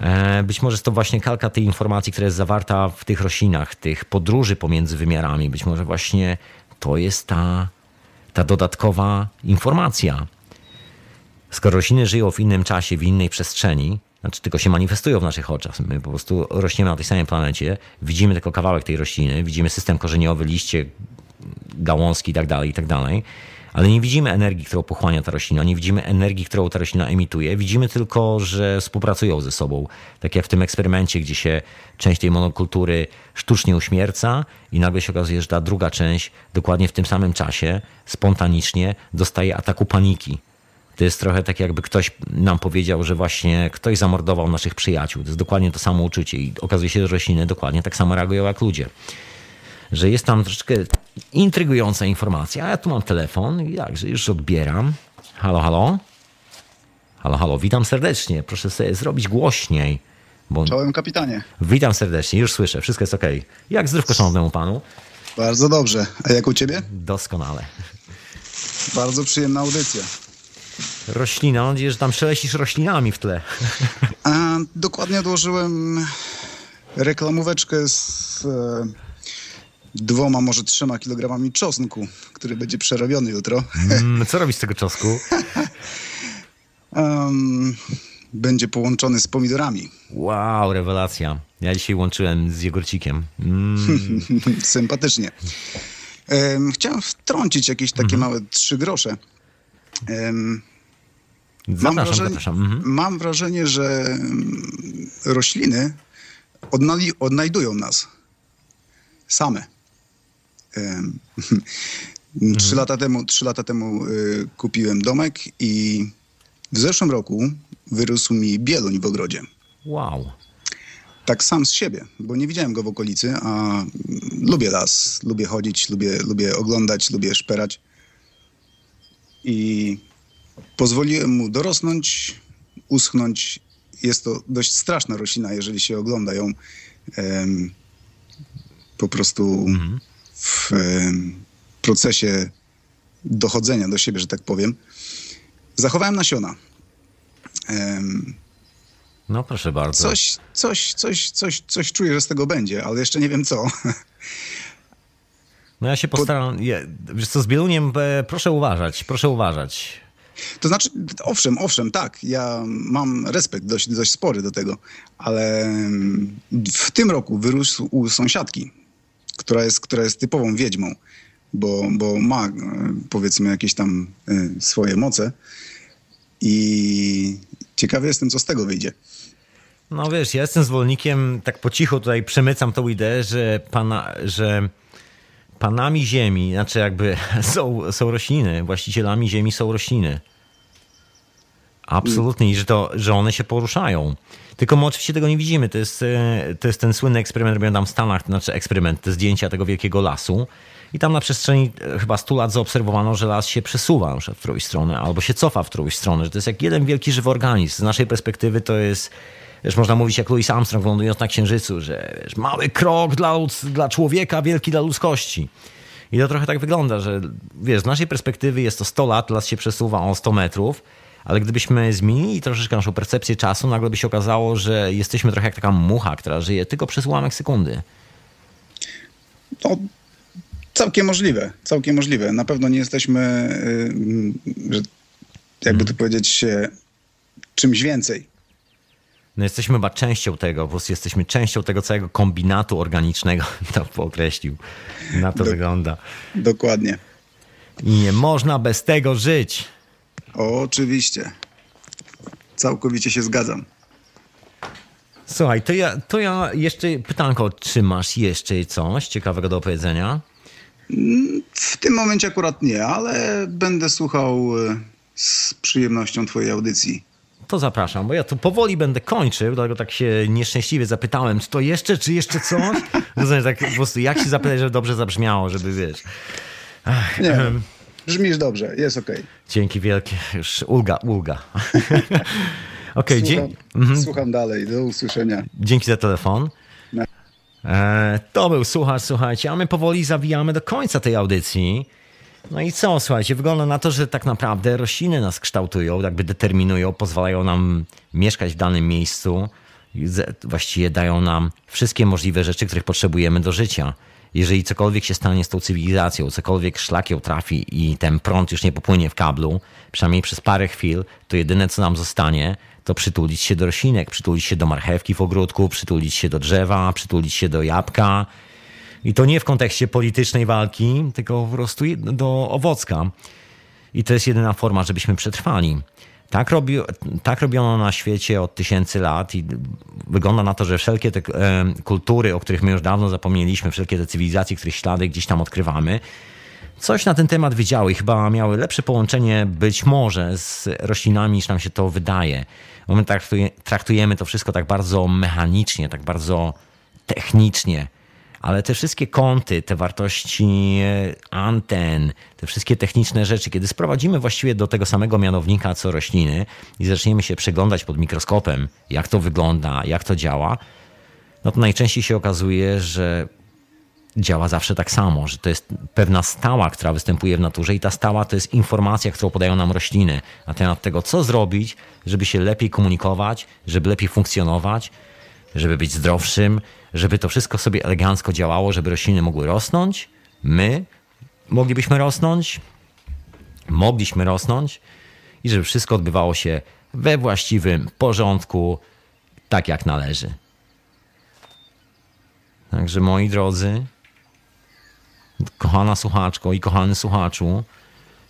E, być może jest to właśnie kalka tej informacji, która jest zawarta w tych roślinach, tych podróży pomiędzy wymiarami. Być może właśnie to jest ta, ta dodatkowa informacja. Skoro rośliny żyją w innym czasie, w innej przestrzeni, znaczy tylko się manifestują w naszych oczach. My po prostu rośniemy na tej samej planecie, widzimy tylko kawałek tej rośliny, widzimy system korzeniowy, liście, gałązki itd., tak itd., tak ale nie widzimy energii, którą pochłania ta roślina, nie widzimy energii, którą ta roślina emituje, widzimy tylko, że współpracują ze sobą. Tak jak w tym eksperymencie, gdzie się część tej monokultury sztucznie uśmierca i nagle się okazuje, że ta druga część dokładnie w tym samym czasie, spontanicznie dostaje ataku paniki to jest trochę tak, jakby ktoś nam powiedział, że właśnie ktoś zamordował naszych przyjaciół. To jest dokładnie to samo uczucie i okazuje się, że rośliny dokładnie tak samo reagują jak ludzie. Że jest tam troszeczkę intrygująca informacja. A ja tu mam telefon i jakże już odbieram. Halo, halo? Halo, halo, witam serdecznie. Proszę sobie zrobić głośniej. Bo... Czołem kapitanie. Witam serdecznie, już słyszę, wszystko jest ok. Jak zdrówko szanownemu panu? Bardzo dobrze. A jak u ciebie? Doskonale. Bardzo przyjemna audycja. Roślina, mam nadzieję, że tam szeleścisz roślinami w tle. A, dokładnie odłożyłem reklamóweczkę z e, dwoma, może trzema kilogramami czosnku, który będzie przerobiony jutro. Mm, co robisz z tego czosnku? um, będzie połączony z pomidorami. Wow, rewelacja. Ja dzisiaj łączyłem z jogurcikiem. Mm. Sympatycznie. Um, chciałem wtrącić jakieś takie mhm. małe trzy grosze. Um, Zapraszam, mam, wrażenie, mhm. mam wrażenie, że mm, rośliny odnajdują nas same. Mhm. Trzy lata temu, trzy lata temu y, kupiłem domek i w zeszłym roku wyrósł mi bieluń w ogrodzie. Wow. Tak sam z siebie, bo nie widziałem go w okolicy, a lubię las, lubię chodzić, lubię, lubię oglądać, lubię szperać. I Pozwoliłem mu dorosnąć, uschnąć. Jest to dość straszna roślina, jeżeli się ogląda ją em, po prostu mhm. w em, procesie dochodzenia do siebie, że tak powiem. Zachowałem nasiona. Em, no proszę bardzo. Coś, coś, coś, coś, coś czuję, że z tego będzie, ale jeszcze nie wiem co. No ja się postaram. Wiesz co, z bieluniem e, proszę uważać, proszę uważać. To znaczy, owszem, owszem, tak, ja mam respekt dość, dość spory do tego, ale w tym roku wyrósł u sąsiadki, która jest, która jest typową wiedźmą, bo, bo ma e, powiedzmy jakieś tam e, swoje moce i ciekawy jestem, co z tego wyjdzie. No wiesz, ja jestem zwolennikiem, tak po cichu tutaj przemycam tą ideę, że, pana, że panami ziemi, znaczy jakby są, są rośliny, właścicielami ziemi są rośliny. Absolutnie, i że, to, że one się poruszają. Tylko my oczywiście tego nie widzimy. To jest, e, to jest ten słynny eksperyment robiony tam w Stanach, to znaczy eksperyment, te zdjęcia tego wielkiego lasu. I tam na przestrzeni e, chyba 100 lat zaobserwowano, że las się przesuwa w którąś stronę albo się cofa w którąś stronę, że to jest jak jeden wielki żywy organizm. Z naszej perspektywy to jest, wiesz, można mówić jak Louis Armstrong lądując na Księżycu, że wiesz, mały krok dla, dla człowieka, wielki dla ludzkości. I to trochę tak wygląda, że wiesz, z naszej perspektywy jest to 100 lat, las się przesuwa o 100 metrów, ale gdybyśmy zmienili troszeczkę naszą percepcję czasu, nagle by się okazało, że jesteśmy trochę jak taka mucha, która żyje tylko przez ułamek sekundy. To całkiem możliwe, całkiem możliwe. Na pewno nie jesteśmy, że, jakby to powiedzieć, czymś więcej. No jesteśmy chyba częścią tego, po prostu jesteśmy częścią tego całego kombinatu organicznego, to określił. Na to Do, wygląda. Dokładnie. I nie można bez tego żyć. oczywiście. Całkowicie się zgadzam. Słuchaj, to ja, to ja jeszcze pytanko, czy masz jeszcze coś ciekawego do opowiedzenia? W tym momencie akurat nie, ale będę słuchał e, z przyjemnością twojej audycji. To zapraszam, bo ja tu powoli będę kończył, dlatego tak się nieszczęśliwie zapytałem, czy to jeszcze, czy jeszcze coś? Rozumiesz, tak po prostu jak się zapytać, żeby dobrze zabrzmiało, żeby wiesz... Ach, nie, brzmisz dobrze, jest okej. Okay. Dzięki wielkie, już ulga, ulga. okay, słucham, mhm. słucham dalej, do usłyszenia. Dzięki za telefon. No. E, to był słuchacz, słuchajcie, a my powoli zawijamy do końca tej audycji. No i co, słuchajcie, wygląda na to, że tak naprawdę rośliny nas kształtują, jakby determinują, pozwalają nam mieszkać w danym miejscu, właściwie dają nam wszystkie możliwe rzeczy, których potrzebujemy do życia. Jeżeli cokolwiek się stanie z tą cywilizacją, cokolwiek szlak ją trafi i ten prąd już nie popłynie w kablu, przynajmniej przez parę chwil, to jedyne co nam zostanie, to przytulić się do roślinek, przytulić się do marchewki w ogródku, przytulić się do drzewa, przytulić się do jabłka, i to nie w kontekście politycznej walki, tylko po prostu do owocka. I to jest jedyna forma, żebyśmy przetrwali. Tak, robi, tak robiono na świecie od tysięcy lat i wygląda na to, że wszelkie te e, kultury, o których my już dawno zapomnieliśmy, wszelkie te cywilizacje, których ślady gdzieś tam odkrywamy, coś na ten temat wiedziały i chyba miały lepsze połączenie być może z roślinami niż nam się to wydaje. Bo my traktujemy to wszystko tak bardzo mechanicznie, tak bardzo technicznie ale te wszystkie kąty, te wartości e, anten, te wszystkie techniczne rzeczy, kiedy sprowadzimy właściwie do tego samego mianownika co rośliny i zaczniemy się przeglądać pod mikroskopem, jak to wygląda, jak to działa, no to najczęściej się okazuje, że działa zawsze tak samo, że to jest pewna stała, która występuje w naturze i ta stała to jest informacja, którą podają nam rośliny na temat tego, co zrobić, żeby się lepiej komunikować, żeby lepiej funkcjonować, żeby być zdrowszym, żeby to wszystko sobie elegancko działało, żeby rośliny mogły rosnąć. My moglibyśmy rosnąć, mogliśmy rosnąć i żeby wszystko odbywało się we właściwym porządku, tak jak należy. Także moi drodzy, kochana słuchaczko i kochany słuchaczu,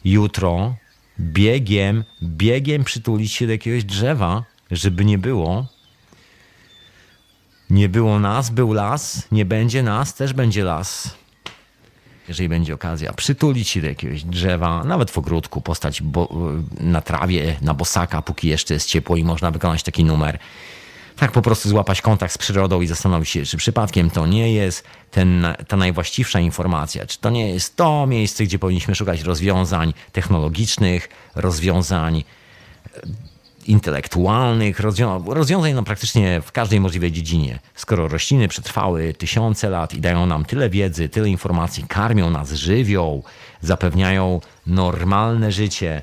jutro biegiem, biegiem przytulić się do jakiegoś drzewa, żeby nie było, nie było nas, był las, nie będzie nas, też będzie las. Jeżeli będzie okazja, przytulić się do jakiegoś drzewa, nawet w ogródku, postać na trawie, na bosaka, póki jeszcze jest ciepło i można wykonać taki numer. Tak po prostu złapać kontakt z przyrodą i zastanowić się, czy przypadkiem to nie jest ten, ta najwłaściwsza informacja, czy to nie jest to miejsce, gdzie powinniśmy szukać rozwiązań technologicznych, rozwiązań intelektualnych, rozwiązań no praktycznie w każdej możliwej dziedzinie. Skoro rośliny przetrwały tysiące lat i dają nam tyle wiedzy, tyle informacji, karmią nas, żywią, zapewniają normalne życie,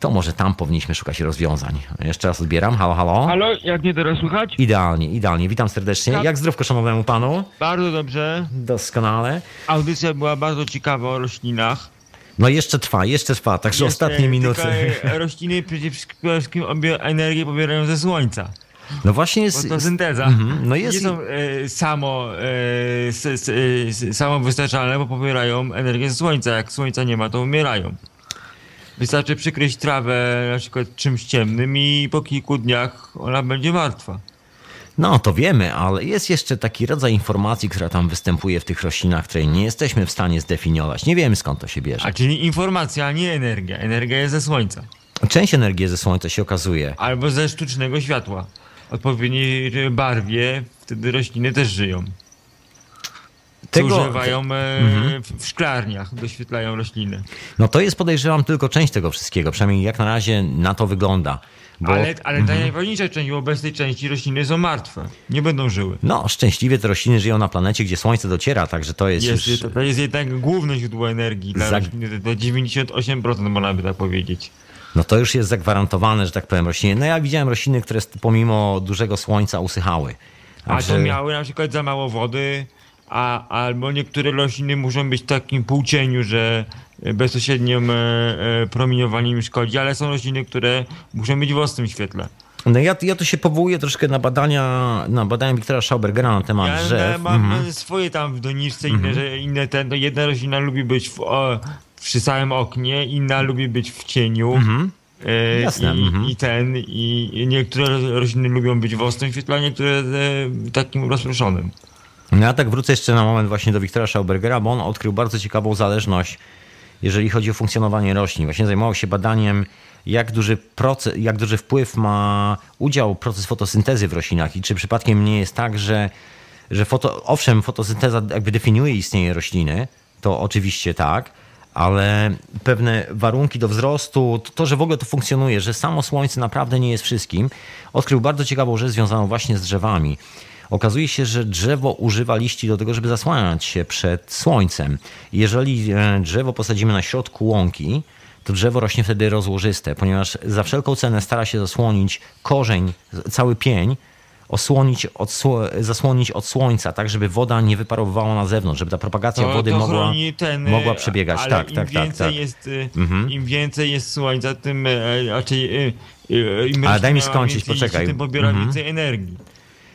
to może tam powinniśmy szukać rozwiązań. Jeszcze raz odbieram. Halo, halo. Halo, jak mnie teraz słychać? Idealnie, idealnie. Witam serdecznie. Tak. Jak zdrówko szanownemu panu? Bardzo dobrze. Doskonale. Audycja była bardzo ciekawa o roślinach. No jeszcze trwa, jeszcze trwa, także jeszcze, ostatnie minuty. Rośliny przede wszystkim energię pobierają ze słońca. No właśnie jest... Fotosynteza. Mm-hmm. No jest... Nie są e, samo, e, s, s, s, samowystarczalne, bo pobierają energię ze słońca. Jak słońca nie ma, to umierają. Wystarczy przykryć trawę na przykład czymś ciemnym i po kilku dniach ona będzie martwa. No, to wiemy, ale jest jeszcze taki rodzaj informacji, która tam występuje w tych roślinach, której nie jesteśmy w stanie zdefiniować. Nie wiemy skąd to się bierze. A czyli informacja, a nie energia. Energia jest ze słońca. Część energii ze słońca się okazuje. Albo ze sztucznego światła. Odpowiedniej barwie, wtedy rośliny też żyją. Tego... Zużywają e, mhm. w szklarniach, doświetlają rośliny. No to jest podejrzewam tylko część tego wszystkiego, przynajmniej jak na razie na to wygląda. Bo... Ale, ale ta mhm. najważniejsza część, tej części rośliny są martwe. Nie będą żyły. No, szczęśliwie te rośliny żyją na planecie, gdzie słońce dociera, także to jest, jest już... To, to jest jednak główne źródło energii dla Zag... rośliny. To 98% można by tak powiedzieć. No to już jest zagwarantowane, że tak powiem, rośliny. No ja widziałem rośliny, które pomimo dużego słońca usychały. Także... A to miały na przykład za mało wody, a, albo niektóre rośliny muszą być w takim półcieniu, że bezpośrednim e, e, promieniowaniem szkodzi, ale są rośliny, które muszą być w ostrym świetle. No ja, ja tu się powołuję troszkę na badania, na badania Wiktora Schaubergera na temat ja drzew. mam mhm. swoje tam w doniczce, inne, że inne ten, no jedna roślina lubi być w, o, przy samym oknie, inna lubi być w cieniu. Mhm. E, Jasne, I, mhm. I ten, i niektóre rośliny lubią być w ostrym świetle, a niektóre e, takim rozproszonym. No ja tak wrócę jeszcze na moment właśnie do Wiktora Schaubergera, bo on odkrył bardzo ciekawą zależność, jeżeli chodzi o funkcjonowanie roślin. Właśnie zajmował się badaniem, jak duży, proces, jak duży wpływ ma udział proces fotosyntezy w roślinach i czy przypadkiem nie jest tak, że, że foto, owszem, fotosynteza jakby definiuje istnienie rośliny, to oczywiście tak, ale pewne warunki do wzrostu, to, że w ogóle to funkcjonuje, że samo słońce naprawdę nie jest wszystkim, odkrył bardzo ciekawą rzecz związaną właśnie z drzewami. Okazuje się, że drzewo używa liści do tego, żeby zasłaniać się przed słońcem. Jeżeli e, drzewo posadzimy na środku łąki, to drzewo rośnie wtedy rozłożyste, ponieważ za wszelką cenę stara się zasłonić korzeń, cały pień, osłonić od, zasłonić od słońca, tak żeby woda nie wyparowywała na zewnątrz, żeby ta propagacja to, wody to mogła, ten, mogła przebiegać. Ale tak, im tak, tak, więcej tak. Jest, Mhm. Im więcej jest słońca, tym e, raczej... e, Im Ale daj mi skończyć, więcej poczekaj. Tym pobiera Mhm. więcej energii.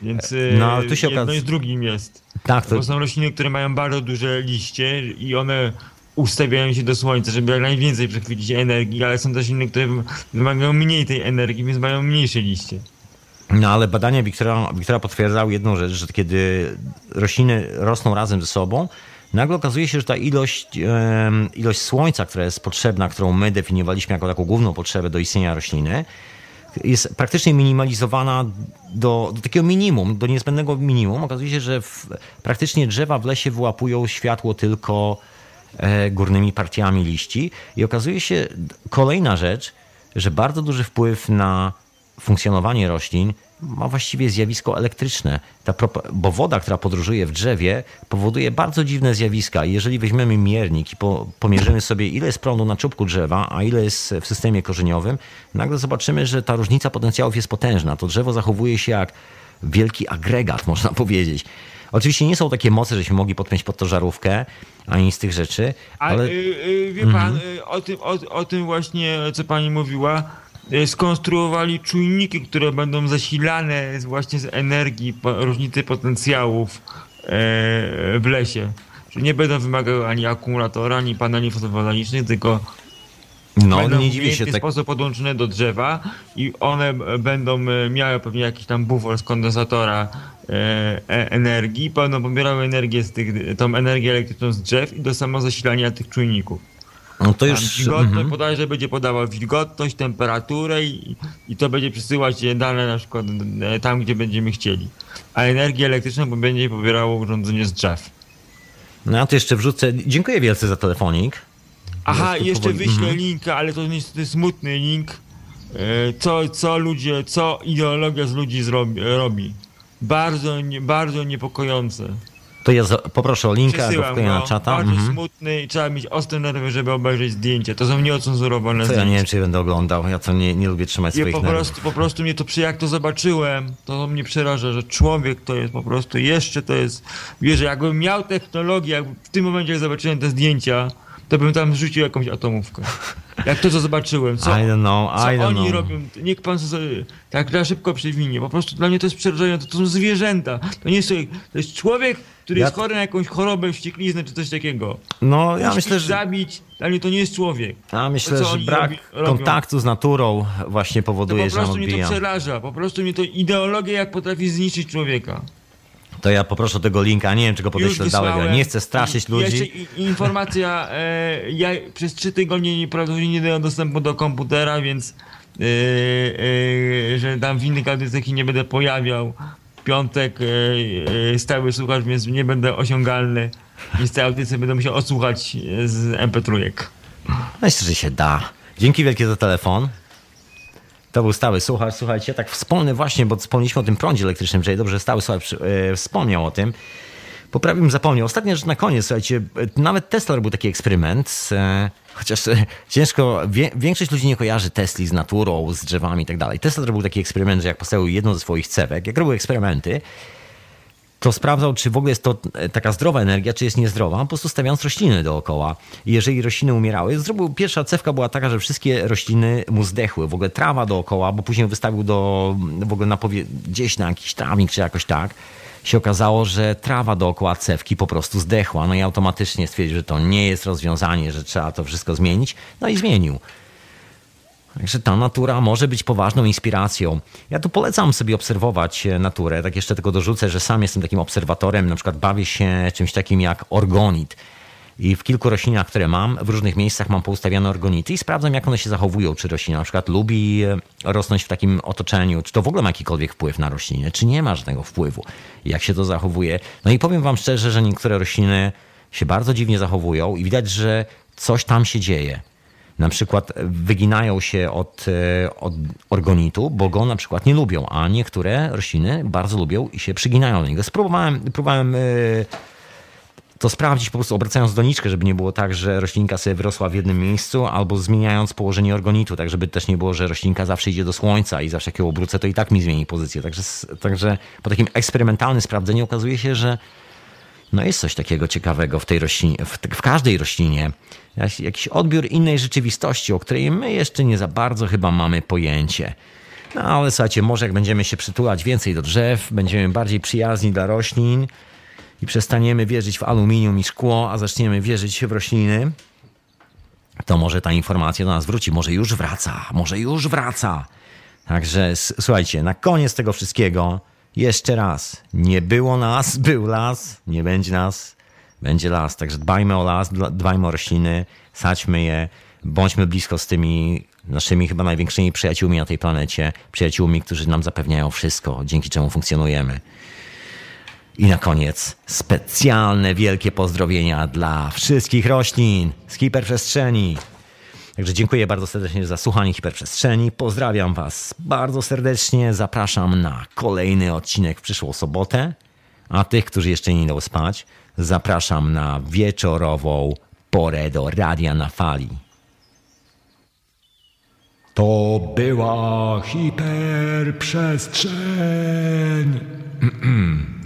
Więc No, e, tu się jedno okaz- z drugim jest. Tak, to, Bo są rośliny, które mają bardzo duże liście i one ustawiają się do słońca, żeby jak najwięcej przechwycić energii, ale są też inne, które wymagają mniej tej energii, więc mają mniejsze liście. No ale badania Wiktora, Wiktora potwierdzały jedną rzecz, że kiedy rośliny rosną razem ze sobą, nagle okazuje się, że ta ilość, ilość słońca, która jest potrzebna, którą my definiowaliśmy jako taką główną potrzebę do istnienia rośliny, jest praktycznie minimalizowana do, do takiego minimum, do niezbędnego minimum. Okazuje się, że w, praktycznie drzewa w lesie wyłapują światło tylko e, górnymi partiami liści. I okazuje się kolejna rzecz, że bardzo duży wpływ na funkcjonowanie roślin ma właściwie zjawisko elektryczne. Ta bo woda, która podróżuje w drzewie, powoduje bardzo dziwne zjawiska. I Jeżeli weźmiemy miernik i po, pomierzymy sobie, ile jest prądu na czubku drzewa, a ile jest w systemie korzeniowym, nagle zobaczymy, że ta różnica potencjałów jest potężna. To drzewo zachowuje się jak wielki agregat, można powiedzieć. Oczywiście nie są takie moce, żeśmy mogli podpiąć pod to żarówkę, ani z tych rzeczy, Ale ale y, y, wie pan, y, o, tym, o, o tym właśnie, co pani mówiła, skonstruowali czujniki, które będą zasilane właśnie z energii różnicy potencjałów e, w lesie. Czyli nie będą wymagały ani akumulatora, ani paneli fotowoltaicznych, tylko no, będą nie w dziwię się umiejętny tak. sposób podłączone do drzewa i one e, będą e, miały pewnie jakiś tam bufor z kondensatora e, e, energii, będą pobierały energię z tych, tą energię elektryczną z drzew i do samozasilania tych czujników. No to już. wilgotność mhm. bodajże będzie podawał wilgotność, temperaturę i, i to będzie przesyłać dane na przykład e, tam, gdzie będziemy chcieli. A energię elektryczną będzie pobierało urządzenie z drzew. No ja to jeszcze wrzucę. Dziękuję wielce za telefonik. Aha, to jeszcze powoli- wyślę mhm. linka, ale to niestety smutny link. E, Co, co ludzie, co ideologia z ludzi zrobi, robi. Bardzo, bardzo niepokojące. To ja poproszę o linka, go Przesyłam wkleję na go, czata. bardzo Mhm. smutny i trzeba mieć ostre nerwy, żeby obejrzeć zdjęcia. To są nieocenzurowane To ja zdjęcia. nie wiem, czy będę oglądał. Ja to nie, nie lubię trzymać Nie, swoich po nerwów. prostu, po prostu mnie to przy jak to zobaczyłem, to mnie przeraża, że człowiek to jest po prostu jeszcze to jest. Wiesz, jakbym miał technologię, jak w tym momencie jak zobaczyłem te zdjęcia, to bym tam rzucił jakąś atomówkę. Jak to co zobaczyłem, co, I don't know, co I don't oni know. robią, niech pan sobie tak na szybko przewinie. Po prostu dla mnie to jest przerażające, to są zwierzęta. To nie jest, to jest człowiek, który Ja- jest chory na jakąś chorobę, wściekliznę czy coś takiego. No, ja Musi myślę, że, zabić, dla mnie to nie jest człowiek. ja myślę, co że brak robi- kontaktu z naturą właśnie To powoduje, po że on prostu mnie to odbija. przeraża. Po prostu mnie to ideologia, jak potrafi zniszczyć człowieka. To ja poproszę tego linka. Nie wiem, czy go Już podeślę wysłałem. Nie chcę straszyć I, ludzi. Jeszcze i- informacja, e, ja przez trzy tygodnie nie, prawdopodobnie nie daję dostępu do komputera, więc e, e, że tam w innych audycjach się nie będę pojawiał. W piątek e, e, stały słuchacz, więc nie będę osiągalny. Więc te audycje będę musiał odsłuchać z MP3. Myślę, że się da. Dzięki wielkie za telefon. To był stały słuchacz. Słuchajcie, tak wspomnę właśnie, bo wspomnieliśmy o tym prądzie elektrycznym, czyli dobrze, że stały słuchacz przy- e, wspomniał o tym. Poprawił, zapomniał. Ostatnia rzecz na koniec, słuchajcie, e, nawet Tesla robił taki eksperyment, e, chociaż e, ciężko, wie, większość ludzi nie kojarzy Tesli z naturą, z drzewami i tak dalej. Tesla robił taki eksperyment, że jak postawił jedną ze swoich cewek, jak robił eksperymenty, to sprawdzał, czy w ogóle jest to taka zdrowa energia, czy jest niezdrowa, po prostu stawiając rośliny dookoła. Jeżeli rośliny umierały, zrobił, pierwsza cewka była taka, że wszystkie rośliny mu zdechły, w ogóle trawa dookoła, bo później wystawił do, w ogóle na powie, gdzieś na jakiś trawnik, czy jakoś tak, się okazało, że trawa dookoła cewki po prostu zdechła. No i automatycznie stwierdził, że to nie jest rozwiązanie, że trzeba to wszystko zmienić. No i zmienił. Także ta natura może być poważną inspiracją. Ja tu polecam sobie obserwować e, naturę. Tak jeszcze tylko dorzucę, że sam jestem takim obserwatorem. Na przykład bawię się czymś takim jak orgonit. I w kilku roślinach, które mam, w różnych miejscach mam poustawiane orgonity i sprawdzam, jak one się zachowują. Czy roślina na przykład lubi e, rosnąć w takim otoczeniu, czy to w ogóle ma jakikolwiek wpływ na roślinę, czy nie ma żadnego wpływu, jak się to zachowuje. No i powiem Wam szczerze, że niektóre rośliny się bardzo dziwnie zachowują i widać, że coś tam się dzieje na przykład wyginają się od, e, od organitu, bo go na przykład nie lubią, a niektóre rośliny bardzo lubią i się przyginają do niego. Spróbowałem, próbowałem e, to sprawdzić po prostu obracając doniczkę, żeby nie było tak, że roślinka sobie wyrosła w jednym miejscu, albo zmieniając położenie organitu, tak żeby też nie było, że roślinka zawsze idzie do słońca i zawsze jak ją obrócę, to i tak mi zmieni pozycję. Także, także po takim eksperymentalnym sprawdzeniu okazuje się, że no jest coś takiego ciekawego w tej roślinie, w, w każdej roślinie. Jakiś odbiór innej rzeczywistości, o której my jeszcze nie za bardzo chyba mamy pojęcie. No ale słuchajcie, może jak będziemy się przytulać więcej do drzew, będziemy bardziej przyjazni dla roślin i przestaniemy wierzyć w aluminium i szkło, a zaczniemy wierzyć w rośliny, to może ta informacja do nas wróci. Może już wraca, może już wraca. Także słuchajcie, na koniec tego wszystkiego jeszcze raz, nie było nas, był las, nie będzie nas, będzie las. Także dbajmy o las, dbajmy o rośliny, sadźmy je, bądźmy blisko z tymi naszymi chyba największymi przyjaciółmi na tej planecie, przyjaciółmi, którzy nam zapewniają wszystko, dzięki czemu funkcjonujemy. I na koniec specjalne wielkie pozdrowienia dla wszystkich roślin z hiperprzestrzeni. Także dziękuję bardzo serdecznie za słuchanie hiperprzestrzeni. Pozdrawiam Was bardzo serdecznie. Zapraszam na kolejny odcinek w przyszłą sobotę. A tych, którzy jeszcze nie idą spać, zapraszam na wieczorową porę do radia na fali. To była hiperprzestrzeń.